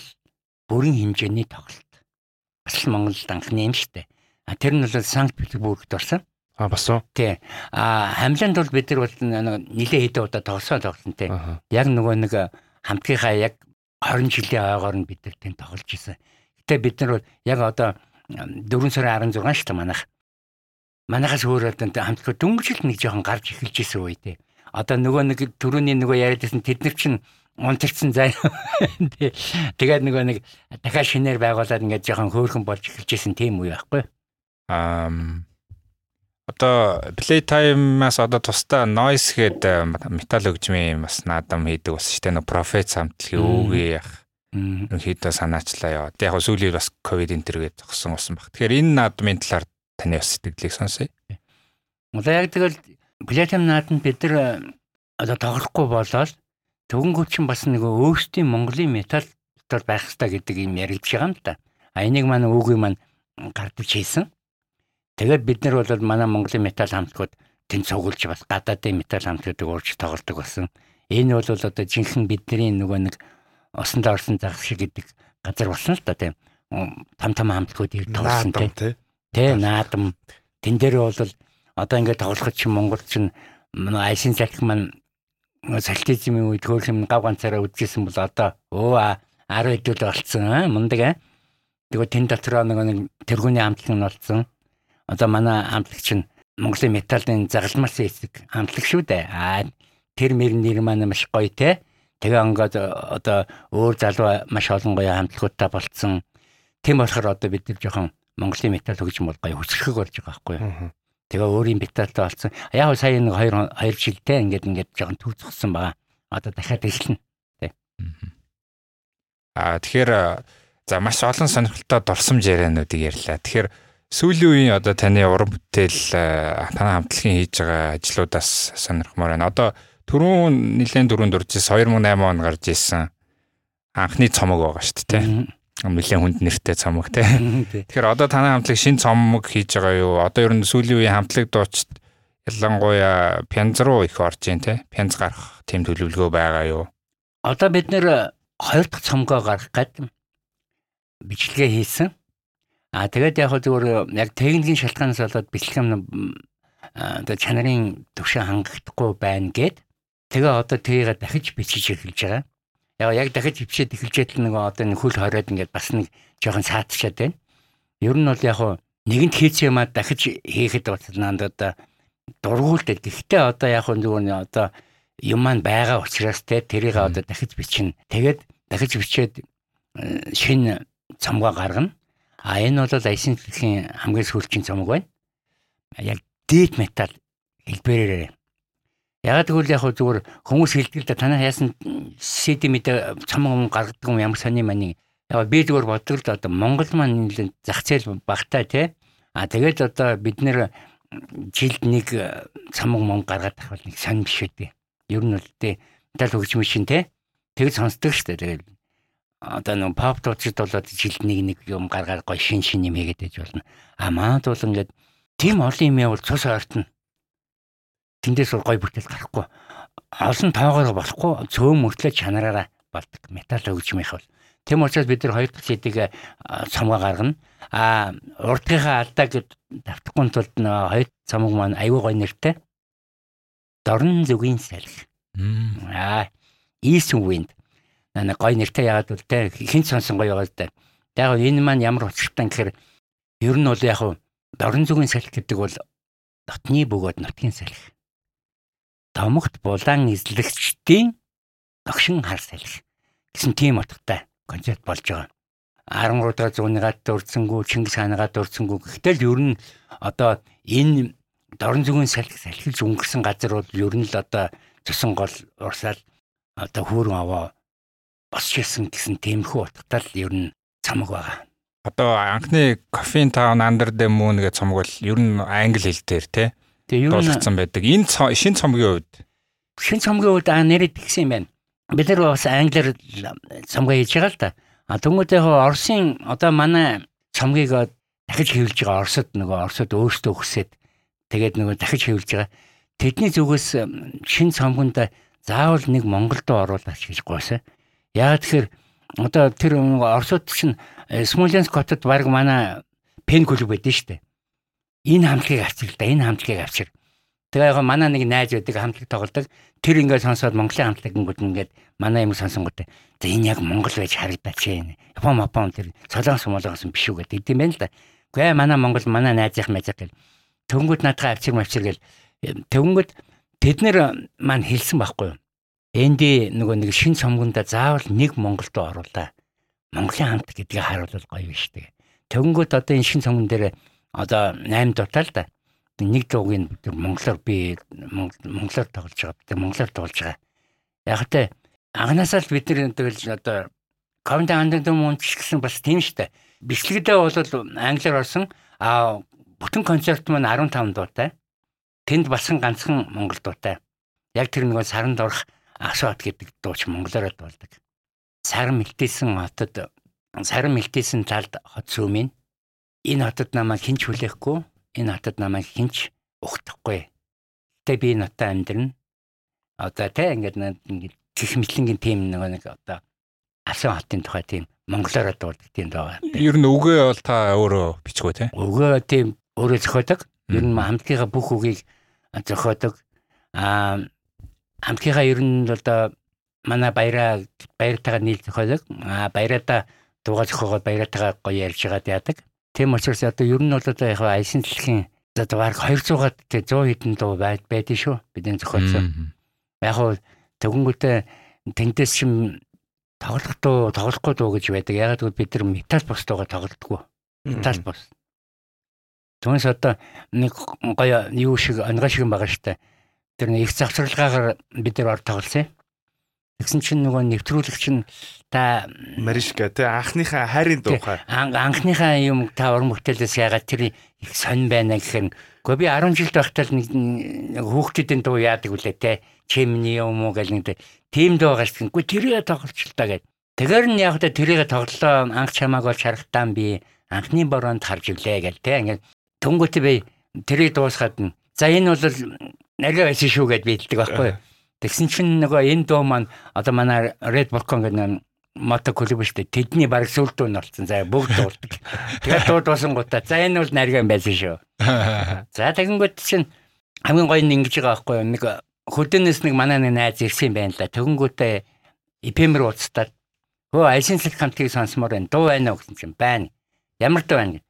бүрэн хэмжээний тоглолт. Бас л Монголд анхны юм штэ. А тэр нь бол Санкт Петербургт орсон. А бас уу. Тий. А хамланд бол бид нар бол нилээ хэдэн удаа тоглосон тоглосон тий. Яг нөгөө нэг хамтгийнхаа яг 20 жилийн ойгоор нь бид нар тэнд тоглож исэн. Гэтэ бид нар бол яг одоо 4 сарын 16 шүү дээ манайх. Манайхаас өөр одоо хамтгаа дөнгөжл нэг жоохон гарч эхэлж исэн үе тий одоо нөгөө нэг төрөний нөгөө яриадсэн тэд нар чинь унтарсан зай. Тэгээд нөгөө нэг дахиад шинээр байгуулад ингээд жоохон хөөрхөн болж эхэлжсэн тийм үе байхгүй. Аа одоо playtime-аас одоо тусдаа noise гээд метал өгжмийн бас наадам хийдэг бас штэ нөө profit самтлын өвгөө яг ерөнхийдөө санаачлаа яа. Тэг яг сүүлийн бас ковид энтер гэж зогсон болсон баг. Тэгэхээр энэ наадмын талаар таны бас сэтгэлийг сонсъё. Одоо яг тэгэл Платинум нааданд бид нар э, одоо тоглохгүй болоод төгөнгөч чинь бас нэг өөрсдийн Монголын металл дотор байх хэрэгтэй гэдэг юм яригдж байгаа юм да. А энийг манай өвгөө маань гардаж хийсэн. Тэгээд бид нар бол манай Монголын металл хамтлагууд тэнд цугулж бас гадаадын металл хамтлагуудыг уурж тоглодог болсон. Энэ бол одоо жинхэнэ бидний нөгөө нэг осонд орсон зах шиг гэдэг газар болсон л да тийм. Там там хамтлагууд ирж тоглосон тийм. Тэ наадам. Тэн дээр бол одоо ингээд тоглоход чи Монгол чинь айшин салхи маань социализмын үед хөөрхөн гав ганцаараа үдчихсэн бол одоо өө 10 хэдүүл болцсон мундаг аа. Тэгээ тэн дотроо нэг тэргүүний хамтлаг нь болцсон. Одоо манай хамтлаг чинь Монголын металлын загалмаас эсэг хамтлаг шүү дээ. Аа тэр мэр нэр маань маш гоё те. Тэгээ ингээд одоо өөр залуу маш олон гоё хамтлагуудтай болцсон. Тийм болохоор одоо бид нар жоохон Монголын металл хөгжим бол гоё хөсрөхөг болж байгаа байхгүй юу? Тэгээ өөрийн биталтай болсон. Яг сая нэг 2 2 жилдээ ингээд ингээд жоохон төр зогссон байгаа. Одоо дахиад эхэлнэ. Тэ. Аа тэгэхээр за маш олон сонирхолтой дурсамж яриануудыг ярьлаа. Тэгэхээр сүүлийн үеийн одоо таны уран бүтээл таны хамтлагийн хийж байгаа ажлуудаас сонирхмоор байна. Одоо түрүүн нэлээд дөрөнд дуржсэн 2008 он гарч ирсэн анхны цомог байгаа шүү дээ нэлээд хүнд нэртэй цомог те. Тэгэхээр одоо танай хамтлаг шин цомог хийж байгаа юу? Одоо ер нь сүүлийн үеийн хамтлаг дуучид ялангуяа пянз руу их орж ийн те. Пянз гарах тийм төлөвлөгөө байгаа юу? Одоо бид нэр хоёр дахь цомгоо гарах гээд бичлэгээ хийсэн. А тэгээд яг зүгээр яг техникийн шалтгаанаас болоод бичлэг юм одоо чанарын төвшин хангагдахгүй байна гэд тэгээ одоо тэрийг дахиж бичиж эхэлж байгаа. Яг дахиж хөвчээд эхэлжээд л нэг одоо нэг хөл хороод ингээд бас нэг жоохон саатчаад байна. Ер нь бол яг нэгэнт хийц юмаа дахиж хийхэд бол надад одоо дургуулдаг. Гэхдээ одоо яг зүгээр одоо юм маань байгаа учраас те тэрийг одоо дахиж бичнэ. Тэгээд дахиж бичээд э, шинэ цомгоо гаргана. А энэ бол айсын дэлхийн хамгийн сүүлчийн цомог байна. Яг дээд металл хэлбэрээр Яг тэгвэл яг зүгээр хүмүүс хэлдэг л да танаа яасан CD мэдээ цомон гаргадаг юм ямар сони маний. Яг би зүгээр боддог л да одоо Монгол маань нэлээд зах зээл багтаа тий. А тэгээд одоо бид нэр жилд нэг цомон мон гаргаад авах нэг сонь биш үү. Ер нь бол тий металл хөгжмөн шин тий. Тэгж сонсдог шүү дээ. Тэгээд одоо нэг pop тууцд болоод жилд нэг нэг юм гаргаад гоё шин шин юм хийгээд байж болно. А маад бол ингээд тийм олон юм явал цус ортно тэндээс гой бүтээл гарахгүй. Олон тоогоор болохгүй цөөн мөртлөө чанараараа болдог. Металл хөгжмийнх бол. Тийм учраас бид нар хоёр дахь сэдийг цомгоо гаргана. А урдгийнхаа алдааг давтахгүй тулд хоёр цомог маань аюу гой нэртэй. Дорн зүгийн салхи аа east wind нэг гой нэртэй яагаад бол те? Хинт сонсон гоё байгаа л да. Яг энэ маань ямар учиртай гэхээр ер нь бол яг дорн зүгийн салхи гэдэг бол дотны бөгөөд нутгийн салхи. Домогт булан эзлэгчдийн догшин хар салхи гэсэн тийм утгатай концепт болж байгаа. 13 дахь зууны гад дурдсангүй Чингис хааны гад дурдсангүй гэхдээ л ер нь одоо энэ дорн зүгийн салхи салхилж өнгөрсөн газар бол ер нь л одоо цусан гол урсаал одоо хүүрэн аваа босч ирсэн гэсэн тиймэрхүү утгатай л ер нь цамаг байгаа. Одоо анхны кофеин таун андер дэмүүн гэж цомог бол ер нь англи хэл дээр тий. Тэгээ нь дуулсан байдаг. Энэ шин цомгийн үед шин цомгийн үед аа нэрэд гисэн юм байна. Бид нар бас англиар цомгоо хийж байгаа л да. А түнгүүдээ Оросын одоо манай цомгийг дахиж хэвлж байгаа Оросод нөгөө Оросод өөрсдөө өсөд тэгээд нөгөө дахиж хэвлж байгаа. Тэдний зүгээс шин цомгонд заавал нэг Монголдо оруулаач гэж гойсон. Яагаад тэгэхээр одоо тэр Оросууд чинь э, Смоленск хотод баг манай пен клуб байдсан шүү дээ. Энэ хамтлагийг авчир л да. Энэ хамтлагийг авчир. Тэгээ яг манай нэг найз байдаг хамтлаг тоглодог. Тэр ингээд сонсоод Монголын хамтлаг гингүүд ингээд манай юм сонсонгууд за энэ яг Монгол байж харагдаач юм. Япон Япон тэр солонгос молонгос биш үү гэдэг юм байна л да. Гүй манай Монгол манай найзынх мэзэг гэл төнгөд наадгаа авчир мавчир гэл төнгөд тэд нэр маань хэлсэн байхгүй юу? Энди нөгөө нэг шин цомгонда заавал нэг Монголд оруулаа. Монголын хамт гэдгийг харуулвал гоё биш тэгээ. Төнгөд одоо энэ шин цомгон дээр одоо 8 дутаа л да. Нэг дуугийн монголоор би монголоор тоглож байгаа. Би монголоор тоглож байгаа. Яг тэ анханасаа л бид нар тэгэл одоо Ковент анддаг мөн ч гэсэн бас тийм штэ. Бичлэгдээ бол англиар орсон а бүтэн концерт маань 15 дуутай. Тэнд басан ганцхан монгол дуутай. Яг тэр нөгөө саранд орох Асуат гэдэг дууч монголоор болдог. Саран мэлтээсэн хотод саран мэлтээсэн талд хот сүмийн энэ хотод намайг хинч хүлээхгүй энэ хотод намайг хинч өгөхгүй. Гэтэ би энэ хотод амьдрна. Одоо тэ ингээд ингээд гих мэтлэнгийн тим нэг нэг одоо асан хотын тухай тийм монголоор дуулдаг тийм байгаа. Ер нь үгээ бол та өөрөө бичгөө те. Үгээ тийм өөрөө зохиодог. Ер нь хамтгийнхаа бүх үгийг зохиодог. Аа хамтгийнхаа ер нь одоо манай баяраа баяртайгаа нийл зохиолог а баяраада дуугаа зохиогоод баяраатайгаа гоё ярьж байгаад яадаг. Тийм учраас одоо ер нь бол одоо яг аясын дэлхийн одоо баг 200-аад 100 хэдэн дуу байд байдэн шүү. Бидний зохиолсон. Яг хөө тэгүнгүүтээ тэндээс шим тоглох дуу тоглохгүй дуу гэж байдаг. Ягаад гэвэл бид нар метал бос дуугаа тоглодгоо. Метал бос. Түүнээс одоо нэг гоё юу шиг ангай шиг байгаа штэ тэр нэг их завсралгаагаар бид нар ор тоглосон. Тэгсэн чинь нөгөө нэвтрүүлэгч нь та Маришка тий анхныхаа хайрын дуухай. Анхныхаа юм та уран бүтээлээс ягаад тэр их сонь байна гэхээр Гэхдээ би 10 жилд байхдаа нэг хүүхдүүдийн дуу яадаг үлээ те. Чимний юм уу гэл нэг тийм дуу гашгүй. Тэрийг тоглолч л та гэд. Тэгэр нь яг та тэрийг тоглолоо анх чамааг бол шарахтаан би анхны бороонд харж иглээ гэл те. Ингээд түнгүүт би тэрийг дуусгаад нь за энэ бол нарийн байсан шүү гэд би хэлдэг байхгүй. Тэгсэн чинь нөгөө энэ дуу маань одоо манай Red Volcan гэдэг мото клуб шүү дээ. Тэдний баг сүлд дуу нь болсон. За бүгд дуулдаг. Тэгээд дуу дуусан гутаа. За энэ бол нарийн байсан шүү. За тэгэнгүүт чинь хамгийн гоё нь ингэж байгаа байхгүй юу. Нэг хөдөөнөөс нэг манай нэг найз ирсэн юм байна л да. Тэгэнгүүтээ эпемер ууцтаад хөө альшин сэлх хамтыг сонсомоор байна. Дуу байна уу гэсэн чинь байна. Ямар дуу байна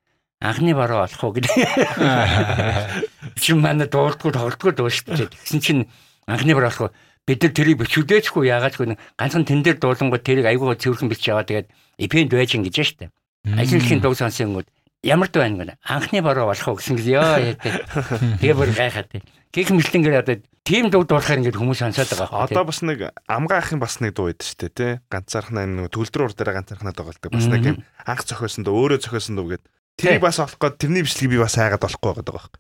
анхны бараа олох уу гэдэг. Чи манай дуулдгүй тоглодгүй дуу шүү дээ. Тэгсэн чинь анхны олох уу бид нар тэрийг бичүүлээчгүй яагаад гэвэл ганцхан тэн дээр дуулангууд тэрийг айгуугаа цэвэрхэн бичиж яваа тэгээд эпэнд байж ингэж штэ. Ажиглахын дуу сонсонгууд ямар дуу байна гэнэ анхны бараа болох уу гэсэн яа тэгээ бүр гайхаад тий. Гэх мэтлэнгээр одоо тийм дуу дуулахаар ингэж хүмүүс сонсоод байгаа. Одоо бас нэг амгаа ахын бас нэг дуу байдаг шүү дээ тий. Ганцаархнаа нэг төлдрөр уур дээр ганцаархнаа тоглолдог. Бас нэг юм анх зохиосон дуу өөрөө зохиосон дуу гэдэг Тэрийг бас олох гээд тэрний бичлэгийг би бас хайгаад олохгүй байгаа байхгүй.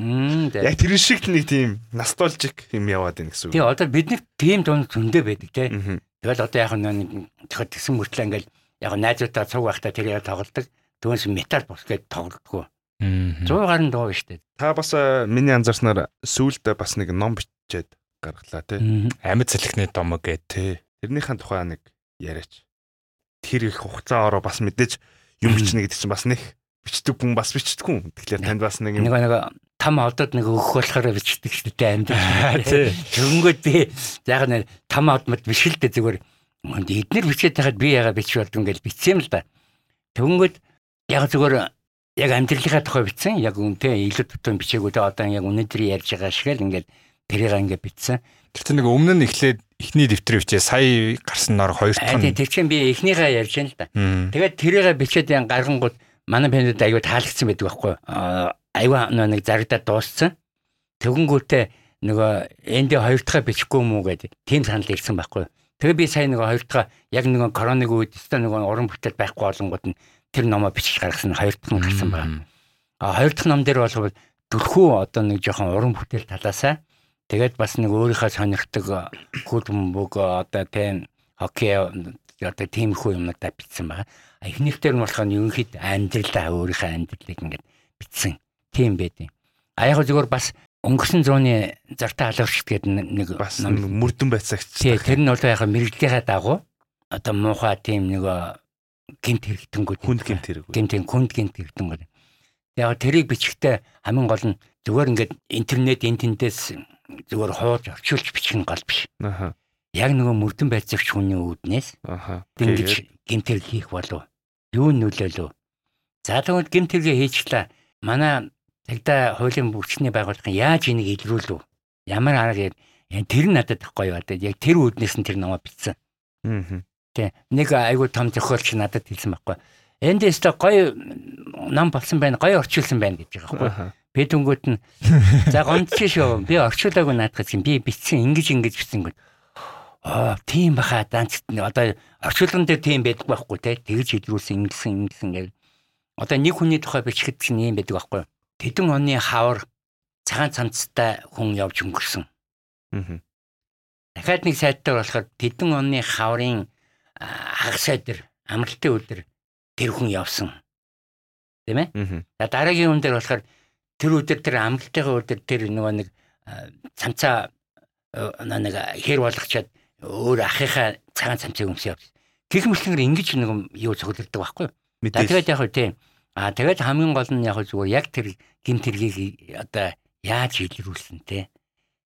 Яг тэр шиг нэг тийм ностальжик юм яваад байна гэсэн үг. Тий одоо бидний тийм дунд зөндөө байдаг тий. Тэгэл одоо яг нэг тэгэхэд тэгсэн мөртлөө ингээл яг найзуудаа цуг байхдаа тэрийг тоглолдог. Түүнээс метал бос гэж тоглодгоо. 100 гаруй дуу шүү дээ. Та бас э, миний анзаарснаар сүүлдээ бас нэг ном бичээд гаргалаа тий. Амьд салхины домог гэдэг тий. Тэрнийхэн тухай нэг яриач. Тэр их хугацаа ороо бас мэдээж юм бичнэ гэдэг чинь бас нэг бичдэг хүн бас бичдэг хүн. Тэгэхээр танд бас нэг нэг нэг там одод нэг өгөх болохоор бичдэг шүү дээ амьд. Тэгэнгүүт би яг нэг там одмод биш л дээ зүгээр эднэр бичээд байхад би яга бичиж болд ингээл бичсэн л да. Тэгвэл яг зүгээр яг амьдралынхаа тухай бичсэн. Яг үнтэй илүү тутам бичээгүй те одоо яг өнөөдөр ярьж байгаа шиг л ингээд тэрийг ингээд бичсэн. Тэгтээ нэг өмнө нь эхлээд эхний дэвтрээ бичээ сая гарсан нор хоёр дахь нь. Тэр чинь би эхнийгээ ярьж байна л да. Тэгээд тэрийг бичээд ян гаргангууд манай пэндүүд аюу таалагдсан байдаг байхгүй. Аюу нэг зарагдаад дууссан. Тэгэнгүүтээ нөгөө энд хоёр дахь бичихгүй юм уу гэдэг тийм санал ирсэн байхгүй. Тэгээ би сая нөгөө хоёр дахь яг нөгөө коронавиг үед өстө нөгөө уран бүтээл байхгүй болонгууд нь тэр номоо бичиж гаргасан хоёр дахь нь гарсан байна. А хоёр дахь ном дээр бол түлхүү одоо нэг жоохон уран бүтээл талаасаа Тэгээд бас нэг өөрийнхөө сонирхдаг хөлбөмбөг одоо тийм хоккей одоо тиймэрхүү юмудаа бичсэн байгаа. Эхнийхтэр нь болохоор ерөнхийд амьдралаа өөрийнхөө амьдралыг ингээд бичсэн. Тийм байдیں۔ А яг зөвөр бас өнгөрсөн зууны зартаа халагч гэдэг нэг бас мөрдөн байцаагч. Тэр нь бол яг мэрэгдлийнхаа дагуу одоо муухай тийм нэг гинт хэрэгтэнгүүд хүнд гинт хэрэг. Гинт хүнд гинт хэрэгтэнгүүд. Яг тэрийг бичихтэй хамгийн гол нь зүгээр ингээд интернет энтэнтээс зүгээр хууж орчуулж бичих нь гол биш. Аха. Яг нөгөө мөрдөн байцаагч хүний үүднээс. Ингэж гимтэр хийх болов. Юу нөлөөлөө. За тэгвэл гимтэргээ хийчлээ. Манай цагдаа хуулийн бүчний байгууллагын яаж энийг илрүүлв? Ямар арга тэр нь надад гоё одоо яг тэр үүднээс нь тэр намаа бичсэн. Аа. Тэ нэг айгуу том зохиолч надад хэлсэн байхгүй. Энд өстө гоё нам болсон байна, гоё орчуулсан байна гэж байгаа байхгүй. Би дүнгууд нь за гонч шүү. Би орчуулаагүй наадах чинь би бичсэн ингэж ингэж бичсэн гэнэ. Аа тийм баха данч одоо орчуулган дээр тийм байдаг байхгүй те. Тэгж хэлрүүлсэн ингэсэн ингэсэн гэл. Одоо нэг хүний тухай бичгэд чинь юм байдаг байхгүй. Тэдэн оны хавар цагаан цанцтай хүн явж өнгөрсөн. Аа. Дахиад нэг сайттай болохоор тэдэн оны хаврын хагас өдөр амралтын өдөр тэр хүн явсан. Тийм ээ? За дараагийн хүн дээр болохоор тэр өдөр тэр амралтын өдөр тэр нөгөө нэг цамцаа нэг хэр болгочоод өөр ахыхаа цагаан цамцыг өмсөв. Гэх мэтлэнгээр ингэж нэг юу цогцолдог байхгүй юу? Тэгээд яг тийм. А тэгээд хамгийн гол нь яг зүгээр яг тэр гимт хэргийг одоо яаж илрүүлсэн те.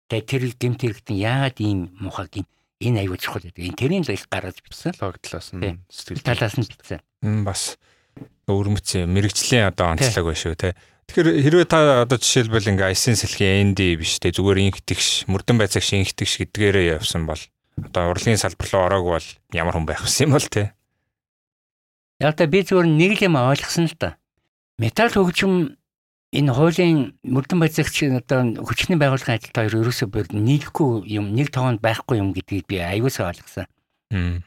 Тэгээд тэр гимт хэрэгтэн яагаад ийм муухай гин энэ аюул чухал гэдэг. Энэ тэрийн л их гаргаж бичсэн. Логдлоос нь сэтгэл талаас нь бичсэн. Бас өрмөц мэрэгчлийн одоо онцлог байна шүү те. Тэгэхээр хэрвээ та одоо жишээлбэл ингээ айсын сэлхийн ND биш те зүгээр инхтгш мөрдөн байцаагш инхтгш гэдгээрээ явсан бол одоо урлагийн салбар руу ороог бол ямар хүн байх вэ юм бол те. Яг та би зүгээр нэг юм ойлгосон л та. Металл хөгжим энэ хуулийн мөрдөн байцаагч одоо хүчний байгууллагын ажилтаа хоёр ерөөсөө бүр нийлэхгүй юм нэг тоонд байхгүй юм гэдгийг би аюулсаа ойлгосон. Аа.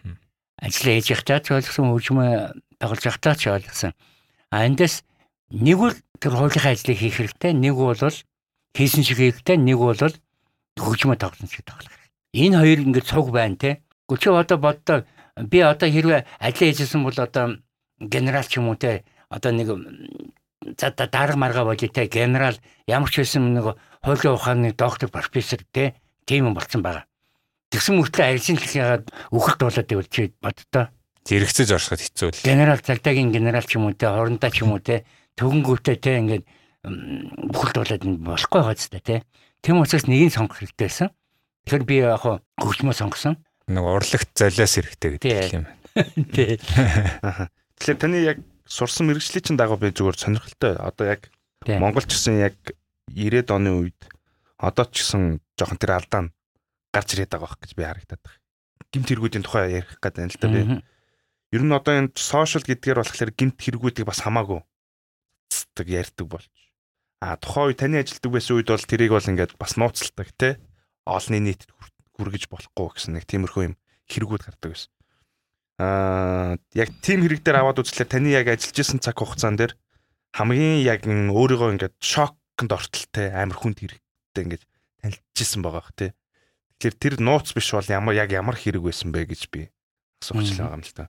Ажил хийж явахдаа ч ойлгосон, хөгжмөө байгуулж явахдаа ч ойлгосон. А эндээс нэг бол тэр хуулийн ажлыг хийх хэрэгтэй, нэг бол хийсэн шиг хэрэгтэй, нэг бол хөгжмөө тоглосон шиг тоглох. Энэ хоёр ингээд цуг байна те. Гүчи одоо боддоо би одоо хэрвээ ажил хийжсэн бол одоо генерал ч юм уу те одоо нэг за дарга марга болоо те генерал ямар ч байсан нэг хуулийн ухааны доктор профессор те тийм юм болцсон байгаа. Тэгсэн мөртлөө арилжин хэлхийгээд үхэлт болоод ивэл чи боддоо зэрэгцэж оршиход хэцүү л. Генерал цагдаагийн генерал ч юм уу те хорондоо ч юм уу те төгөнгүүтээ те ингээд бүхэлд болоод болохгүй байгаа ч те. Тэм учраас нэгийг сонгох хэрэгтэй байсан. Тэгэхээр би яг хөгжмөө сонгосон. Нэг урлагт золиос хэрэгтэй гэдэг юм байна. Тий. Тэгэхээр таны яг сурсан мэрэгжлийн чинь дагуу би зүгээр сонирхолтой. Одоо яг Монгол ч гэсэн яг 90-ад оны үед одоо ч гэсэн жоохон тэр алдаа нь гарч ирээд байгаа байх гэж би харагдаад байна. Гимт хэрэгүүдийн тухай ярих гэдэг юм л да би. Ер нь одоо энэ сошиал гэдгээр болохоор гимт хэрэгүүдийг бас хамаагүй нууцдаг ярьдаг болж. А тухайн үе таны ажилтдаг байсан үед бол тэрийг бол ингээд бас нууцлдаг те олонний нийтэд хүргэж болохгүй гэсэн нэг тиймэрхүү юм хэрэгүүд гардаг байсан. Аа яг тийм хэрэг дээр аваад үзлээ таны яг ажиллаж исэн цаг хугацаан дээр хамгийн яг өөрийгөө ингээд шокнд ортолтой амар хүнд хэрэгтэй ингээд танилцчихсан байгаа бох те. Тэгэхээр тэр нууц биш бол ямар яг ямар хэрэг байсан бэ гэж би асууж байгаа юм л та.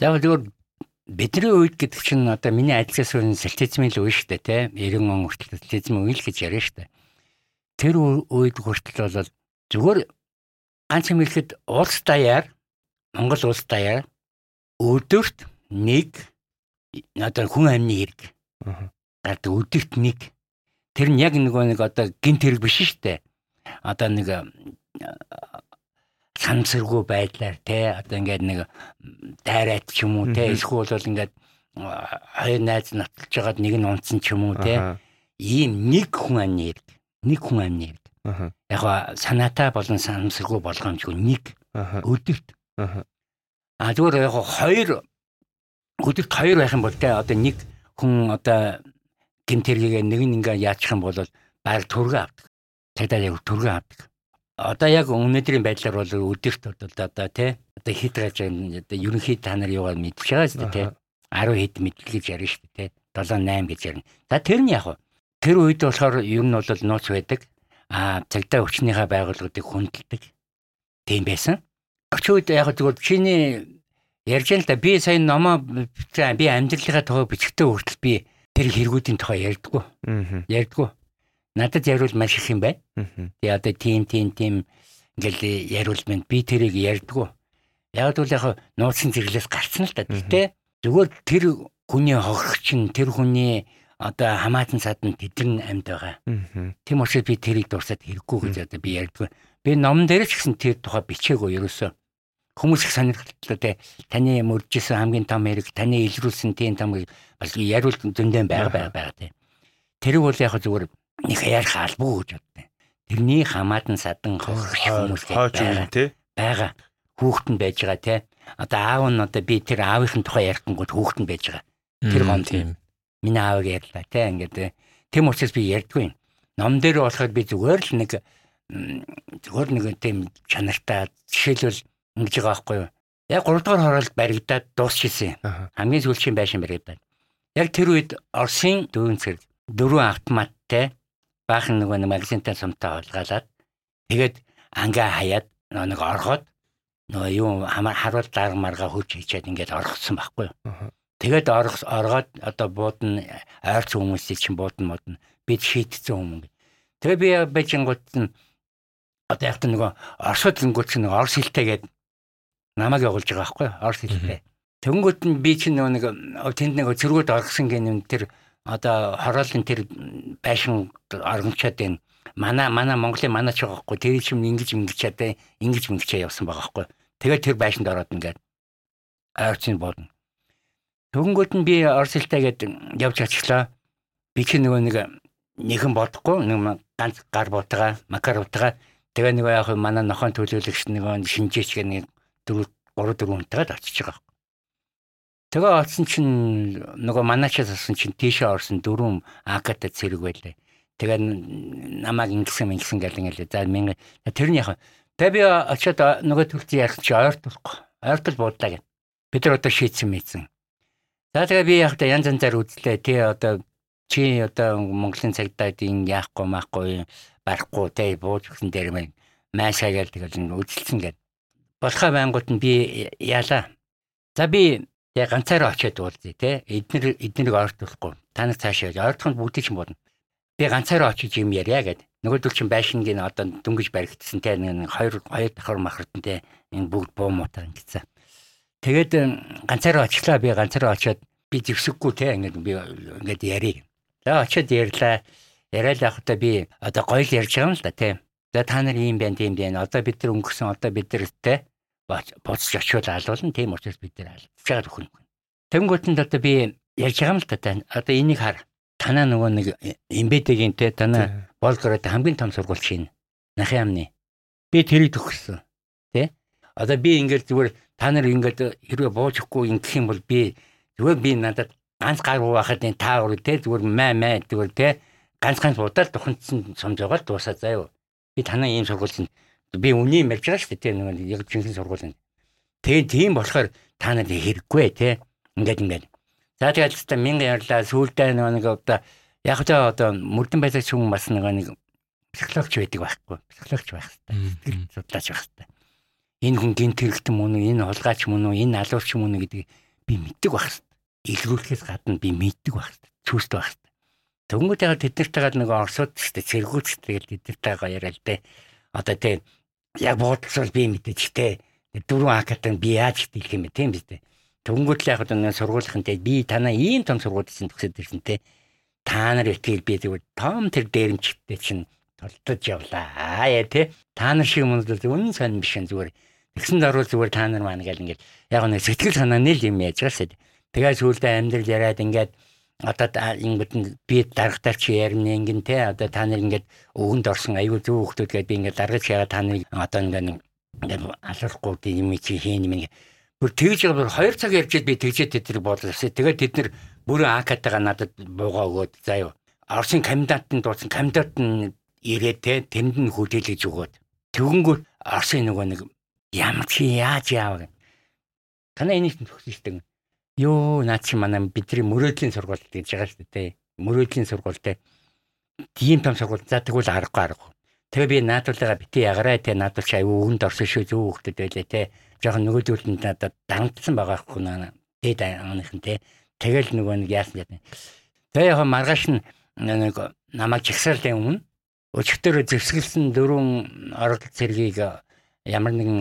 Яг зөвхөн бидний үед гэдэг чинь одоо миний ажлаас өрн сэлтизмын л үе шүү дээ тий 90 он хүртэл сэлтизм үе л гэж яриа шүү дээ. Тэр үед хүртэл бол зүгээр ганц юм хэлэхэд улс даяар Монгол улс даяар өдөрт нэг одоо хүн амны хэрэг гардаг өдөрт нэг. Тэр нь яг нөгөө нэг одоо гинт хэрэг биш шүү дээ. Одоо нэг санамсаргүй байдлаар те одоо ингээд нэг дайраад ч юм уу те эсвэл бол ингээд хоёр найз нотолж байгаад нэг нь унтсан ч юм уу те. Ийм нэг хүн амны ярд нэг хүн амны ярд яг санаатай болон санамсаргүй болгоомжгүй нэг өдөрт. А зүгээр яг хоёр өдөрт хоёр байх юм бол те одоо нэг хүн одоо гинтэргээ нэг нь ингээ яачих юм бол байр төргөө авдаг. Цагдаа яг төргөө авдаг. Одоо яг өнөөдрийн байдлаар бол өдөрт одоо тий одоо хит гаж одоо ерөнхий та нар юугаар мэдчих байгаа шүү дээ тий 10 хэд мэдлэгж ярина шүү дээ тий 7 8 гэж ярина. За тэр нь яг тэр үед болохоор ер нь бол нууц байдаг. А цагдаа өвчнийхээ байгууллагуудыг хүндэлдэг. Тийм байсан. Өчигд яг зүгээр чиний ярьж л да би сая номоо би амьдралынхаа тухай бичгтээ хүртэл би тэр хэрэгүүдийн тухай ярьдггүй. Ярьдггүй надад яриул маш их юм байна. Тэгээ одоо тийм тийм тийм ингээл яриул мэнд би тэрийг ярьдггүй. Яг л яг нууцын зэрэглээс гарцсан л та. Гэтэ зүгээр тэр хүний хохирогч нь тэр хүний одоо хамаатан садан тэдэн амьд байгаа. Тийм учраас би тэрийг дурсаад хэрэггүй гэж одоо би ярьдгүй. Би номон дээр ч гэсэн тэр тухай бичээгүй ерөөсөө. Хүмүүс их сонирхолтой те таны мөржсэн хамгийн том хэрэг таны илрүүлсэн тийм том бас яриул зөндөө байгаа байгаа байгаа те. Тэр бол яг зүгээр нэг ярих албагүй гэж боддог. Тэрний хамаатан садан хохирох хүмүүс тий байгаа. Хүүхэд нь байж байгаа тий. Одоо аав нь одоо би тэр аавынхын тухай ярихгүйд хүүхэд нь байж байгаа. Тэр гом тийм. Миний аавыг ярьлаа тий ингээд тэм учраас би ярьдгүй. Ном дээр болохоор би зүгээр л нэг зүгээр нэг тийм чанартай жишээлбэл ингэж байгаа байхгүй юу. Яг 3 дугаар хороолт баригдаад дуусчихсан. Хамгийн сүүлчийн байшин баригдаад. Яг тэр үед Оросын дөрвөн цэрэг дөрвөн автоматтай баахан нөгөө нэг магазинтай сумтай олгаалаад тэгээд ангаа хаяад нэг ороход нөгөө юу харуул дарга марга хүч хийчихэд ингээд орхосон байхгүй юу. Тэгээд оргоод одоо буудна ойрц хүмүүсийг чинь буудна модно бид шийтцэн хүмүүс. Тэгээ би бэжингут нь одоо яг нөгөө орсод зингүүт чинь орс хилтэйгээд намайг явуулж байгаа байхгүй. Орс хилтэй. Тэнгүүт нь би чинь нөгөө нэг тэнд нэг цэргүүд оргсон гэнэ тэр одоо хороолын тэр байшин оргончоод байна. Манай манай Монголын манаач байгаа хгүй тэр чим ингэж ингэж чадаа ингэж ингэж явсан байгаа хгүй. Тэгээд тэр байшинд ороод ингээд ойрцын бодно. Төгөнгөд нь би орс хэлтэйгээд явж ачлаа. Би чи нөгөө нэг нэгэн бодохгүй нэг ганц гар бутгаа макар бутгаа тэгээ нөгөө яг манай нохон төлөөлөгч нөгөө шинжээч гэх нэг 4 3 4 хүнтэйгээд очиж байгаа. Тэгээ олсон чинь нөгөө манаачаас олсон чинь тийшээ орсон дөрөв аката цэрэг байлаа. Тэгээ намайг ингэсэн ингэсэн гэл ингээл за минь тэрний яхаа. Тэгээ би очиод нөгөө төрөлцөө ярих чи ойртолохгүй. Ойртол буудлаа гэ. Бид нар одоо шийдсэн мэдсэн. За тэгээ би яг та янз янзаар үзлээ. Тэ одоо чи одоо Монголын цагдаагийн яахгүй маахгүй барахгүй тэ бууж өгсөн дээр мэн маашаагээл тэгэл үзэлсэн гэд. Болохоо байнгут нь би яалаа. За би Тэгээ ганцаараа очиод уулзъя те. Эднэр эднэрийг ойртуулахгүй. Та нар цаашаа ойртоход бүгдийг чинь бодно. Би ганцаараа очиж юм ярья гэд. Нөгөөдөл чинь байшингийн одоо дөнгөж баригдсан те нэг хоёр хоёр давхар махартан те энэ бүгд буу муутай ингэсэн. Тэгээд ганцаараа очлаа би ганцаараа очиод би зевсэггүй те ингээд би ингээд ярив. За очиод ярьлаа. Яриад явахдаа би одоо гоё л ярьж байгаа юм л да те. За та нар ийм байна тийм байна. Одоо бид нар өнгөрсөн одоо бид нар те боцож очиод алуулна. Тийм учраас бид нэр алцчаад өхөн. Тэнгүүтэнд одоо би ярьж байгаа юм л та одоо энийг хар. Танаа нөгөө нэг эмбедэгийн те танаа Болгород хамгийн том сургууль чинь Нахын амны. Би тэрийг төгссөн. Одоо би ингээд зүгээр та нар ингээд хэрвээ буужихгүй ингэх юм бол би зүгээр би надад ганц гаруу байхад энэ та өөр те зүгээр маа маа зүгээр те ганц ганц удаад туханцсан сомж байгаа л дуусаа заяа. Би танаа ийм сургуулийн би үнийг ярьж байгаа шүү дээ нэг яг жинхэнэ сургуулийн. Тэгээ тийм болохоор та нарыг хэрэггүй те. Ингээд ингээд. За тэгээд та мянган ярьлаа сүүлдээ нэг одоо яг л одоо мөрдөн байлагч хүн бас нэг психологч байдаг байхгүй. Психологч байх хэрэгтэй. Судлаач байх хэрэгтэй. Энэ хүн гинт хэрэгтэн мөн үү, энэ холгаач мөн үү, энэ алуурч мөн үү гэдгийг би мэддэг байх хэрэгтэй. Илрүүлэхээс гадна би мэддэг байх хэрэгтэй. Чүүстэй байх хэрэгтэй. Төнгөд яг тэднэртэйгээ нэг орсууд шүү дээ, цэргүүц тэгэл тэднэртэйгээ яриад те. Одоо те яг буудлал би мэдээж те дөрвөн акатын би яаж хэлэх юм бэ тийм биз дээ. Төнгөд л яг одоо сургуулийнхантай би танаа ийм том сургуулийн төгсөд ирсэн те. Та нар итгэл би зүгээр том тэр дээрэмчтэй чинь толтож явлаа. Яа те. Та нар шиг хүмүүс л үнэн сайн биш зүгээр Тэгсэн даруул зүгээр та нар маань гэл ингээд яг нэг сэтгэл санаа нэл юм яаж шүү. Тэгээс үлдээ амьдрал яриад ингээд одоо ингээд би дарагтаар чи ярина ингэн те одоо та нар ингээд өвгөнд орсон аюул зөв хүмүүс гэдээ би ингээд даргаж яагаад та нарыг одоо ингээд ингээд алуулахгүй юм чи хийн юм бүр тэгж бүр 2 цаг ярьж би тэгжээ тэд нар бодлоо. Тэгээд тэд нар бүрэн АК-тайгаа надад буугаа өгөөд юу. Оросын комендантын дуусан комендант нь ирээд те тэнд нь хөдөлгөж өгөөд. Тэгвэнгүүт Оросын нөгөө нэг ямар чи яаж яав гэх. Танаа энийг төгсөн штеп Йоо наа чи манай бидний мөрөөдлийн сургууль гэж байгаа шүү дээ. Мөрөөдлийн сургуультай тийм том сургууль за тэгвэл аргагүй аргагүй. Тэгээ би наадуулгаа бити ягараа те наадуул чи аюу өгөнд орсон шүү зүү хөлтөд байлаа те. Жохон нөгөөдөлд надад дангдсан байгаа хгүй наа. Дээд ааныхан те. Тэгэл нөгөө нэг яасан яа. Тэгээ яг маргааш нь нэг намайг жигсаалын өмнө өчигдөр зэвсгэлсэн дөрвөн орол цэргийг ямар нэгэн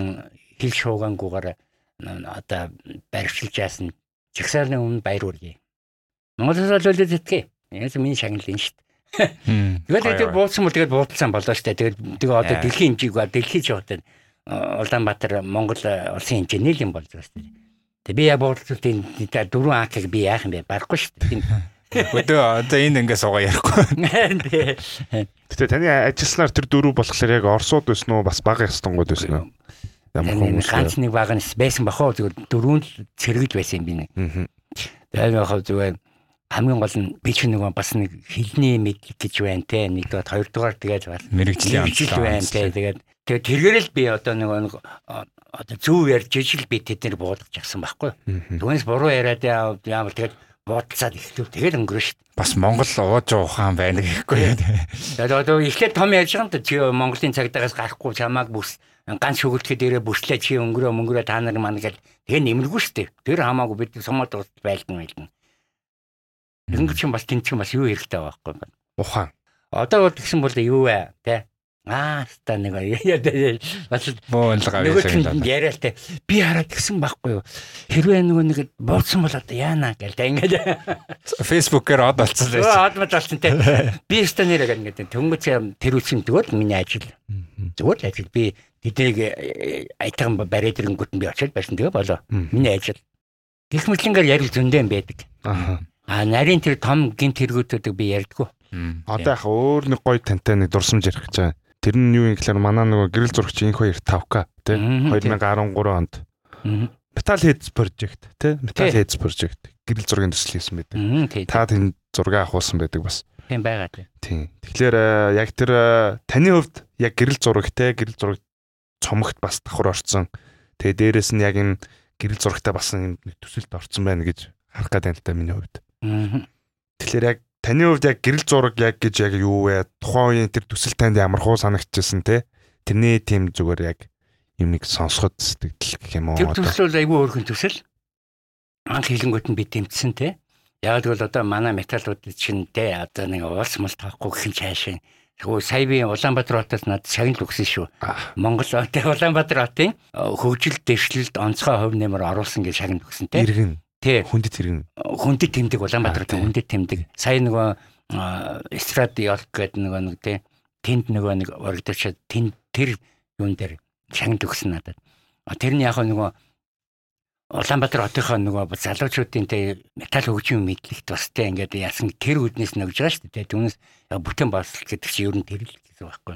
хил шуугангуугаар одоо барьшилж яасан Жагсаалны өмнө баяр үргэе. Монголоос л үлдээд итгэе. Яг миний шагналын шүү дээ. Тэгээд тэр бууцсан бол тэгээд буудалсан болоо шүү дээ. Тэгээд тэгээ одоо дэлхийн хэмжээг ба дэлхий ч одоо Улаанбаатар Монгол улсын хэмжээ нийл юм болж байгаа шүү дээ. Тэгээ би яг буудалцуултын дөрвөн акыг би яах юм бэ? Барахгүй шүү дээ. Өдөө одоо энэ ингээ суугаа ярихгүй. Гэтэ таны ажилласнаар тэр дөрөв болохоор яг Оросууд байсан уу? Бас бага ястангууд байсан уу? Ямар хүмүүс ганц нэг баг нь байсан бахаа зүгээр дөрөв цэрэгж байсан юм би нэг. Тэгээд яг зүгээр хамгийн гол нь би ч нэг бас нэг хилний мэдлэг гэж байна те нэгдүгээр хоёрдугаар тэгээд бас мэрэгжлийн амжилт байна те тэгээд тэгээд тэргээрэл би одоо нэг одоо зөв ярьж ижил би тэднэр буулгаж авсан байхгүй. Түүнээс буруу яриад яавал тэгээд буудалцаад ихлэв тэгэл өнгөрөө шүү. Бас Монгол ууж ухаан байна гэхгүй. Тэгээд одоо ихлээр том юм да чи Монголын цагдаагаас гарахгүй чамааг бүс ганц шүгэлтгэд ирээ бүслээ чи өнгөрөө мөнгөрөө та нар маань гэл тэгээ нэмэргүй шүү. Тэр хамаагүй бид сумад ус байлдан байлдан. Ингэж чинь бас тэн чинь бас юу хэрэгтэй байхгүй юм. Ухаан. Одоо бол тэгсэн бол юу вэ? Тэ Аа та нэг бас боолгаа байсан яриа л те би хараад гисэн байхгүй юу? Хэрвээ нөгөө нэг бууцсан бол одоо яана гэл та ингээд фэйсбүүкээр од болцсон байсан. Од болцсон те. Би өстө нэрэ гэл ингээд төнгөц тэр үсэн тэгвэл миний ажил. Зүгээр л ажил. Би тэднийг э, айтган бариад ирэнгүүт би очиод байсан тэгээ болоо. Миний ажил. Гих мэтлэнгээр ярил зөндөө байдаг. Аа нарийн тэр том гинт хэрэгүүдүүдийг би ярьдгүү. Одоо яг өөр нэг гоё тантай нэг дурсамж ярих гэж байгаа. Тэр нь юу юм гэхээр манай нөгөө гэрэл зурагч инх хоёр 5К тий 2013 онд Metal Heads project тий Metal Heads project гэрэл зургийн төсөл хийсэн байдаг. Та тэнд зураг авахулсан байдаг бас. Тийм байгаа тий. Тийм. Тэгэхээр э, яг тэр э, таны хувьд яг гэрэл зураг тий гэрэл зураг цомогт бас давхар орцсон. Тэгээ дээрэс нь яг энэ гэрэл зурагтай бас нэг төсөлд орцсон байна гэж харах гэдэг л та миний хувьд. Тэгэхээр яг Таны хувьд яг гэрэл зураг яг гэж яг юу вэ? Тухайн үеийн тэр төсөл танд ямар хуу санагдчихсан те? Тэрний тийм зүгээр яг юм нэг сонсоход сэтгэл гэх юм уу? Тэр төсөл бол айгүй өөрхөн төсөл. Анх хилэнгөт нь би тэмцсэн те. Яг л одоо манай металлууд чинь те одоо нэг уулс мал таахгүй гэх чаашаа Тэгвэл сая би Улаанбаатар хотоос надад шагнал өгсөн шүү. Монгол хотын Улаанбаатар хотын хөгжил дэвшлэлд онцгой хувь нэмэр оруулсан гэж шагнал өгсөн те. Иргэн. Тий. Хүндэт хэрэг. Хүндэт тэмдэг Улаанбаатарын хүндэт тэмдэг. Сая нөгөө эстрад ялк гэдэг нөгөө нэг тий тэнд нөгөө нэг орогдож тэнд тэр юун дээр шагнад өгсөн надад. Тэр нь яг нөгөө Улаанбаатар хотынхоо нөгөө залуучуудын тий металл хөгжим мэдлэгт бастай ингээд яасан тэр үднээс нөгж байгаа шүү дээ. Түүнээс бүтээн боловсрол гэдэг чинь ер нь тэр л гэсэн байхгүй.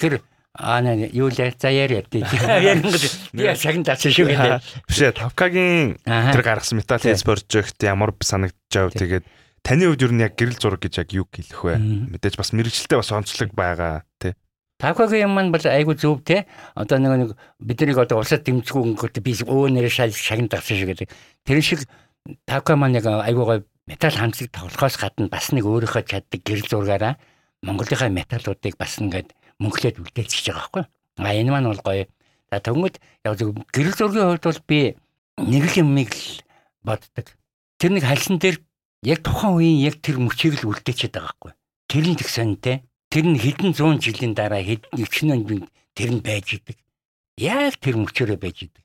Тэр Аа нэ юу л за яриа тий. Ярингод яа шагн таасан шүү гэдэг. Биш ээ Тавкагийн тэр гаргасан Metal Heads project ямар санагдчихав тэгээд таны хувьд юу яг гэрэл зураг гэж яг юу хэлэх вэ? Мэдээж бас мэрэгчлээ бас онцлог байгаа тий. Тавкагийн юм маань бол айгу зөв те. Одоо нэг нэг бидний одоо улсад дэмжгүй өнгөт би өө нэрээ шал шагн таасан шүү гэдэг. Тэр шиг Тавка маань яг айгу гой металл хамсыг тоглохоос гадна бас нэг өөрийнхөө чаддаг гэрэл зургаараа Монголынхаа металлуудыг бас ингээд мөнхлээд үлдээчихэж байгаа байхгүй. А энэ маань бол гоё. За тэгмэд яг зөв гэрэл зургийн хувьд бол би нэг л юмыг л боддог. Тэр нэг хальсан дээр яг тухайн үеийн яг тэр мөчийг л үлдээчихэд байгаа байхгүй. Тэр нь тэгсэнтэй. Тэр нь хэдэн зуун жилийн дараа хэдэн өвчнөн тэр нь байж идэг. Яг тэр мөчөөрөө байж идэг.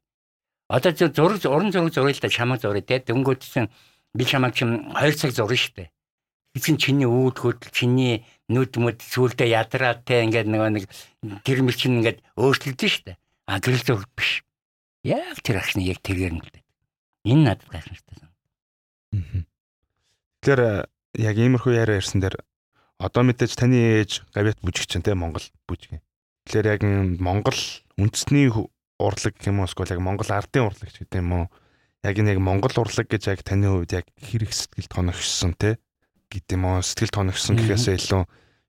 Одоо зураг уран зураг зуръя л да чамаа зуръя те. Дөнгөжсөн би чамаа чим 2 цаг зурна штэ. Эцэн чиний үүд хөдөл чиний нүд мүд сүулдэ ядраад те ингээд нөгөө нэг тэр мэл чинь ингээд өөрчлөгдөн штэ. А гэрэл зураг биш. Яг тэр агшны яг тэргээр нь л дээ. Энэ надад гайхамшигтай Аа. сан. Тэгэхээр яг иймэрхүү яриа ярьсан дээр одоо мэдээж таны ээж гавьяат бүжигч чинь те Монгол бүжиг. Тэгэхээр яг Монгол үндэсний урлаг гэх юм уу эсвэл яг Монгол ардын урлагч гэдэг юм уу? Яг энэ яг Монгол урлаг гэж яг таны хувьд яг хэрэг сэтгэл тоногшсон те гэдэг юм уу сэтгэл тоногсон гэхээсээ илүү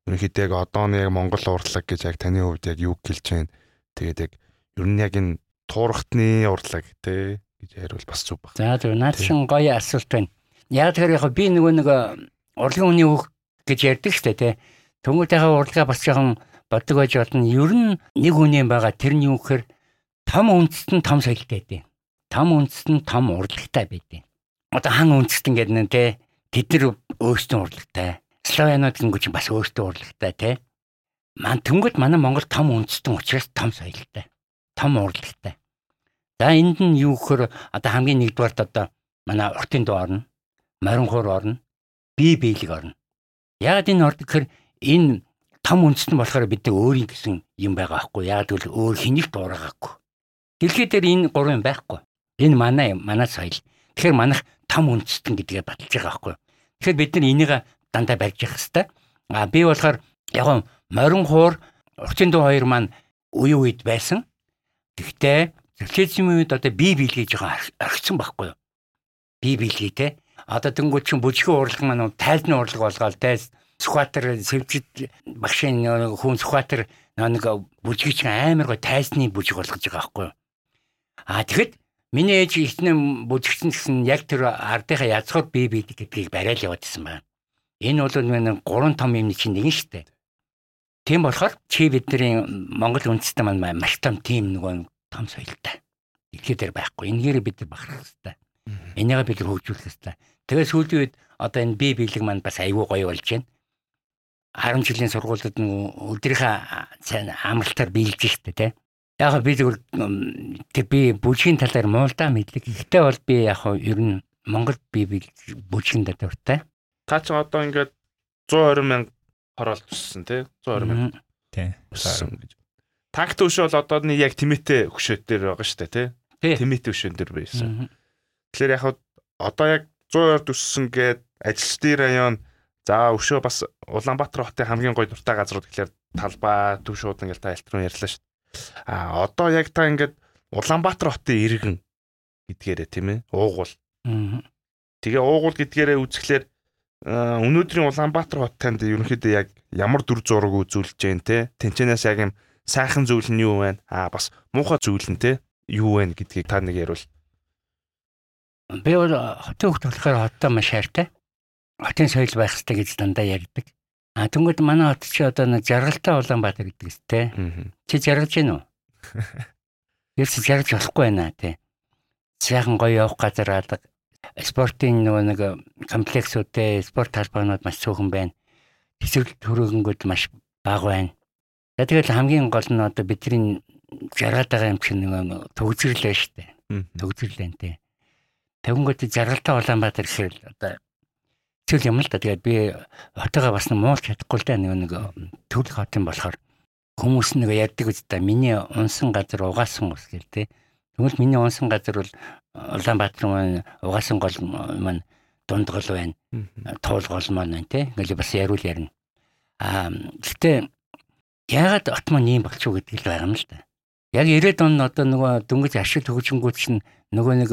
ерөнхийдөө яг одооны яг Монгол урлаг гэж яг таны хувьд яг юу гэлж байна тэгээд яг ер нь яг энэ туурхтны урлаг те гэж яривал бас зүг баг. За зөв наад шин гоё асуулт байна. Яг тэр яг би нөгөө нэг э, урлагийн үний үг гэж ярьдаг штэ те. Төнгөтэйхээ урлагаа бас жоохон боддог байж болно. Ер нь нэг үнийн байгаа тэр нь юу гэхээр том үндэст нь том соёлтой байдیں۔ Том үндэст нь том урлагтай байдیں۔ Одоо хан үндэст гэдэг нь те тэд нар өөрсдөө урлагтай. Славянууд гингүүч бас өөрсдөө урлагтай тий. Ман тэнгууд манай Монгол том үндэстэн учраас том соёлтой. Том урлагтай. За энд нь юу гэхээр одоо хамгийн нэгдүгээрт одоо манай уртын дуу орно. Морин хуур орно. Бие биелэг орно. Яг энэ ордог гэхээр энэ том үндэстэн болохоор бид нар өөрийн гэсэн юм байгаа байхгүй. Яг тэгвэл өөр хэнийг дуурайгаагүй. Дэлхий дээр энэ гурван байхгүй. Энэ манай манай соёл. Тэгэхээр манайх том үндэстэн гэдгээ баталж байгаа байхгүй. Тэгэхээр бид нар энийг дандаа барьж явах хэрэгтэй. А би болохоор яг морин хуур уртын дуу хоёр маань үе үед байсан. Гэхдээ социализмын үед одоо бие биелгий жоохон орхисон байхгүй юу? Бие биелгий те. Одоо тэнгуү чин бүжгийн урлаг маань тайлны урлаг болгоод те Сүхбаатар сэвжид багшийн хүн Сүхбаатар нэг бүжгийч амар гой тайсны бүжиг болгож байгаа байхгүй юу? А тэгэхэд миний ээж ихнэ бүжигчин гэсэн яг тэр ардынхаа язгуур бие биелэг гэдгийг барайл яваад исэн байна. Энэ бол нэг гурван том юм чинь нэг нь шүү дээ. Тийм болохоор чи бидний Монгол үндэстэн маань маш том тийм нөгөө том соёлтой. Дэлхий дээр байхгүй. Энэгээр бид нар бахарах хэрэгтэй. Энийг бид хөгжүүлэх хэрэгтэй. Тэгээ сүүлийн үед одоо энэ бие биелэг маань бас аюу гоё болж байна. 10 жилийн сургуулиуд өдрийнхөө сайн амралтаар биелж штэ тий. Яг би зөвхөн тэр би бүжгийн талаар муулдаа мэдлэг. Гэхдээ бол би яг ер нь Монгол би бүжгийн дуртай. Та ч одоо ингээд 120 мянга хороолт өссөн тий. 120 мянга. Тий. Өссөн гэж. Танк төвшөө бол одооны яг тэмээтэй хөшөөд дээр байгаа штэ тий. Тэмээтэй хөшөөнд дээр байсан. Тэгэхээр яг одоо яг 120 өссөн гээд ажилчдын район За өшөө бас Улаанбаатар хотын хамгийн гоё дуртай газрууд гэхэлэр талбай, төв шуудан гэж та альтрын ярьлаа шүү дээ. А одоо яг та ингээд Улаанбаатар хотын иргэн гэдгээрээ тийм ээ уугуул. Тэгээ уугуул гэдгээрээ үзэхлээр өнөөдрийн Улаанбаатар хот танд ерөнхийдөө яг ямар дүр зураг үзүүлж जैन те тэнчэнээс яг юм сайхан зүйл нь юу вэ? А бас муухай зүйл нь те юу вэ гэдгийг та нэг яривал. Би бол хотын хөлт болохоор хоттой маш хайртай хотын соёл байх хэрэгтэй гэж дандаа ярьдаг. А тэнгууд манай хот чи одоо нэг жаргалтай Улаанбаатар гэдэг үстэй. Чи жаргалж гин үү? Ерөөс жаргалж болохгүй байна тий. Сайхан гоё явах газар алга. Спортын нөгөө нэг комплексүүдтэй спорт талбайнууд маш цөөхөн байна. Тэсвэрлэл төрөөгөнгүүд маш бага байна. За тэгэл хамгийн гол нь одоо бидний жаргаад байгаа юм чинь нэг төгсрөл байна шүү дээ. Төгсрөл байна тий. Тэнгууд жаргалтай Улаанбаатар гэхээр одоо Тэгэл юм л да. Тэгээд би хотоогоо бас муулж чадахгүй л да нэг нэг төвлөх хотын болохоор хүмүүс нэг ярьдаг үст та миний унсан газар угаасан ус гэл те. Тэгвэл миний унсан газар бол Улаанбаатар маань угаасан гол маань дунд гол байна. Туул гол маань байна те. Ингээл бас яриул ярина. Аа гэхдээ яагаад от маань ийм болчихоо гэдэг л байгаа юм л да. Яг 90-ад он одоо нөгөө дөнгөж ашиг төгжингүүд чинь нөгөө нэг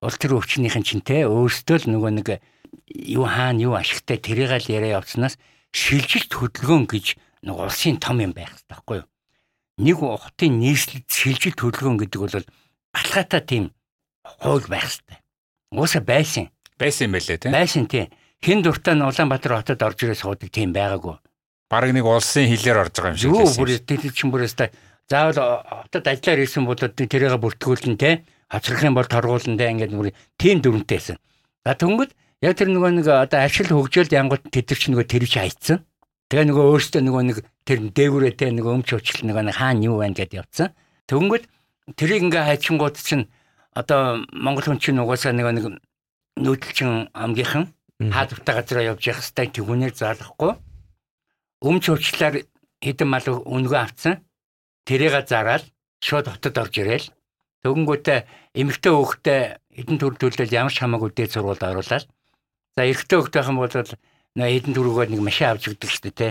улс төр өвчнийхэн чинь те өөрсдөө л нөгөө нэг юу хаана юу ашигтай тэрийг л яриа явцнаас шилжилт хөдөлгөөн гэж нэг улсын том юм байх хэрэгтэй байхгүй юу? Нэг хотын нийслэлд шилжилт хөдөлгөөн гэдэг бол баталгаатай тийм хууль байх хэрэгтэй. Уусаа байсан. Байсан байлээ тийм. Байсан тийм. Хин дуртай нь Улаанбаатар хотод орж ирээ суудаг тийм байгаагүй. Бараг нэг улсын хилээр орж байгаа юм шиг байсан. Юу бүр тэр чин бүрээстэй заавал хотод ажиллаар ирсэн бол тэрийг бүртгүүлэн те хацрах юм бол торгуулн те ингээд нүр тийм дүрмтэйсэн. За тэнгүүд Яг тэр нөгөө нэг одоо ашил хөгжөөлд янгууд тэд нар ч нөгөө тэр чи хайцсан. Тэгээ нөгөө өөртөө нөгөө нэг тэр дээгүүрээ те нөгөө өмч уучлал нөгөө нэг хаана юу байна гэдээ явцсан. Тэгвэл тэрийг ингээ хайчингууд чинь одоо монгол хүн чинь угаасаа нөгөө нэг нүүдэлчин амгийнхан хаа дуртай газараа явж явах хэвээр тэгүнээр заалахгүй. Өмч уучлаар хэдэн мал өнгөө авцсан. Тэрийг зараад шууд хотод орж ирээл. Төгөнгөтэй эмэгтэй хүүхдээ эдэн төр төлөөл ямар ч хамаагүй дээд сургуульд оруулаад за эрэгтэй юм бол нөө эдэн төрөгөө нэг машин авч өгдөг шүү дээ те.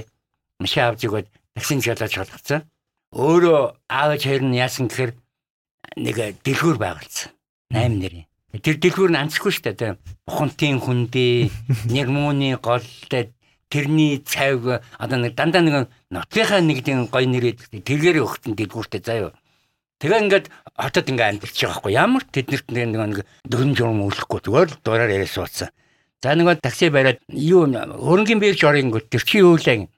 Машин авч өгөөд таксин шалгаж шалгацсан. Өөрөө аавч хоёр нь яасан гэхээр нэг дэлгүүр байгуулсан. 8 нэрийн. Тэр дэлгүүр нь анцгүй шүү дээ те. Бухонтын хүндээ нэрмууны голтой тэрний цайг одоо нэг дандаа нэг нотлынхаа нэг тийм гой нэрээд тэргээр өгтөн дэлгүүртэй заяа Тэгээ ингээд хотод ингээд амьдарч байгаа хгүй ямар тэднэрт нэг нэг дөрөн журам өглөхгүй зүгээр л дураар яриа суудсан. За нэг такси бариад юу хөрөнгөний бирж орын гот тэр чи юу лээ.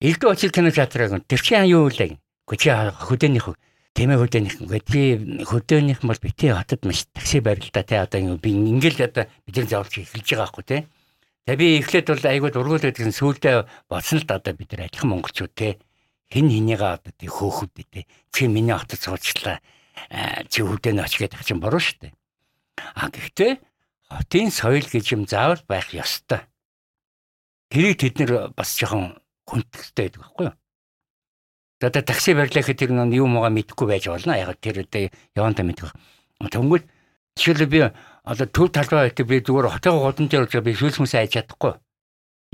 Элдв очил кинотеатрыг тэр чи юу лээ. Гэхдээ чи хөдөөнийх тэмээ хөдөөнийх ингээд чи хөдөөнийх бол бити хотод маш такси барил та тий одоо би ингээл одоо бидний заавалч эхэлж байгаа хгүй тий. Тэгээ би эхлээд бол айгуу дургуул гэдгэн сүулдэ бодсон л да одоо бид нар адилхан монголчууд тий хэн хэнийгээ одоо тий хөөхөд тий чи миний хотод суучлаа чи хөдөө оч гэдэг чинь буруу шүү дээ. А гэхдээ хотын соёл гэж юм заавал байх ёстой. Тэрийг тэд нэр бас жоохон хүндэлтэй байдаг байхгүй юу? Одоо такси барьлаа гэхэд тэр нэг юм уу мэдэхгүй байж болно. Яг тэр одоо явандаа мэдэх. Тэнгүүл жишээлбэл би одоо төв талбай байдаг би зүгээр хотын годон дээр би шүүлсмэсээ айж чадахгүй.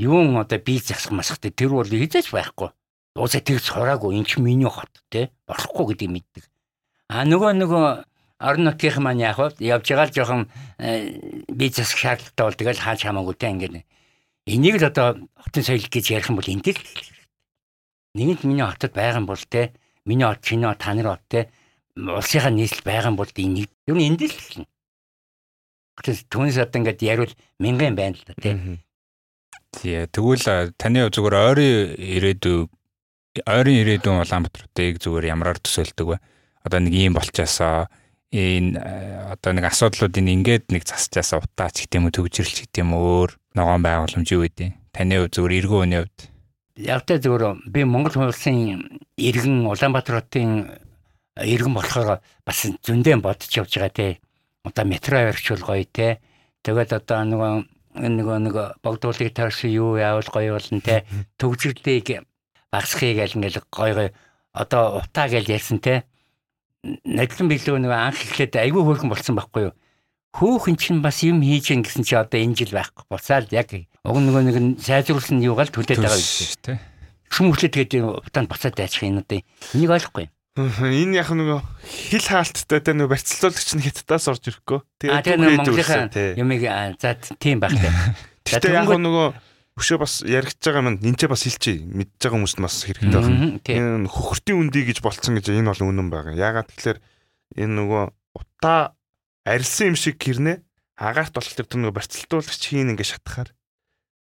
Юун одоо би засах масахтай тэр бол хийж байхгүй. Уусаа тэгж сураагүй энэ ч миний хот те болохгүй гэдгийг мэддэг. А нөгөө нөгөө орон нутгийн маань яг хав явж байгаа л жоохон э, бизнес шаардлагатай бол тэгэл хааж хамаагүй те ингээд энийг л одоо хотын соёл гэж ярих юм бол энэ л нэгэнт миний хотод байгаа юм бол те миний хот чиний хот та нарын хот те улсынхаа нийслэл байгаа юм бол энэ юу н энд л хэлнэ. Түүнээс одоо ингээд яривал мянган байна л да те. Тий, тэгвэл таны зүгээр ойрын ирээдүй ойрын ирээдүйн Улаанбаатарыг зүгээр ямраар төсөөлдөг вэ? Одоо нэг ийм болчаасаа энэ э, одоо нэг асуудлуудын ингээд нэг засчаасаа утаач гэх юм уу төгжрэлч гэх юм өөр ногоон байгууламж юу гэдэг. Таны зүгээр эргэн үний хувьд яг тэ зүгээр би Монгол улсын иргэн Улаанбаатар хотын иргэн болохоор бас зөндөө бодож явж байгаа те. Одоо метро өрчүүл гоё те. Тэгээд одоо нөгөө нөгөө нэг богдуулыг тарс юу яавал гоё болно те. Төгжрлийг багсхыг аль ингээл гой гой одоо утаа гэж ярьсан те надлан билүү нэг анх эхлээд айгүй хөөрхөн болсон байхгүй юу? Хөөхөн чинь бас юм хийж гин гэсэн чи одоо энэ жил байхгүй буцаал яг уг нөгөө нэг сайжруулсан юугаал төлөөд байгаа юм те шүм хүлээ тэгээд утаанд буцаад дайчих юм одоо. Энийг ойлгохгүй энэ яг нөгөө хил хаалттай те нөгөө барьцлуулагч нь хятадаас орж ирэхгүй. Тэгээд Монголын юмыг за тийм байх. Те Гэтэ яг нөгөө өшөө бас яригдж байгаа маань энэ ч бас хэлчихье. Мэдж байгаа хүмүүст бас хэрэгтэй байна. Энэ хөхөртийн үндий гэж болцсон гэж энэ бол үнэн байгаа. Яагаад тэгэхээр энэ нөгөө утаа арилсан юм шиг гэрнэ агаарт болох тэр нөгөө барьцалтуулагч хийн ингэ шатахаар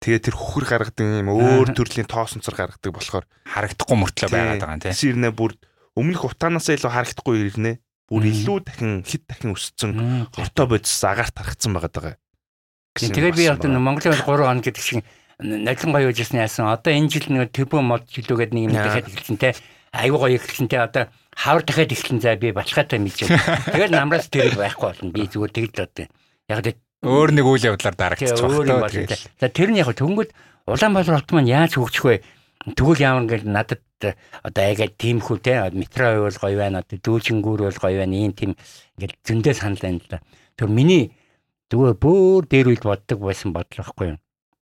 тэгээ тэр хөхөр гаргадаг юм өөр төрлийн тоос онцор гаргадаг болохоор харагдахгүй мөртлөө байгаад байгаа юм тийм. Ирнэ бүр өмнөх утаанаас илүү харагдахгүй ирнэ. Бүр илүү дахин хэд дахин өссөн хортой бодис агаарт харагдсан байгаа. Тэгээд би одоо Монголын 3 хоног гэдэг шиг налин гоё үжсэн яасан. Одоо энэ жил нэг төбөө мод жилүүгээд нэг юм дахиад эхэлсэн те. Аюу гоё эхэлсэн те. Одоо хавар дахиад эхэлсэн за би баталгаатай мэлж байна. Тэгэл намраас тэр байхгүй болно. Би зүгээр тэгэл одоо яг л өөр нэг үйл явдлаар дарагдчих байна. За тэр нь яг төнгөд Улаанбаатар хот маань яаж хөгжих вэ? Тэгвэл ямар гэл надад одоо яг тиймхүү те метро байвал гоё байна одоо дүүлжингүүр бол гоё байна ийм тийм ингээл зөндөө санал байна л да. Тэр миний зүгээр бүр дээр үйд боддог байсан бодлоохгүй юм.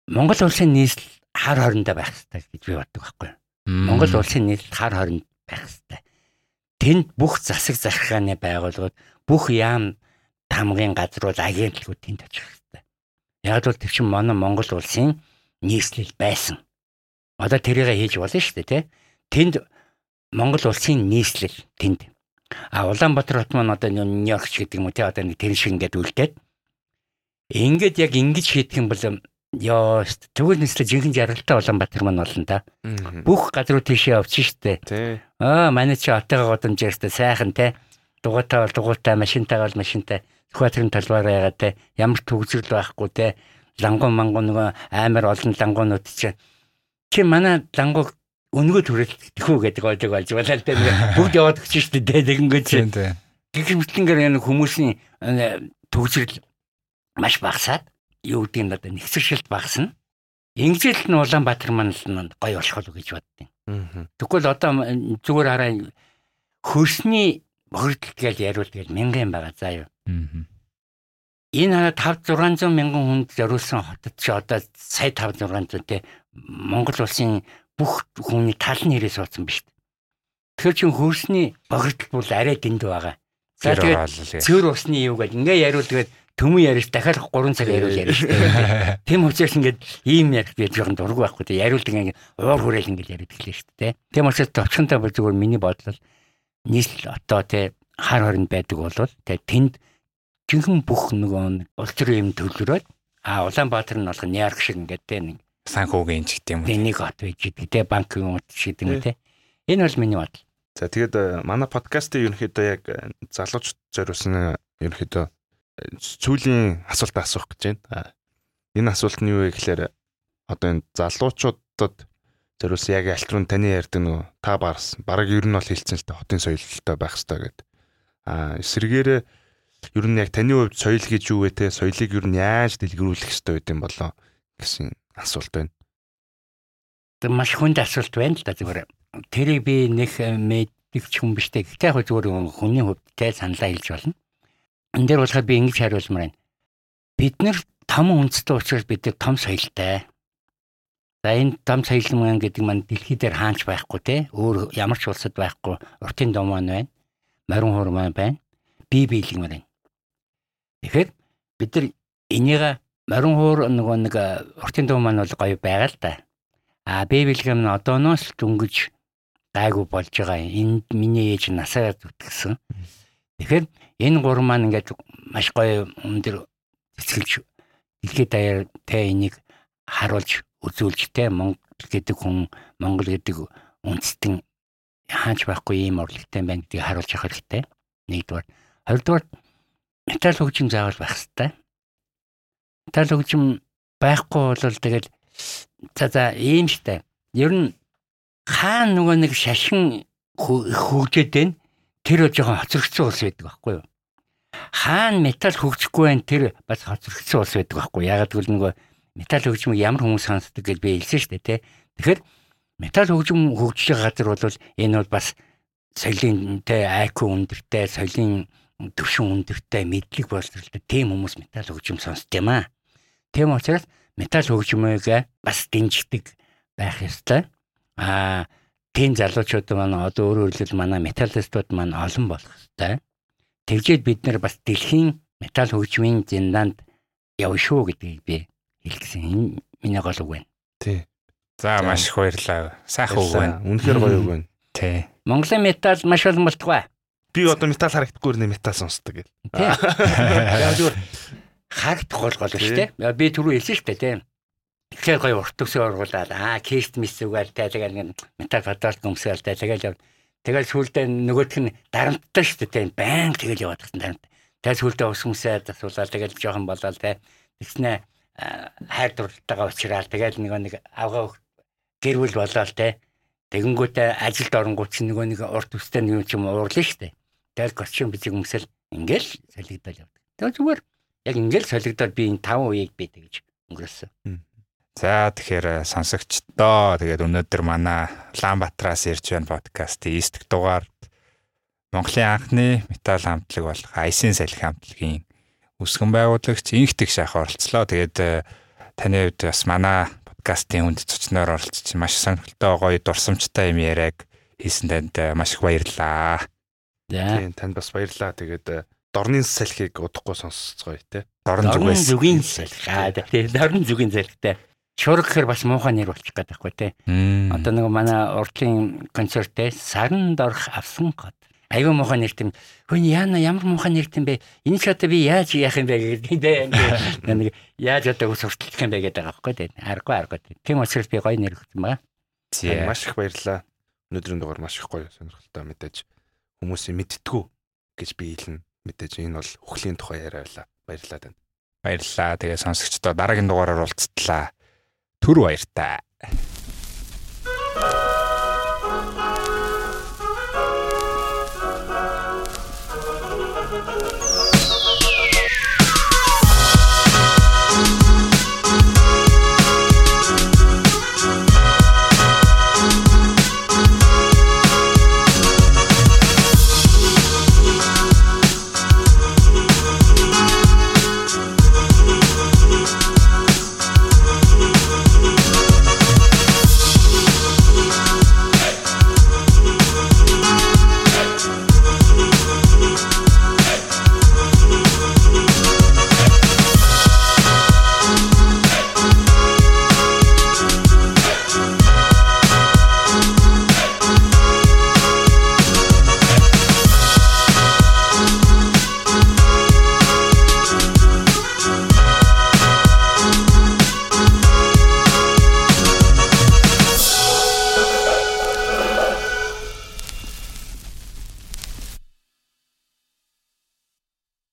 Монгол улсын нийслэл хар хоорондоо байх хэрэгтэй гэж би боддог байхгүй юу. Монгол улсын нийслэл хар хооронд байх хэрэгтэй. Тэнд бүх засаг захиргааны байгууллагууд бүх яам тамгын газрууд агентлагууд тэнд очих хэрэгтэй. Яг л тэр чинь манай Монгол улсын нийслэл байсан. Одоо тэрийг хийж болно шүү дээ, тэ. Тэнд Монгол улсын нийслэл тэнд. А Улаанбаатар хот маань одоо Нью-Йорк гэдэг юм уу, тэ одоо нэг тэр шиг ингээд үлдээд ингээд яг ингэж хийх юм бол Йоо, тэгвэл нэслэ жинхэнэ жаргалтай Улаанбаатар маань болно да. Бүх газруу тийшээ явчих штэ. Аа, манай чи отойгоо годон жиртэ сайхан те. Дугуйтай бол дугуйтай, машинтай бол машинтай. Сүхбаатарын талбаараа ягаад те. Ямар төгсрөл байхгүй те. Лангуу мангуу нөгөө амар олон лангуунууд чи. Чи манай лангуу өнгөө төрөл тэхүү гэдэг ойлог болж байна л те. Бүгд яваад өгч штэ те. Тэгэнгүүт чи. Гэх мэтлэнгээр хүмүүсийн төгсрөл маш багасаад юу гэдэг нь одоо нэгсэршилт багасна. Ингэжэл нь Улаанбаатар маань л гоё болох уу гэж боддیں۔ Тэгвэл одоо зүгээр хараа хөрсний бохирдол гэж яриул тэгэл мянган байгаа заа юу. Энэ хараа 5 600 мянган хүнд зориулсан хотод чи одоо сая 5 600 те Монгол улсын бүх хүний тал нэрээ суудсан биз дээ. Тэгэхээр чин хөрсний бохирдол бол арай дэнд байгаа. За тэгээд цэвэр усны юу гэж ингээ яриул тэгээд төмөн ярьж дахиад 3 цаг яриул ярьж шүү. Тэм учраас ингээд ийм ярих би жоохон дург байхгүй те яриулдаг ингээд уур хүрээл ингээд яриад гэлээ шүү дээ. Тэм учраас товчхонтой бол зүгээр миний бодлол нийслэл одоо те хар хоринд байдаг болвол те тэнд жинхэнэ бүх нөгөө улс төрийн юм төлрөөд а Улаанбаатар нь болох Нью-Йорк шиг ингээд те нэг санхүүгийн ч гэдэг юм уу. Нэг хот байж гэдэг те банк юм уу шиг юм те. Энэ бол миний бодол. За тэгээд манай подкастын ерөнхийдөө яг залууч зориулсан ерөнхийдөө сүүлийн асуулт асуух гэж байна. Энэ асуулт нь юу вэ гэхээр одоо энэ залуучуудад зориулсан яг альтрын таны ярьдаг нөгөө та барс бараг ер нь бол хилцэн л та хотын соёлтой байх хэрэгтэй гэдэг. Аа эсэргээрээ ер нь яг таны хувьд соёл гэж юу вэ те соёлыг ер нь яаж дэлгэрүүлэх хэрэгтэй байд юм болоо гэсэн асуулт байна. Тэг маш хүнд асуулт байна л да зүгээр. Тэрийг би нэг мэддэг хүн биш те. Гэхдээ яг зүгээр хүний хувьд те саналаа хэлж болно энэ дээр болохоор би ингэж хариулмаар байна. Бид нэр том үндэстэй учраас бид нар том соёлтой. За энэ том соёл маань гэдэг маань дэлхий дээр хаанч байхгүй те. Өөр ямар ч улсад байхгүй. Уртын дом маань байна. Морин хуур маань байна. Би биелэг маань байна. Тэгэхээр бид нар энийг морин хуур нөгөө нэг уртын дом маань бол гоё байгаа л да. А би биелэг маань одооноос л дөнгөж гайгүй болж байгаа. Энд миний ээж насаа зүтгэсэн. Тэгэхээр энэ гурван маань ингээд маш гоё өндөр цэцгэлж дэлхийд даяар тэ энийг харуулж үзүүлж тэ Монгол гэдэг хүн Монгол гэдэг үндэстэн хаач байхгүй ийм урлагтай байна гэдгийг харуулж явах хэрэгтэй. Нэгдүгээр. Хоёрдугаар металл хөгжим заавал байх хэрэгтэй. Металл хөгжим байхгүй бол тэгэл за за ийм штэ. Ер нь хаан нөгөө нэг шашин хөгжөөд байна тэр жоохон хоцрогдсон улс байдаг байхгүй юу? Хаана металл хөгжихгүй байх тэр бас хоцрогдсон улс байдаг байхгүй юу? Ягаад гэвэл нөгөө металл хөгжмийг ямар хүмүүс сонсдог гэж би хэлсэн шүү дээ, тэ. Тэгэхээр металл хөгжим хөгжиж байгаа газар бол энэ бол бас соёлын тэ IQ өндөртэй, соёлын төвшин өндөртэй, мэдлэг боловсролтой тийм хүмүүс металл хөгжим сонсд юм аа. Тийм учраас металл хөгжмийг бас дэмждэг байх ёстой. Аа тийм залуучууд маань одоо өөрөөр хэлбэл манай металлистууд маань олон болох хэрэгтэй. Тэгжээд бид нар бас дэлхийн металл хөгжмийн зиндаанд явна шүү гэдгийг би хэлсэн. Энэ миний гол үг байна. Тий. За маш их баярлалаа. Сайхан үг байна. Үнэхээр гоё үг байна. Тий. Монголын металл маш олон болтугай. Би одоо металл харагдахгүй нэ металл сонсдог гэл. Тий. Яг зүгээр харагдах бол гол шүү дээ. Би түрүү хэлсэн шүү дээ тий. Тэгэхээр гоё урт төсөө ургуулад аа кест мис тэ тэгэл метал фотолт гомсгал тэ тэгэл тэгэл сүулдэ нөгөөх нь дарамттай шүү дээ баян тэгэл яваад гэсэн дарамт. Тэгэл сүулдэ ус хүмүүсээ асуулаад тэгэл жоохон болоод тэ тэгснэ хайр дурлалтайгаа уучраад тэгэл нөгөө нэг авгаа гэрвэл болоод тэ тэгэнгүүтээ ажилд оронгууд чинь нөгөө нэг урт төстэй нэг юм уурлаа шүү дээ. Тэгэл костюм бизиг өмсөл ингээл солигдол явдаг. Тэгэл зүгээр яг ингээл солигдоод би энэ 5 үеийг би тэгж өнгөрөөсөн. За тэгэхээр э, сонсогчдоо тэгээд өнөөдөр манай Улаанбаатараас ирж байна подкастын эсдг дугаард Монголын анхны металл хамтлаг болох Айсын салхи хамтлагийн үсгэн байгуулагч инхтэг шах оролцлоо. Тэгээд э, таны хувьд бас манай подкастын хүнд цочноор оролцож маш сонирхолтой гоё дурсамжтай юм яриаг хийсэн танд э, маш их баярлалаа. Тийм танд бас баярлалаа. Тэгээд дорны салхийг удахгүй сонсцгоё те. Дорн зүгийн салхи. Тийм дорн зүгийн салхитай шураг гэхэр бас муухай нэр болчих гээд байхгүй тий. Одоо нэг манай урдлын концерттэй саран дорх авсан гот. Айгүй муухай нэрт юм. Хөөе яана ямар муухай нэрт юм бэ? Энэ ч одоо би яаж яах юм бэ гэдэг дээ. Нэг яаж одоо ус хүртэлдэх юм бэ гэдэг байгаа байхгүй тий. Аргагүй аргагүй. Тийм учраас би гоё нэр өгсөн байгаа. Тийм маш их баярлалаа. Өнөөдрийн дугаар маш их гоё сонирхолтой мэдээж хүмүүсийн мэдтгүү гэж би хэлнэ. Мэдээж энэ бол хөхлийн тухай яриа байлаа. Баярлалаа тань. Баярлалаа. Тэгээ сонсогчдоо дараагийн дугаараар уулзтлаа төр баяртай.